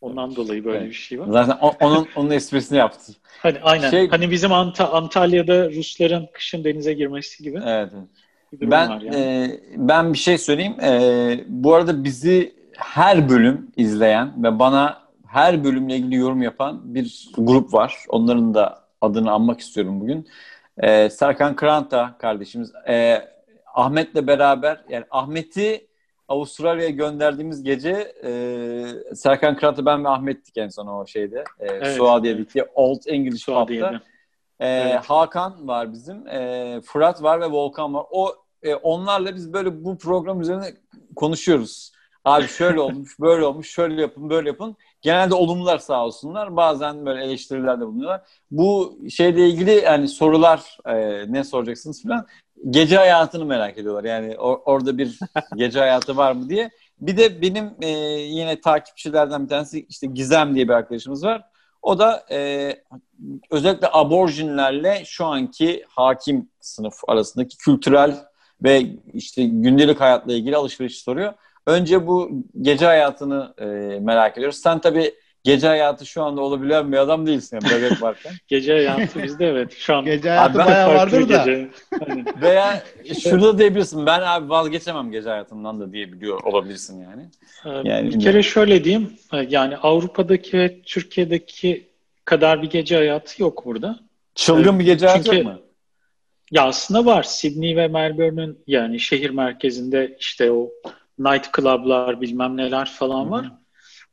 Ondan dolayı böyle evet. bir şey var. Zaten onun onun esprisini yaptı. Hani aynen. Şey, hani bizim Ant Antalya'da Rusların kışın denize girmesi gibi. Evet. Ben yani. e, ben bir şey söyleyeyim. E, bu arada bizi her bölüm izleyen ve bana her bölümle ilgili yorum yapan bir grup var. Onların da adını anmak istiyorum bugün. E, Serkan Kranta kardeşimiz. E, Ahmet'le beraber yani Ahmet'i Avustralya'ya gönderdiğimiz gece e, Serkan Kranta ben ve Ahmet'tik en son o şeyde. E, evet. Suadiye'deki Old English Pub'da. E, evet. Hakan var bizim. E, Fırat var ve Volkan var. O e, onlarla biz böyle bu program üzerine konuşuyoruz. Abi şöyle olmuş, <laughs> böyle olmuş, şöyle yapın, böyle yapın. Genelde olumlular sağ olsunlar. Bazen böyle eleştiriler de bulunuyorlar. Bu şeyle ilgili yani sorular e, ne soracaksınız falan. Gece hayatını merak ediyorlar. Yani or- orada bir <laughs> gece hayatı var mı diye. Bir de benim e, yine takipçilerden bir tanesi işte Gizem diye bir arkadaşımız var. O da e, özellikle aborjinlerle şu anki hakim sınıf arasındaki kültürel ve işte gündelik hayatla ilgili alışveriş soruyor. Önce bu gece hayatını e, merak ediyoruz. Sen tabii gece hayatı şu anda olabilen bir adam değilsin yani bebek varken. <laughs> gece hayatı bizde evet şu an. Gece hayatı abi, bayağı vardır da. Gece. Hani. <laughs> Veya şurada diyebilirsin ben abi vazgeçemem gece hayatımdan da diyebiliyor olabilirsin yani. Ee, yani bir kere şöyle diyeyim yani Avrupa'daki ve Türkiye'deki kadar bir gece hayatı yok burada. Çılgın bir gece hayatı yok mu? Ya aslında var. Sydney ve Melbourne'ün yani şehir merkezinde işte o night club'lar bilmem neler falan var.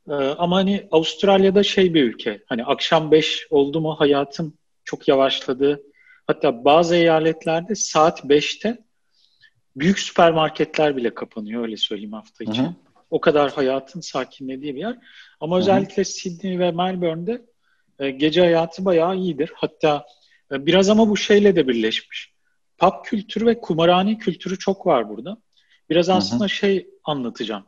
Ee, ama hani Avustralya'da şey bir ülke. Hani akşam 5 oldu mu hayatın çok yavaşladı. Hatta bazı eyaletlerde saat 5'te büyük süpermarketler bile kapanıyor öyle söyleyeyim hafta içi. O kadar hayatın sakinlediği bir yer. Ama özellikle Sydney ve Melbourne'de e, gece hayatı bayağı iyidir. Hatta biraz ama bu şeyle de birleşmiş. Pub kültürü ve kumarhane kültürü çok var burada. Biraz aslında Hı-hı. şey anlatacağım.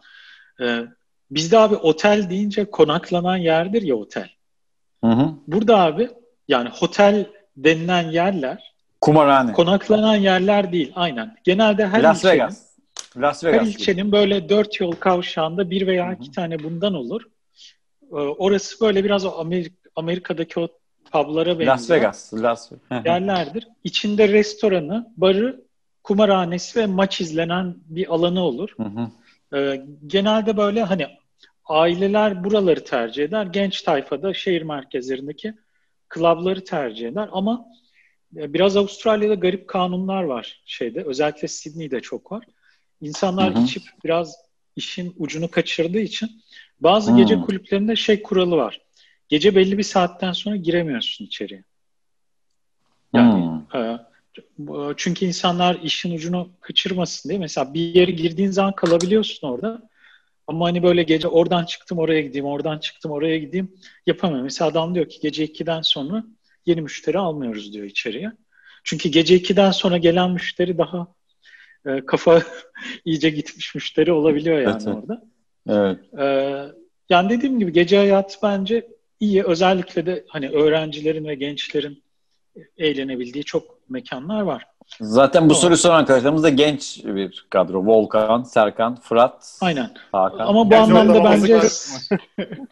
Ee, bizde abi otel deyince konaklanan yerdir ya otel. Hı-hı. Burada abi yani otel denilen yerler kumarhane. Konaklanan yerler değil aynen. Genelde her Las ilçenin, Vegas. Las Vegas her ilçenin gibi. böyle dört yol kavşağında bir veya Hı-hı. iki tane bundan olur. Ee, orası böyle biraz o Amerik Amerika'daki o publara benziyor. Las Vegas. Las yerlerdir. İçinde restoranı, barı kumarhanesi ve maç izlenen bir alanı olur. Hı hı. Ee, genelde böyle hani aileler buraları tercih eder. Genç tayfada şehir merkezlerindeki klabları tercih eder. Ama biraz Avustralya'da garip kanunlar var şeyde. Özellikle Sydney'de çok var. İnsanlar hı hı. içip biraz işin ucunu kaçırdığı için bazı hmm. gece kulüplerinde şey kuralı var. Gece belli bir saatten sonra giremiyorsun içeriye. Yani hmm. e, çünkü insanlar işin ucunu kaçırmasın diye mesela bir yere girdiğin zaman kalabiliyorsun orada. Ama hani böyle gece oradan çıktım oraya gideyim, oradan çıktım oraya gideyim yapamıyorum. Mesela adam diyor ki gece 2'den sonra yeni müşteri almıyoruz diyor içeriye. Çünkü gece 2'den sonra gelen müşteri daha e, kafa <laughs> iyice gitmiş müşteri olabiliyor yani evet. orada. Evet. E, yani dediğim gibi gece hayatı bence iyi. Özellikle de hani öğrencilerin ve gençlerin eğlenebildiği çok mekanlar var. Zaten bu soruyu soran arkadaşlarımız da genç bir kadro. Volkan, Serkan, Fırat, Aynen. Hakan. Ama bu anlamda bence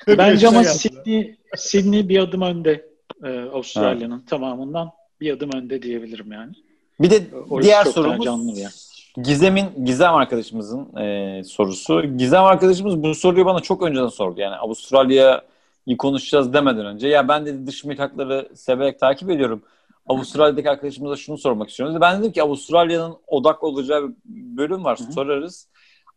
<laughs> bence ama Sydney, Sydney bir adım önde e, Avustralya'nın evet. tamamından bir adım önde diyebilirim yani. Bir de Orası diğer sorumuz yani. Gizem'in Gizem arkadaşımızın e, sorusu. Gizem arkadaşımız bu soruyu bana çok önceden sordu. Yani Avustralya'yı konuşacağız demeden önce. Ya ben de dış mihrakları severek takip ediyorum. Avustralya'daki arkadaşımıza şunu sormak istiyorum. Ben dedim ki Avustralya'nın odak olacağı bir bölüm var. Hı-hı. Sorarız.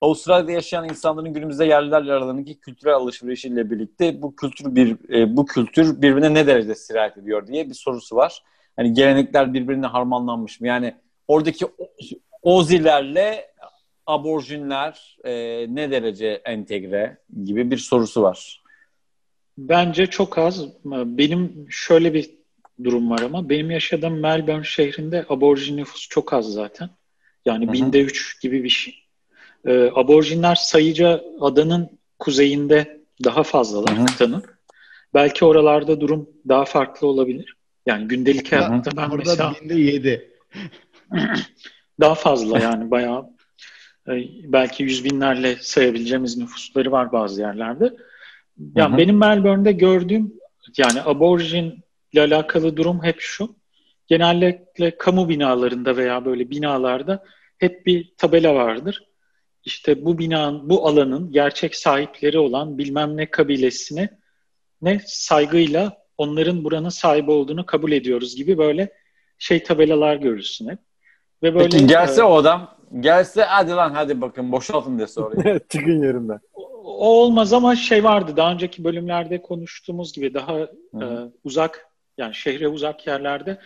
Avustralya'da yaşayan insanların günümüzde yerlilerle aralarındaki kültürel alışverişiyle birlikte bu kültür bir e, bu kültür birbirine ne derecede sirayet ediyor diye bir sorusu var. Hani gelenekler birbirine harmanlanmış mı? Yani oradaki Ozilerle aborjinler e, ne derece entegre gibi bir sorusu var. Bence çok az. Benim şöyle bir durum var ama benim yaşadığım Melbourne şehrinde aborjin nüfus çok az zaten. Yani Hı-hı. binde üç gibi bir şey. Ee, aborjinler sayıca adanın kuzeyinde daha fazlalar kıtanın. Belki oralarda durum daha farklı olabilir. Yani gündelik hayatta ben Orada mesela... binde yedi. <clears throat> Daha fazla yani bayağı belki yüz binlerle sayabileceğimiz nüfusları var bazı yerlerde. Yani hı hı. benim Melbourne'de gördüğüm yani aborjin ile alakalı durum hep şu. Genellikle kamu binalarında veya böyle binalarda hep bir tabela vardır. İşte bu binanın, bu alanın gerçek sahipleri olan bilmem ne kabilesine ne saygıyla onların buranın sahibi olduğunu kabul ediyoruz gibi böyle şey tabelalar görürsün hep. Ve böyle, Peki gelse e, o adam gelse hadi lan hadi bakın boşaltın dese oraya. <laughs> Çıkın yerimden. O, olmaz ama şey vardı daha önceki bölümlerde konuştuğumuz gibi daha e, uzak yani şehre uzak yerlerde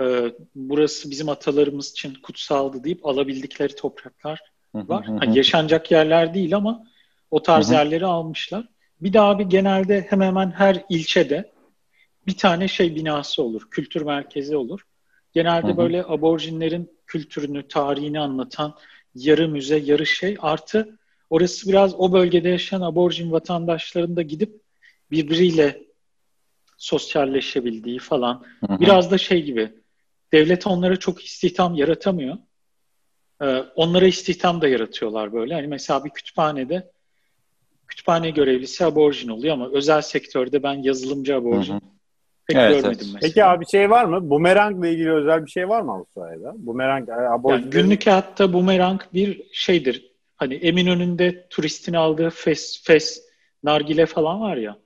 e, burası bizim atalarımız için kutsaldı deyip alabildikleri topraklar var. Yani yaşanacak yerler değil ama o tarz yerleri almışlar. Bir daha bir genelde hemen hemen her ilçede bir tane şey binası olur. Kültür merkezi olur. Genelde böyle aborjinlerin kültürünü, tarihini anlatan yarı müze, yarı şey. Artı orası biraz o bölgede yaşayan aborjin vatandaşların da gidip birbiriyle sosyalleşebildiği falan. Hı hı. Biraz da şey gibi. Devlet onlara çok istihdam yaratamıyor. Ee, onlara istihdam da yaratıyorlar böyle. Hani mesela bir kütüphanede kütüphane görevlisi aborjin oluyor ama özel sektörde ben yazılımcı aborjin. Hı hı. Pek evet, görmedim evet. mesela. Peki abi şey var mı? Bumerangla ilgili özel bir şey var mı Avustralya'da? Bumerang aborjin... Yani günlük hayatta bumerang bir şeydir. Hani Eminönü'nde turistin aldığı fes, fes, nargile falan var ya.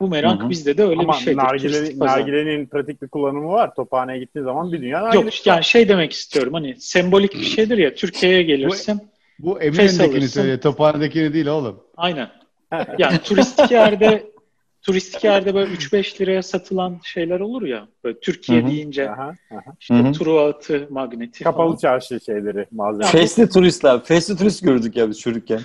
Bumerang Hı-hı. bizde de öyle Ama bir şeydir. Nargile, nargilenin pratik bir kullanımı var. Tophaneye gittiğin zaman bir dünya nargile. Yok yani şey demek istiyorum. Hani sembolik bir şeydir ya. Türkiye'ye gelirsin. Bu, bu Eminönü'ndekini söyle. Tophanedekini değil oğlum. Aynen. <laughs> Yani turistik yerde turistik yerde böyle 3-5 liraya satılan şeyler olur ya. Böyle Türkiye Hı-hı. deyince aha, aha. işte Hı-hı. Truat'ı, magneti Kapalı falan. çarşı şeyleri, malzeme. Fesli turistler. Fesli turist gördük ya biz çocukken.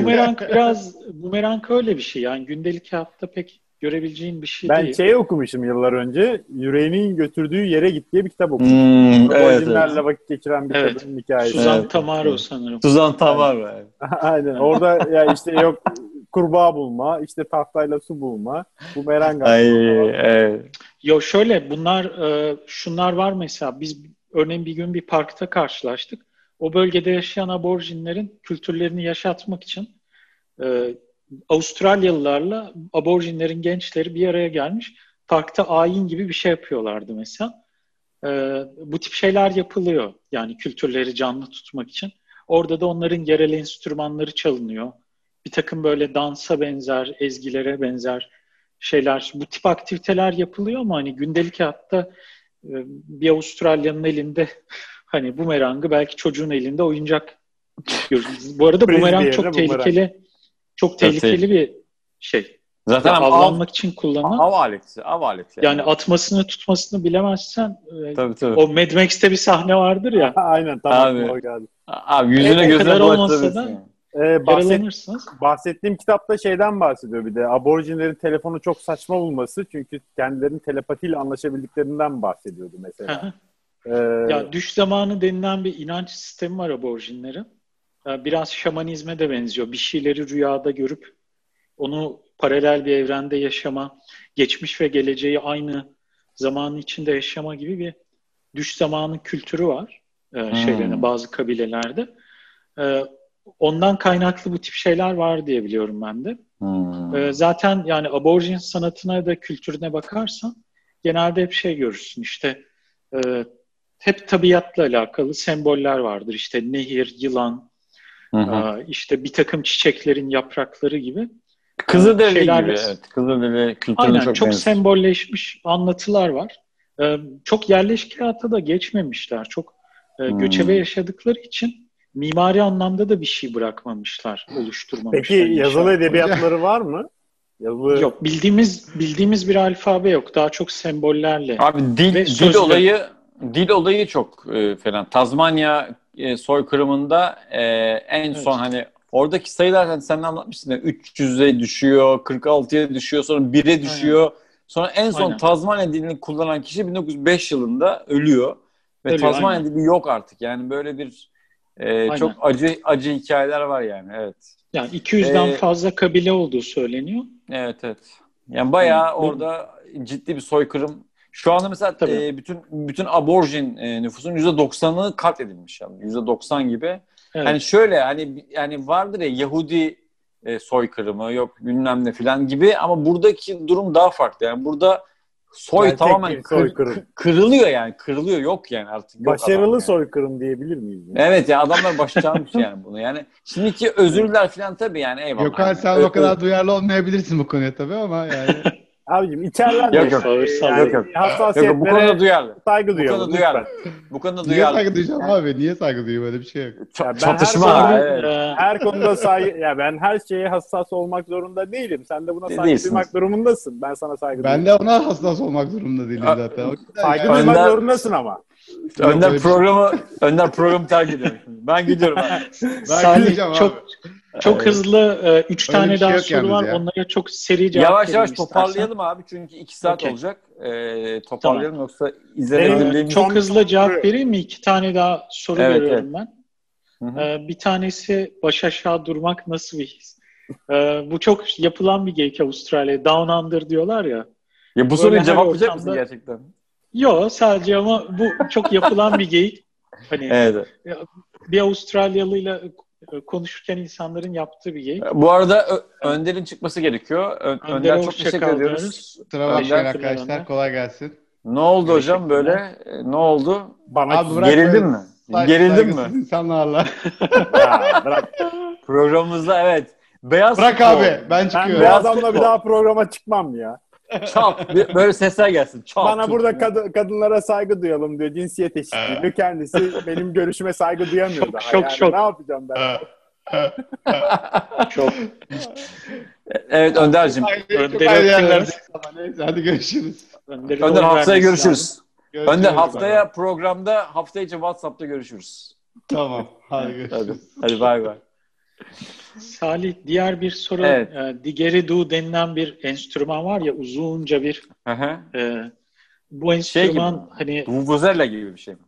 bumerang biraz, bumerang öyle bir şey. Yani gündelik hayatta pek görebileceğin bir şey ben değil. Ben şey okumuşum yıllar önce. Yüreğinin götürdüğü yere git diye bir kitap okumuşum. Hmm, evet, evet. vakit geçiren bir evet. kadının hikayesi. Suzan evet. Tamaro sanırım. Suzan Tamaro. Aynen. <laughs> Orada ya işte yok kurbağa bulma, işte tahtayla su bulma, bu merang Ay, evet. Yo şöyle bunlar e, şunlar var mesela biz örneğin bir gün bir parkta karşılaştık. O bölgede yaşayan aborjinlerin kültürlerini yaşatmak için e, Avustralyalılarla aborjinlerin gençleri bir araya gelmiş. Parkta ayin gibi bir şey yapıyorlardı mesela. E, bu tip şeyler yapılıyor. Yani kültürleri canlı tutmak için. Orada da onların yerel enstrümanları çalınıyor bir takım böyle dansa benzer, ezgilere benzer şeyler, bu tip aktiviteler yapılıyor ama hani gündelik hayatta bir Avustralyanın elinde <laughs> hani bumerangı belki çocuğun elinde oyuncak görüyoruz. Bu arada <laughs> bumerang çok tehlikeli bumerang. çok tehlikeli bir şey. Zaten ya, avlanmak av, için kullanılan. Av aleti, av aleti. Yani. yani atmasını tutmasını bilemezsen e, tabii, tabii. o Mad Max'te bir sahne vardır ya. <laughs> Aynen tamam. Abi, geldi. abi yüzüne e, gözüne olmasa da ee, bahset, bahsettiğim kitapta şeyden bahsediyor bir de. Aborjinlerin telefonu çok saçma bulması. Çünkü kendilerinin telepatiyle anlaşabildiklerinden bahsediyordu mesela. ee, ya düş zamanı denilen bir inanç sistemi var aborjinlerin. Biraz şamanizme de benziyor. Bir şeyleri rüyada görüp onu paralel bir evrende yaşama, geçmiş ve geleceği aynı zamanın içinde yaşama gibi bir düş zamanı kültürü var. E, hmm. şeylerine bazı kabilelerde. E, ondan kaynaklı bu tip şeyler var diye biliyorum ben de. Hmm. E, zaten yani aborjin sanatına da kültürüne bakarsan genelde hep şey görürsün işte e, hep tabiatla alakalı semboller vardır. İşte nehir, yılan, hı hı. E, işte bir takım çiçeklerin yaprakları gibi. Kızılderili şeyler, gibi evet. Kızılderili kültürüne Aynen, çok çok benziyor. sembolleşmiş anlatılar var. Ee, çok yerleşik hayata da geçmemişler. Çok e, hmm. göçebe yaşadıkları için mimari anlamda da bir şey bırakmamışlar, oluşturmamışlar. Peki yazılı edebiyatları var mı? Yazılı... Yok, bildiğimiz bildiğimiz bir alfabe yok. Daha çok sembollerle. Abi dil dil olayı dil olayı çok e, falan. Tazmanya e, soykırımında e, en evet. son hani Oradaki sayılar hani sen anlatmışsın ya 300'e düşüyor, 46'ya düşüyor, sonra 1'e düşüyor. Aynen. Sonra en son aynen. Tazmanya dilini kullanan kişi 1905 yılında ölüyor. Ve ölüyor, Tazmanya aynen. dili yok artık. Yani böyle bir e, çok acı acı hikayeler var yani. Evet. Yani 200'den ee, fazla kabile olduğu söyleniyor. Evet evet. Yani bayağı yani, orada ciddi bir soykırım. Şu anda mesela e, bütün bütün aborjin e, nüfusun %90'ı katledilmiş yani. %90 gibi. Evet. Hani şöyle hani yani vardır ya Yahudi e, soykırımı yok bilmem ne filan gibi ama buradaki durum daha farklı. Yani burada soy yani tamamen kır, kırılıyor yani kırılıyor yok yani artık. Yok Başarılı yani. soykırım diyebilir miyiz? Yani? Evet ya adamlar başarmış <laughs> yani bunu yani. Şimdiki özürler filan tabii yani eyvallah. Gökhan sen o kadar duyarlı olmayabilirsin bu konuya tabii ama yani. <laughs> Abicim içerler yok, yok. Yani, yok, yok. Hassasiyetlere yok, bu konuda duyarlı. Saygı duyalım. Bu konuda duyarlı. Bu konuda duyarlı. Niye saygı duyacağım abi? Niye saygı duyayım? Öyle bir şey yok. Ç- çatışma. Her, evet. her konuda saygı... Ya ben her şeye hassas olmak zorunda değilim. Sen de buna saygı Değilsiniz. duymak durumundasın. Ben sana saygı Ben de ona hassas olmak durumunda değilim zaten. Saygı duymak zorundasın ama. Önder programı Önder programı terk ediyor. Ben gidiyorum abi. Ben Salih çok abi. Çok hızlı e, üç Öyle tane şey daha soru var. Ya. Onlara çok seri cevap Yavaş yavaş toparlayalım abi çünkü iki saat okay. olacak. E, toparlayalım tamam. yoksa izlenebilirliğimiz... Çok hızlı cevap vereyim mi? İki tane daha soru evet, görüyorum evet. ben. Hı hı. E, bir tanesi baş aşağı durmak nasıl bir his? E, bu çok yapılan bir geyik Avustralya. Down Under diyorlar ya. Ya bu soruyu cevaplayacak ortamda... mısın gerçekten? Yok sadece ama bu çok yapılan bir geyik. Hani <laughs> evet. bir Avustralyalıyla konuşurken insanların yaptığı bir geyik. Bu arada Ö- Önder'in çıkması gerekiyor. Ö- Önder, Önder çok teşekkür ediyoruz. Sıra başlıyor arkadaşlar. Kolay gelsin. Ne oldu hocam böyle? Ne oldu? Bana Abi gerildin mi? Say- Gerildin mi? insanlarla. <laughs> ya, bırak. Programımızda evet. Beyaz Bırak futbol. abi ben çıkıyorum. Ben beyaz adamla bir daha programa çıkmam ya. Çat. Böyle sesler gelsin. Çat. Bana burada kad- kadınlara saygı duyalım diyor. Cinsiyet eşitliği diyor. Kendisi benim görüşüme saygı duyamıyor çok, daha. Çok yani. şok. Ne yapacağım ben? çok. Evet Önder'cim. Önder'i Neyse hadi görüşürüz. Önder'i Önder haftaya görüşürüz. görüşürüz. Önder haftaya programda hafta içi WhatsApp'ta görüşürüz. Tamam. Hadi görüşürüz. Hadi, hadi bay bay. Salih diğer bir soru. Evet. E, Digeridu denilen bir enstrüman var ya uzunca bir. E, bu enstrüman şey gibi, hani Vuvuzela gibi bir şey mi?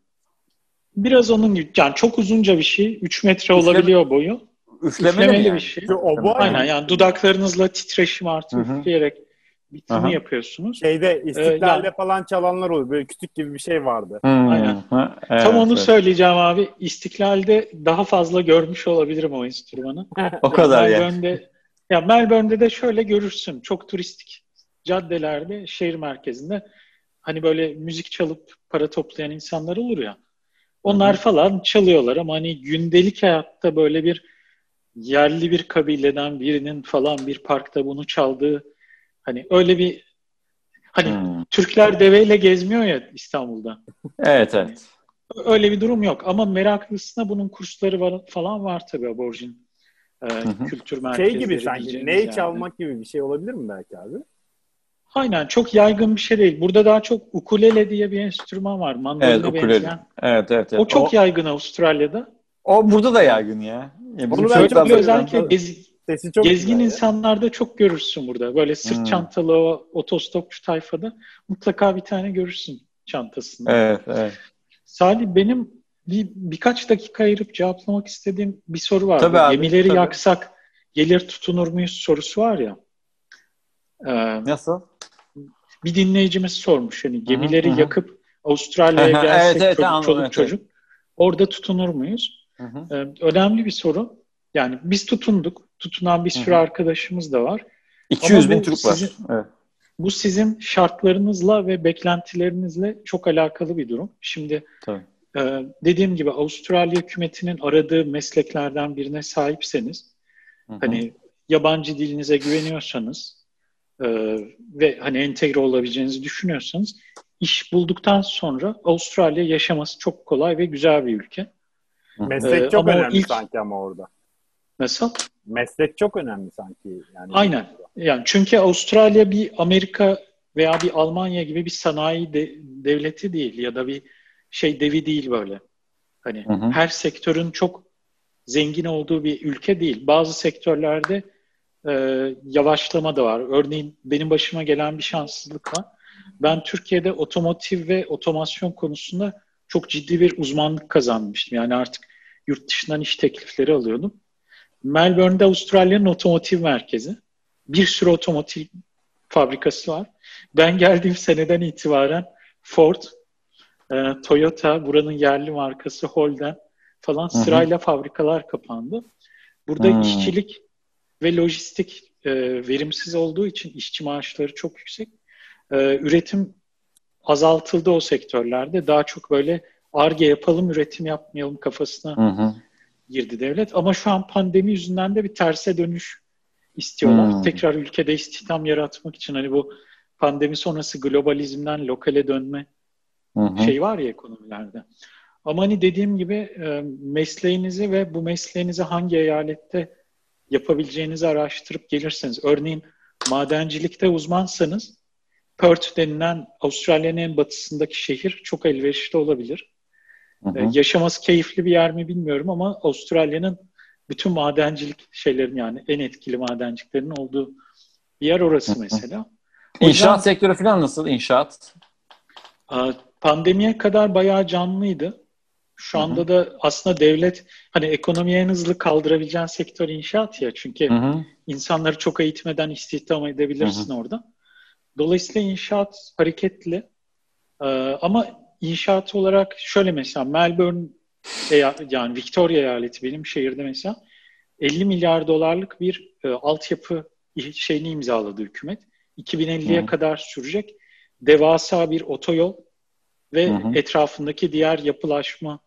Biraz onun yani çok uzunca bir şey. 3 metre Üfleme, olabiliyor boyu. Üflemeli, Üflemeli yani? bir şey. O, Aynen yani dudaklarınızla titreşim artı üfleyerek bitimi Aha. yapıyorsunuz. Şeyde istiklalde ee, yani, falan çalanlar oluyor. Böyle kütük gibi bir şey vardı. Hmm. Aynen. Ha, evet, Tam onu evet. söyleyeceğim abi. İstiklalde daha fazla görmüş olabilirim o enstrümanı. <laughs> o kadar ya. Melbourne'de, ya Melbourne'de de şöyle görürsün. Çok turistik caddelerde, şehir merkezinde hani böyle müzik çalıp para toplayan insanlar olur ya. Onlar Hı-hı. falan çalıyorlar ama hani gündelik hayatta böyle bir yerli bir kabileden birinin falan bir parkta bunu çaldığı Hani öyle bir hani hmm. Türkler deveyle gezmiyor ya İstanbul'da. Evet evet. Öyle bir durum yok ama meraklısına bunun kursları var, falan var tabii aborjin e, kültür merkezleri. Şey gibi sanki ney yani. çalmak gibi bir şey olabilir mi belki abi? Aynen çok yaygın bir şey değil. Burada daha çok ukulele diye bir enstrüman var. Mandolina evet, ukulele. benzeyen. Evet, evet, evet. O çok o, yaygın Avustralya'da. O burada da yaygın ya. ya Onu ben çok özellikle gez, Sesi çok gezgin insanlarda ya. çok görürsün burada. Böyle sırt hmm. çantalı o otostopçu tayfada mutlaka bir tane görürsün çantasında. Evet, evet. Salih benim bir birkaç dakika ayırıp cevaplamak istediğim bir soru var. Tabii abi, Gemileri tabii. yaksak gelir tutunur muyuz sorusu var ya. Ee, Nasıl? Bir dinleyicimiz sormuş. Yani gemileri hı-hı, yakıp Avustralya'ya <laughs> gelsek evet, evet, çocuk, anladım, çoluk evet, çocuk orada tutunur muyuz? Ee, önemli bir soru. Yani biz tutunduk. Tutunan bir sürü hı hı. arkadaşımız da var. 200 Ama bin Türk var. Sizin, evet. Bu sizin şartlarınızla ve beklentilerinizle çok alakalı bir durum. Şimdi Tabii. e, dediğim gibi Avustralya hükümetinin aradığı mesleklerden birine sahipseniz, hı hı. hani yabancı dilinize güveniyorsanız e, ve hani entegre olabileceğinizi düşünüyorsanız, iş bulduktan sonra Avustralya yaşaması çok kolay ve güzel bir ülke. Meslek ee, çok önemli ilk... sanki ama orada. Nasıl? Meslek çok önemli sanki. Yani Aynen. Yani çünkü Avustralya bir Amerika veya bir Almanya gibi bir sanayi de, devleti değil ya da bir şey devi değil böyle. Hani hı hı. her sektörün çok zengin olduğu bir ülke değil. Bazı sektörlerde e, yavaşlama da var. Örneğin benim başıma gelen bir şanssızlık var. Ben Türkiye'de otomotiv ve otomasyon konusunda çok ciddi bir uzmanlık kazanmıştım. Yani artık yurt dışından iş teklifleri alıyordum. Melbourne'de Avustralya'nın otomotiv merkezi. Bir sürü otomotiv fabrikası var. Ben geldiğim seneden itibaren Ford, e, Toyota, buranın yerli markası Holden falan sırayla Hı-hı. fabrikalar kapandı. Burada Hı-hı. işçilik ve lojistik e, verimsiz olduğu için işçi maaşları çok yüksek. E, üretim azaltıldı o sektörlerde. Daha çok böyle arge yapalım, üretim yapmayalım kafasına Hı-hı girdi devlet. Ama şu an pandemi yüzünden de bir terse dönüş istiyorlar. Hmm. Tekrar ülkede istihdam yaratmak için hani bu pandemi sonrası globalizmden lokale dönme hmm. şey var ya ekonomilerde. Ama hani dediğim gibi e, mesleğinizi ve bu mesleğinizi hangi eyalette yapabileceğinizi araştırıp gelirseniz. Örneğin madencilikte uzmansanız Perth denilen Avustralya'nın en batısındaki şehir çok elverişli olabilir. Hı hı. Yaşaması keyifli bir yer mi bilmiyorum ama Avustralya'nın bütün madencilik şeylerin yani en etkili madenciliklerin olduğu bir yer orası hı hı. mesela. O inşaat yüzden, sektörü falan nasıl inşaat? Pandemiye kadar bayağı canlıydı. Şu anda hı hı. da aslında devlet hani ekonomiye en hızlı kaldırabileceğin sektör inşaat ya. Çünkü hı hı. insanları çok eğitmeden istihdam edebilirsin hı hı. orada. Dolayısıyla inşaat hareketli. Ama inşaat olarak şöyle mesela Melbourne yani Victoria eyaleti benim şehirde mesela 50 milyar dolarlık bir e, altyapı şeyini imzaladı hükümet. 2050'ye hmm. kadar sürecek devasa bir otoyol ve hmm. etrafındaki diğer yapılaşma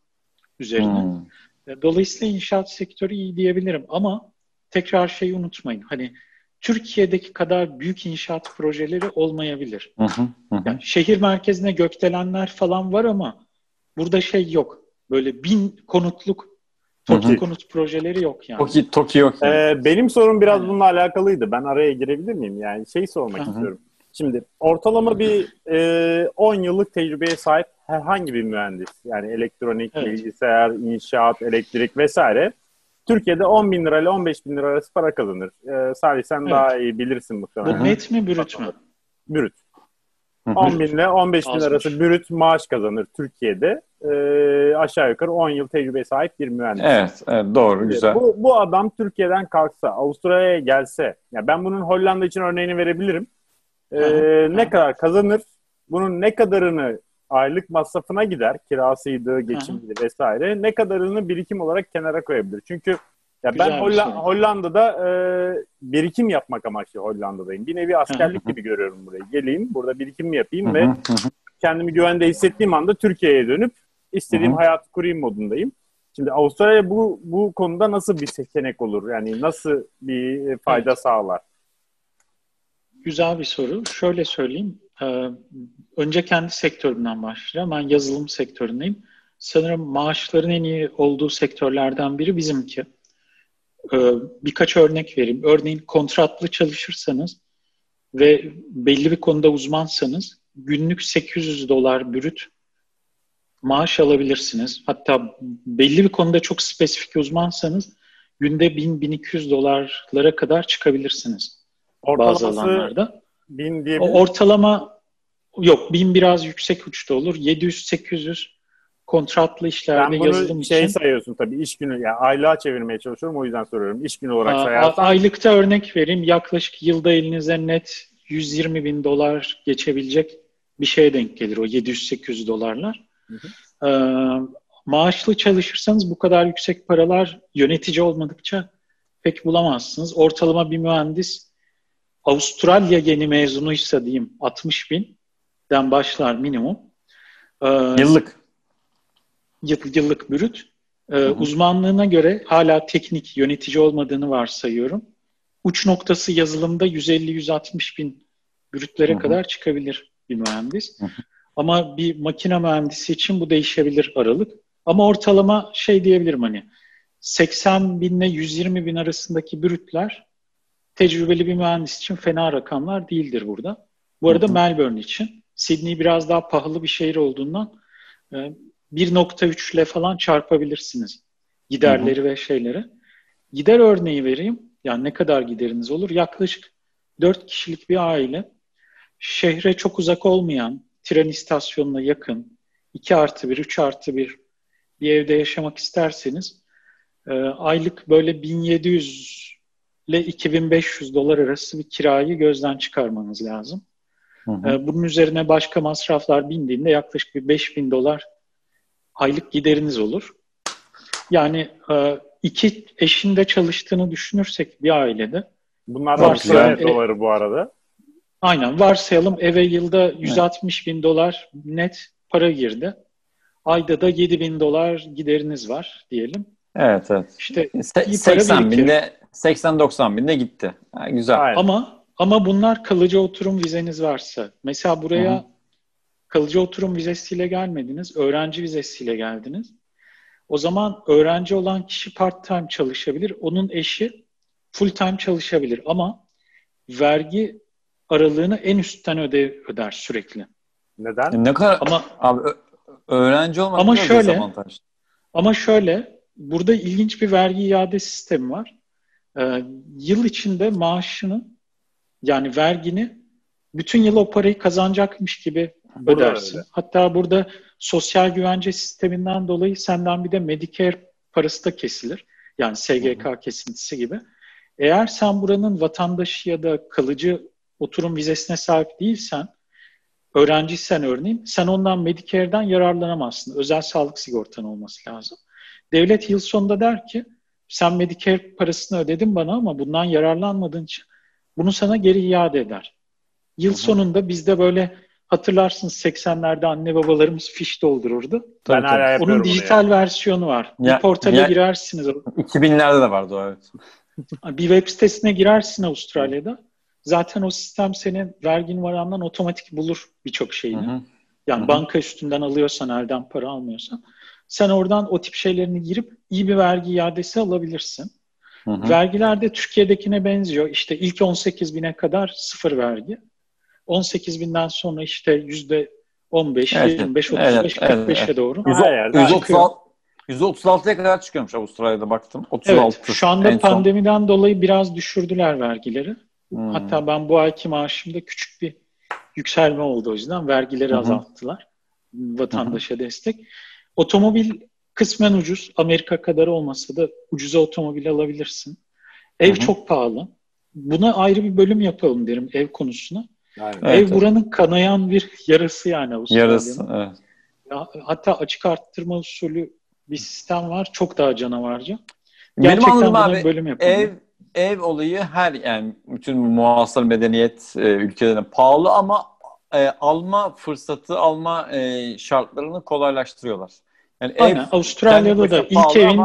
üzerine. Hmm. Dolayısıyla inşaat sektörü iyi diyebilirim ama tekrar şeyi unutmayın. Hani Türkiye'deki kadar büyük inşaat projeleri olmayabilir. Hı hı, hı. Yani şehir merkezine gökdelenler falan var ama burada şey yok. Böyle bin konutluk TOKİ konut projeleri yok yani. TOKİ, TOKİ yok. Yani. Ee, benim sorum biraz bununla alakalıydı. Ben araya girebilir miyim? Yani şey sormak Hı-hı. istiyorum. Şimdi ortalama bir e, 10 yıllık tecrübeye sahip herhangi bir mühendis yani elektronik, evet. bilgisayar, inşaat, elektrik vesaire Türkiye'de 10 bin lirayla 15 bin lira arası para kazanır. Ee, Salih sen evet. daha iyi bilirsin muhtemelen. Bu net mi bürüt mü? Bürüt. 10 bin ile 15 bin arası bürüt maaş kazanır Türkiye'de. Ee, aşağı yukarı 10 yıl tecrübeye sahip bir mühendis. Evet, evet doğru, güzel. Bu, bu adam Türkiye'den kalksa, Avustralya'ya gelse, yani ben bunun Hollanda için örneğini verebilirim. Ee, ne kadar kazanır? Bunun ne kadarını aylık masrafına gider. Kirasıydı, geçimiydi vesaire. Ne kadarını birikim olarak kenara koyabilir. Çünkü ya ben Holla- şey. Hollanda'da e, birikim yapmak amaçlı Hollanda'dayım. Bir nevi askerlik gibi görüyorum burayı. Geleyim, burada birikim yapayım ve kendimi güvende hissettiğim anda Türkiye'ye dönüp istediğim hayatı kurayım modundayım. Şimdi Avustralya bu bu konuda nasıl bir seçenek olur? Yani nasıl bir fayda evet. sağlar? Güzel bir soru. Şöyle söyleyeyim. E, önce kendi sektöründen başlayacağım. Ben yazılım sektöründeyim. Sanırım maaşların en iyi olduğu sektörlerden biri bizimki. E, birkaç örnek vereyim. Örneğin kontratlı çalışırsanız ve belli bir konuda uzmansanız günlük 800 dolar bürüt maaş alabilirsiniz. Hatta belli bir konuda çok spesifik uzmansanız günde 1000-1200 dolarlara kadar çıkabilirsiniz bazı alanlarda. 1000 diye Ortalama yok 1000 biraz yüksek uçta olur. 700-800 kontratlı işlerde ben yazılım şey için. sayıyorsun tabii iş günü yani aylığa çevirmeye çalışıyorum o yüzden soruyorum. İş günü olarak sayarsan. Aylıkta örnek vereyim. Yaklaşık yılda elinize net 120 bin dolar geçebilecek bir şeye denk gelir o 700-800 dolarlar. Hı hı. Ee, maaşlı çalışırsanız bu kadar yüksek paralar yönetici olmadıkça pek bulamazsınız. Ortalama bir mühendis Avustralya yeni mezunuysa diyeyim 60 binden başlar minimum. Ee, yıllık. Yıl, yıllık bürüt. Ee, uzmanlığına göre hala teknik yönetici olmadığını varsayıyorum. Uç noktası yazılımda 150-160 bin bürütlere Hı-hı. kadar çıkabilir bir mühendis. Hı-hı. Ama bir makine mühendisi için bu değişebilir aralık. Ama ortalama şey diyebilirim hani 80 bin ile 120 bin arasındaki brütler tecrübeli bir mühendis için fena rakamlar değildir burada. Bu arada hı hı. Melbourne için. Sydney biraz daha pahalı bir şehir olduğundan 1.3 e, ile falan çarpabilirsiniz giderleri hı hı. ve şeyleri. Gider örneği vereyim. Yani ne kadar gideriniz olur? Yaklaşık 4 kişilik bir aile şehre çok uzak olmayan tren istasyonuna yakın 2 artı 1, 3 artı 1 bir evde yaşamak isterseniz e, aylık böyle 1700 ile 2500 dolar arası bir kirayı gözden çıkarmanız lazım. Hı hı. E, bunun üzerine başka masraflar bindiğinde yaklaşık bir 5000 dolar aylık gideriniz olur. Yani e, iki eşin de çalıştığını düşünürsek bir ailede. Bunlar da doları bu arada. Aynen varsayalım eve yılda 160 bin dolar net para girdi. Ayda da 7 bin dolar gideriniz var diyelim. Evet evet. İşte Se- 80 binde 80-90 binde gitti. Ha, güzel. Aynen. Ama ama bunlar kalıcı oturum vizeniz varsa. Mesela buraya Hı-hı. kalıcı oturum vizesiyle gelmediniz, öğrenci vizesiyle geldiniz. O zaman öğrenci olan kişi part time çalışabilir. Onun eşi full time çalışabilir ama vergi aralığını en üstten öde, öder sürekli. Neden? E, ne kadar ama abi öğrenci olmak ama şöyle dezavantaj. ama şöyle burada ilginç bir vergi iade sistemi var. Ee, yıl içinde maaşını yani vergini bütün yıl o parayı kazanacakmış gibi burada ödersin. Öyle. Hatta burada sosyal güvence sisteminden dolayı senden bir de Medicare parası da kesilir. Yani SGK Hı-hı. kesintisi gibi. Eğer sen buranın vatandaşı ya da kalıcı oturum vizesine sahip değilsen, öğrenciysen örneğin, sen ondan Medicare'den yararlanamazsın. Özel sağlık sigortan olması lazım. Devlet yıl sonunda der ki, sen Medicare parasını ödedin bana ama bundan yararlanmadığın için bunu sana geri iade eder. Yıl Hı-hı. sonunda bizde böyle hatırlarsınız 80'lerde anne babalarımız fiş doldururdu. Ben hala Onun dijital versiyonu var. Ya, bir portale ya, girersiniz. 2000'lerde de vardı o evet. <laughs> bir web sitesine girersin Avustralya'da. Zaten o sistem senin vergi numarandan otomatik bulur birçok şeyini. Hı hı. Yani hı hı. banka üstünden alıyorsan, elden para almıyorsan. Sen oradan o tip şeylerini girip iyi bir vergi iadesi alabilirsin. Hı hı. Vergiler de Türkiye'dekine benziyor. İşte ilk 18 bine kadar sıfır vergi. 18 binden sonra işte yüzde 15, evet, 25, 35, evet, 45'e evet. doğru. %36'ya kadar çıkıyormuş Avustralya'da baktım. 36. Evet, şu anda pandemiden son. dolayı biraz düşürdüler vergileri. Hmm. Hatta ben bu ayki maaşımda küçük bir yükselme oldu o yüzden. Vergileri Hı-hı. azalttılar. Vatandaşa Hı-hı. destek. Otomobil kısmen ucuz. Amerika kadar olmasa da ucuza otomobil alabilirsin. Ev Hı-hı. çok pahalı. Buna ayrı bir bölüm yapalım derim ev konusuna. Yani, Ev evet, buranın evet. kanayan bir yarası yani Avustralya'nın. Yarası, evet. hatta açık arttırma usulü bir sistem var. Çok daha canavarca. Gerçekten Benim anladığım abi bölüm yapalım. ev ev olayı her yani bütün muhasır medeniyet e, ülkelerine pahalı ama e, alma fırsatı, alma e, şartlarını kolaylaştırıyorlar. Yani Aynen. Ev, Avustralya'da da ilk evin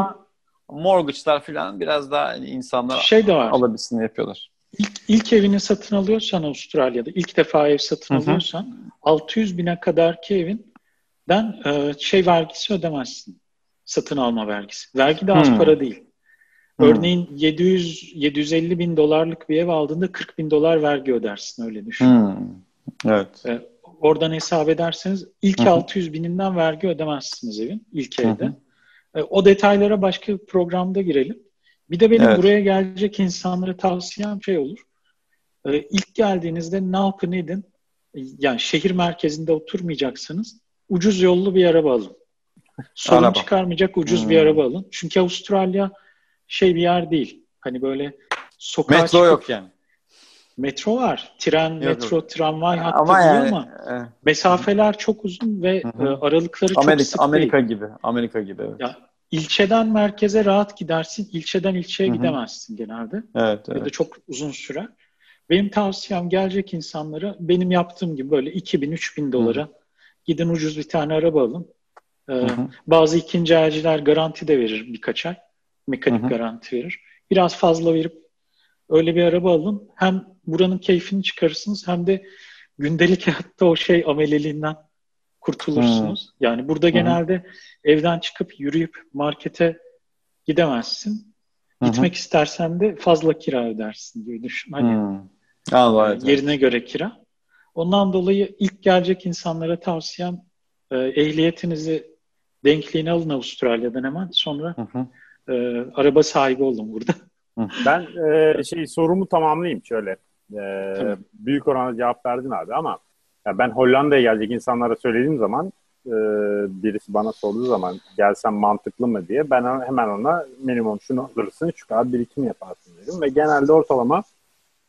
mortgage'lar falan biraz daha insanlar şey de var. alabilsin yapıyorlar. ilk, ilk evini satın alıyorsan Avustralya'da, ilk defa ev satın Hı-hı. alıyorsan 600 bine kadarki evinden e, şey vergisi ödemezsin. Satın alma vergisi. Vergi de az hmm. para değil. Örneğin 700 750 bin dolarlık bir ev aldığında 40 bin dolar vergi ödersin öyle düşün. Hmm. Evet. E, oradan hesap ederseniz ilk Hı-hı. 600 bininden vergi ödemezsiniz evin ilk evde. E, o detaylara başka bir programda girelim. Bir de benim evet. buraya gelecek insanlara tavsiyem şey olur. E, ilk geldiğinizde ne yapın edin? Yani şehir merkezinde oturmayacaksınız. Ucuz yollu bir araba alın. Sorun araba. çıkarmayacak ucuz hmm. bir araba alın. Çünkü Avustralya şey bir yer değil. Hani böyle sokağa Metro çıkıp, yok yani. Metro var. Tren, yok, metro, tramvay hattı ama yani, ama e, mesafeler çok uzun ve hı hı. E, aralıkları Amerika, çok sık Amerika değil. gibi. Amerika gibi. Evet. Ya, ilçeden merkeze rahat gidersin. İlçeden ilçeye hı hı. gidemezsin genelde. Evet, evet. Ya da çok uzun süre. Benim tavsiyem gelecek insanlara benim yaptığım gibi böyle 2000-3000 dolara hı. gidin ucuz bir tane araba alın. Ee, hı hı. Bazı ikinci elciler garanti de verir birkaç ay. Mekanik hı hı. garanti verir. Biraz fazla verip öyle bir araba alın. Hem buranın keyfini çıkarırsınız hem de gündelik hayatta o şey ameleliğinden kurtulursunuz. Hmm. Yani burada hmm. genelde evden çıkıp yürüyüp markete gidemezsin. Gitmek hmm. istersen de fazla kira ödersin diye düşün. Hani hmm. Allah e, yerine göre kira. Ondan dolayı ilk gelecek insanlara tavsiyem e, ehliyetinizi denkliğini alın Avustralya'dan hemen. Sonra e, araba sahibi olun burada. Ben e, şey sorumu tamamlayayım şöyle. E, büyük oranda cevap verdin abi ama ya ben Hollanda'ya gelecek insanlara söylediğim zaman e, birisi bana sorduğu zaman gelsem mantıklı mı diye ben hemen ona minimum şunu alırsın şu kadar birikim yaparsın dedim ve genelde ortalama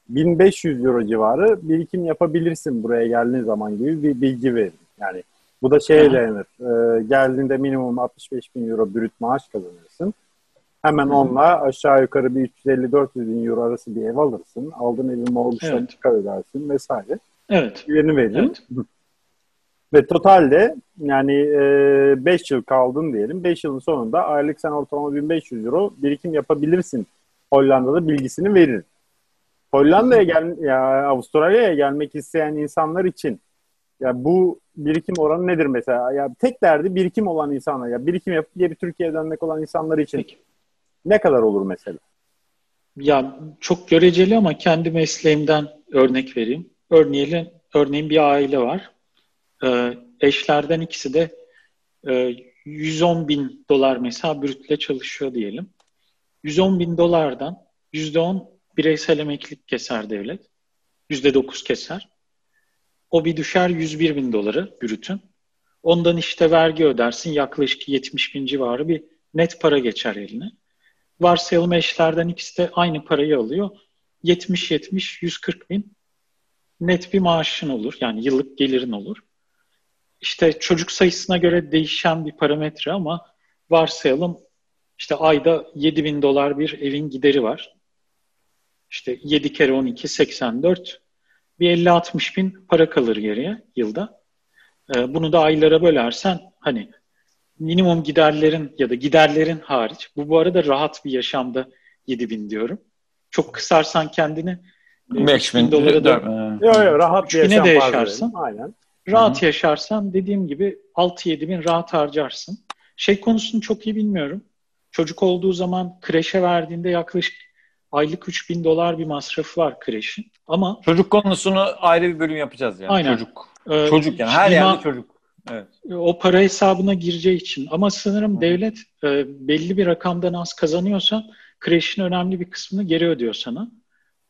1500 euro civarı birikim yapabilirsin buraya geldiğin zaman gibi bir bilgi verin. Yani bu da şeye dayanır. E, geldiğinde minimum 65 bin euro brüt maaş kazanırsın. Hemen onunla aşağı yukarı bir 350-400 bin euro arası bir ev alırsın. Aldığın evin mortgage'ını evet. çıkar ödersin vesaire. Evet. Yerini veririm. Evet. <laughs> Ve totalde yani 5 e, yıl kaldın diyelim. 5 yılın sonunda aylık sen ortalama 1500 euro birikim yapabilirsin. Hollanda'da bilgisini verir. Hollanda'ya gel ya Avustralya'ya gelmek isteyen insanlar için ya bu birikim oranı nedir mesela? Ya tek derdi birikim olan insanlar ya birikim yapıp geri Türkiye'ye dönmek olan insanlar için Peki. Ne kadar olur mesela? Ya çok göreceli ama kendi mesleğimden örnek vereyim. Örneğin, örneğin bir aile var. Ee, eşlerden ikisi de e, 110 bin dolar mesela brütle çalışıyor diyelim. 110 bin dolardan %10 bireysel emeklilik keser devlet. %9 keser. O bir düşer 101 bin doları brütün. Ondan işte vergi ödersin yaklaşık 70 bin civarı bir net para geçer eline. Varsayalım eşlerden ikisi de aynı parayı alıyor. 70-70-140 bin net bir maaşın olur. Yani yıllık gelirin olur. İşte çocuk sayısına göre değişen bir parametre ama varsayalım işte ayda 7 bin dolar bir evin gideri var. İşte 7 kere 12 84 bir 50-60 bin para kalır geriye yılda. Ee, bunu da aylara bölersen hani minimum giderlerin ya da giderlerin hariç bu bu arada rahat bir yaşamda 7 bin diyorum. Çok kısarsan kendini 5 bin dolara da yok yok rahat bir yaşam de yaşarsın. Aynen. Rahat Hı-hı. yaşarsan dediğim gibi 6-7 bin rahat harcarsın. Şey konusunu çok iyi bilmiyorum. Çocuk olduğu zaman kreşe verdiğinde yaklaşık aylık 3 bin dolar bir masrafı var kreşin. Ama çocuk konusunu ayrı bir bölüm yapacağız yani. Aynen. Çocuk. Ee, çocuk yani her yerde çocuk. Evet. O para hesabına gireceği için. Ama sanırım Hı. devlet e, belli bir rakamdan az kazanıyorsa kreşin önemli bir kısmını geri ödüyor sana.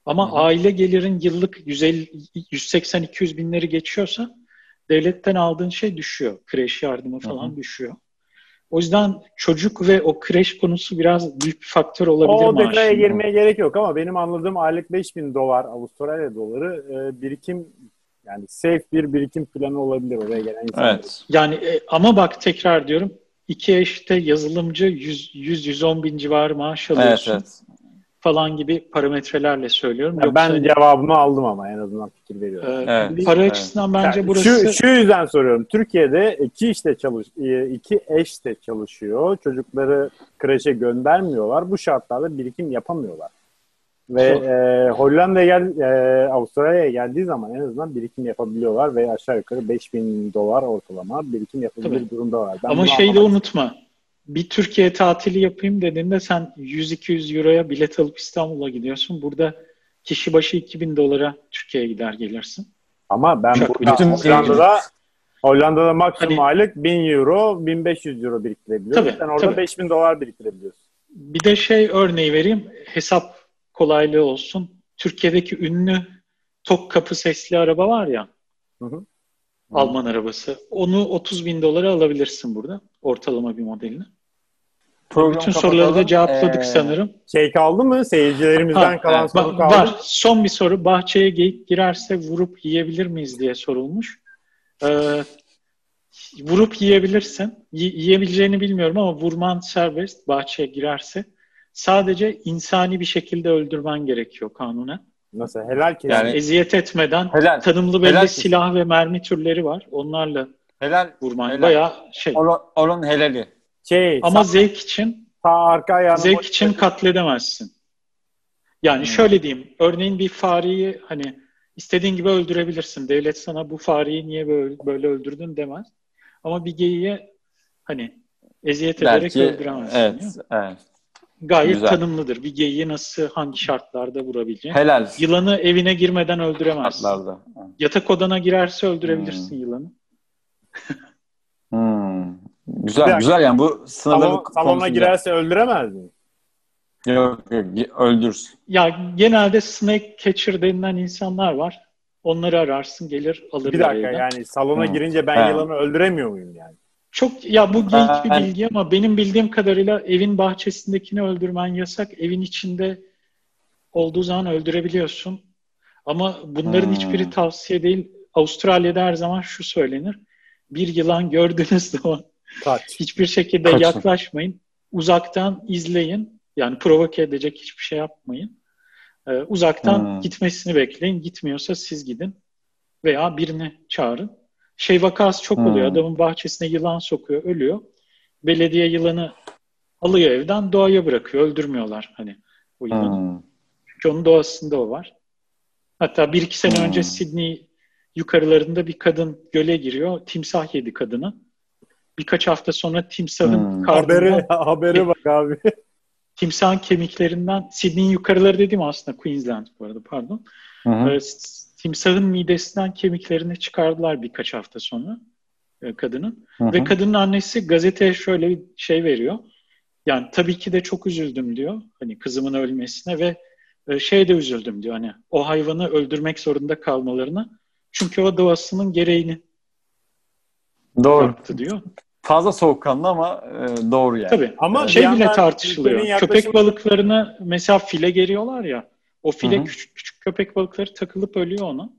Ama Hı. aile gelirin yıllık 180-200 binleri geçiyorsa devletten aldığın şey düşüyor. Kreş yardımı falan Hı. düşüyor. O yüzden çocuk ve o kreş konusu biraz büyük bir faktör olabilir O detaya girmeye gerek yok ama benim anladığım aylık 5000 dolar Avustralya doları e, birikim yani safe bir birikim planı olabilir oraya gelen insanlar. Evet. Yani e, ama bak tekrar diyorum iki eşte yazılımcı 100-110 bin civarı maaş alıyorsun. Evet, evet falan gibi parametrelerle söylüyorum. Yoksa, ben cevabımı aldım ama en azından fikir veriyorum. E, evet, para evet. açısından bence yani burası... Şu, şu yüzden soruyorum. Türkiye'de iki işte çalış, e, iki eş de çalışıyor. Çocukları kreşe göndermiyorlar. Bu şartlarda birikim yapamıyorlar. Ve e, Hollanda'ya gel, e, Avustralya'ya geldiği zaman en azından birikim yapabiliyorlar ve aşağı yukarı 5000 dolar ortalama birikim yapabilir Tabii. durumda var. Ben Ama şeyi de unutma. Bir Türkiye tatili yapayım dediğinde sen 100-200 euroya bilet alıp İstanbul'a gidiyorsun. Burada kişi başı 2000 dolara Türkiye'ye gider gelirsin. Ama ben Çok burada Hollanda'da Hollanda'da maksimum hani, aylık 1000 euro, 1500 euro biriktirebiliyorsun. Tabii, Sen orada tabii. 5000 dolar biriktirebiliyorsun. Bir de şey örneği vereyim. Hesap kolaylığı olsun. Türkiye'deki ünlü tok kapı sesli araba var ya. Hı hı. Alman arabası. Onu 30 bin dolara alabilirsin burada. Ortalama bir modelini. Program Bütün soruları da cevapladık ee, sanırım. Şey kaldı mı? Seyircilerimizden ha, kalan soru kaldı. Var. Son bir soru. Bahçeye geyik girerse vurup yiyebilir miyiz diye sorulmuş. Ee, vurup yiyebilirsin. Y- yiyebileceğini bilmiyorum ama vurman serbest bahçeye girerse. Sadece insani bir şekilde öldürmen gerekiyor kanunen. Nasıl? Helal ki. Yani eziyet etmeden helal. tanımlı belli helal silah ve mermi türleri var. Onlarla helal. vurman. Helal. Bayağı şey. Onun, onun helali. Şey, Ama sağ, zevk için sağ arka zevk için katledemezsin. Yani hmm. şöyle diyeyim. Örneğin bir fareyi hani istediğin gibi öldürebilirsin. Devlet sana bu fareyi niye böyle, böyle öldürdün demez. Ama bir geyiğe hani eziyet Belki, ederek öldüremezsin. Evet, evet. Gayet Güzel. tanımlıdır. Bir geyiği nasıl, hangi şartlarda vurabileceğin. Helal. Yılanı evine girmeden öldüremezsin. Şartlarda. Yatak odana girerse öldürebilirsin hmm. yılanı. <laughs> hmm. Güzel, güzel, güzel yani bu sınırları Salon, Salona girerse öldüremez mi? Yok yok öldürürsün. Ya genelde snake catcher denilen insanlar var. Onları ararsın gelir alır. Bir dakika evden. yani salona hmm. girince ben hmm. yılanı öldüremiyor muyum yani? Çok ya bu geyik bir bilgi ama benim bildiğim kadarıyla evin bahçesindekini öldürmen yasak. Evin içinde olduğu zaman öldürebiliyorsun. Ama bunların hmm. hiçbiri tavsiye değil. Avustralya'da her zaman şu söylenir. Bir yılan gördüğünüz <laughs> zaman Kaç. hiçbir şekilde Kaçın. yaklaşmayın. Uzaktan izleyin. Yani provoke edecek hiçbir şey yapmayın. Ee, uzaktan hmm. gitmesini bekleyin. Gitmiyorsa siz gidin. Veya birini çağırın. Şey vakası çok oluyor. Hmm. Adamın bahçesine yılan sokuyor, ölüyor. Belediye yılanı alıyor evden, doğaya bırakıyor. Öldürmüyorlar hani o yılanı. Hmm. Çünkü onun doğasında o var. Hatta bir iki sene hmm. önce Sydney yukarılarında bir kadın göle giriyor. Timsah yedi kadını. Birkaç hafta sonra timsahın hmm. Haberi, haberi bak abi. <laughs> Timsahın kemiklerinden Sydney'in yukarıları dedim aslında Queensland bu arada pardon. Hı ee, timsahın midesinden kemiklerini çıkardılar birkaç hafta sonra e, kadının. Hı hı. Ve kadının annesi gazeteye şöyle bir şey veriyor. Yani tabii ki de çok üzüldüm diyor. Hani kızımın ölmesine ve e, şey de üzüldüm diyor. Hani o hayvanı öldürmek zorunda kalmalarına. Çünkü o doğasının gereğini Doğru. yaptı diyor. Fazla soğukkanlı ama e, doğru yani. Tabii ama şey bile tartışılıyor. Köpek balıklarına mesela file geriyorlar ya. O file Hı-hı. küçük küçük köpek balıkları takılıp ölüyor ona.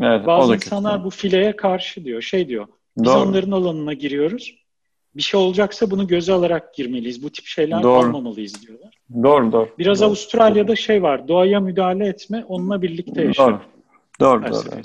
Evet, Bazı insanlar bu fileye karşı diyor. Şey diyor. Biz Doğru. onların alanına giriyoruz. Bir şey olacaksa bunu göze alarak girmeliyiz. Bu tip şeyler doğru. almamalıyız diyorlar. Doğru doğru. Biraz doğru. Avustralya'da şey var. Doğaya müdahale etme, onunla birlikte yaşa. Doğru. Doğru, doğru.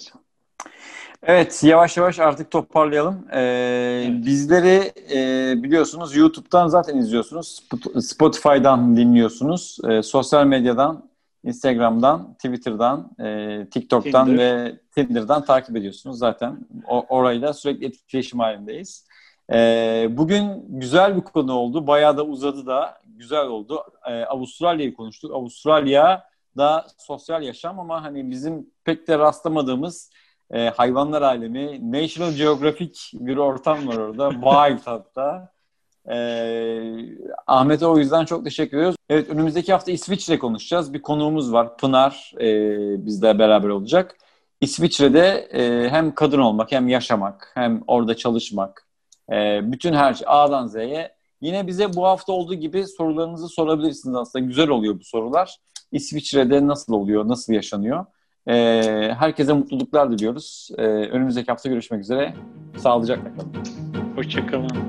Evet, yavaş yavaş artık toparlayalım. Ee, evet. Bizleri e, biliyorsunuz YouTube'dan zaten izliyorsunuz. Spotify'dan dinliyorsunuz. E, sosyal medyadan Instagram'dan, Twitter'dan, e, TikTok'tan Tinder. ve Tinder'dan takip ediyorsunuz zaten. O, orayla sürekli etkileşim halindeyiz. E, bugün güzel bir konu oldu. Bayağı da uzadı da güzel oldu. E, Avustralya'yı konuştuk. Avustralya da sosyal yaşam ama hani bizim pek de rastlamadığımız e, hayvanlar alemi, National Geographic bir ortam var orada. Wild hatta. Ee, Ahmet'e o yüzden çok teşekkür ediyoruz. Evet önümüzdeki hafta İsviçre konuşacağız. Bir konuğumuz var. Pınar e, bizle beraber olacak. İsviçre'de e, hem kadın olmak hem yaşamak hem orada çalışmak e, bütün her şey A'dan Z'ye yine bize bu hafta olduğu gibi sorularınızı sorabilirsiniz aslında. Güzel oluyor bu sorular. İsviçre'de nasıl oluyor, nasıl yaşanıyor? E, herkese mutluluklar diliyoruz. E, önümüzdeki hafta görüşmek üzere. Sağlıcakla kalın. Hoşçakalın.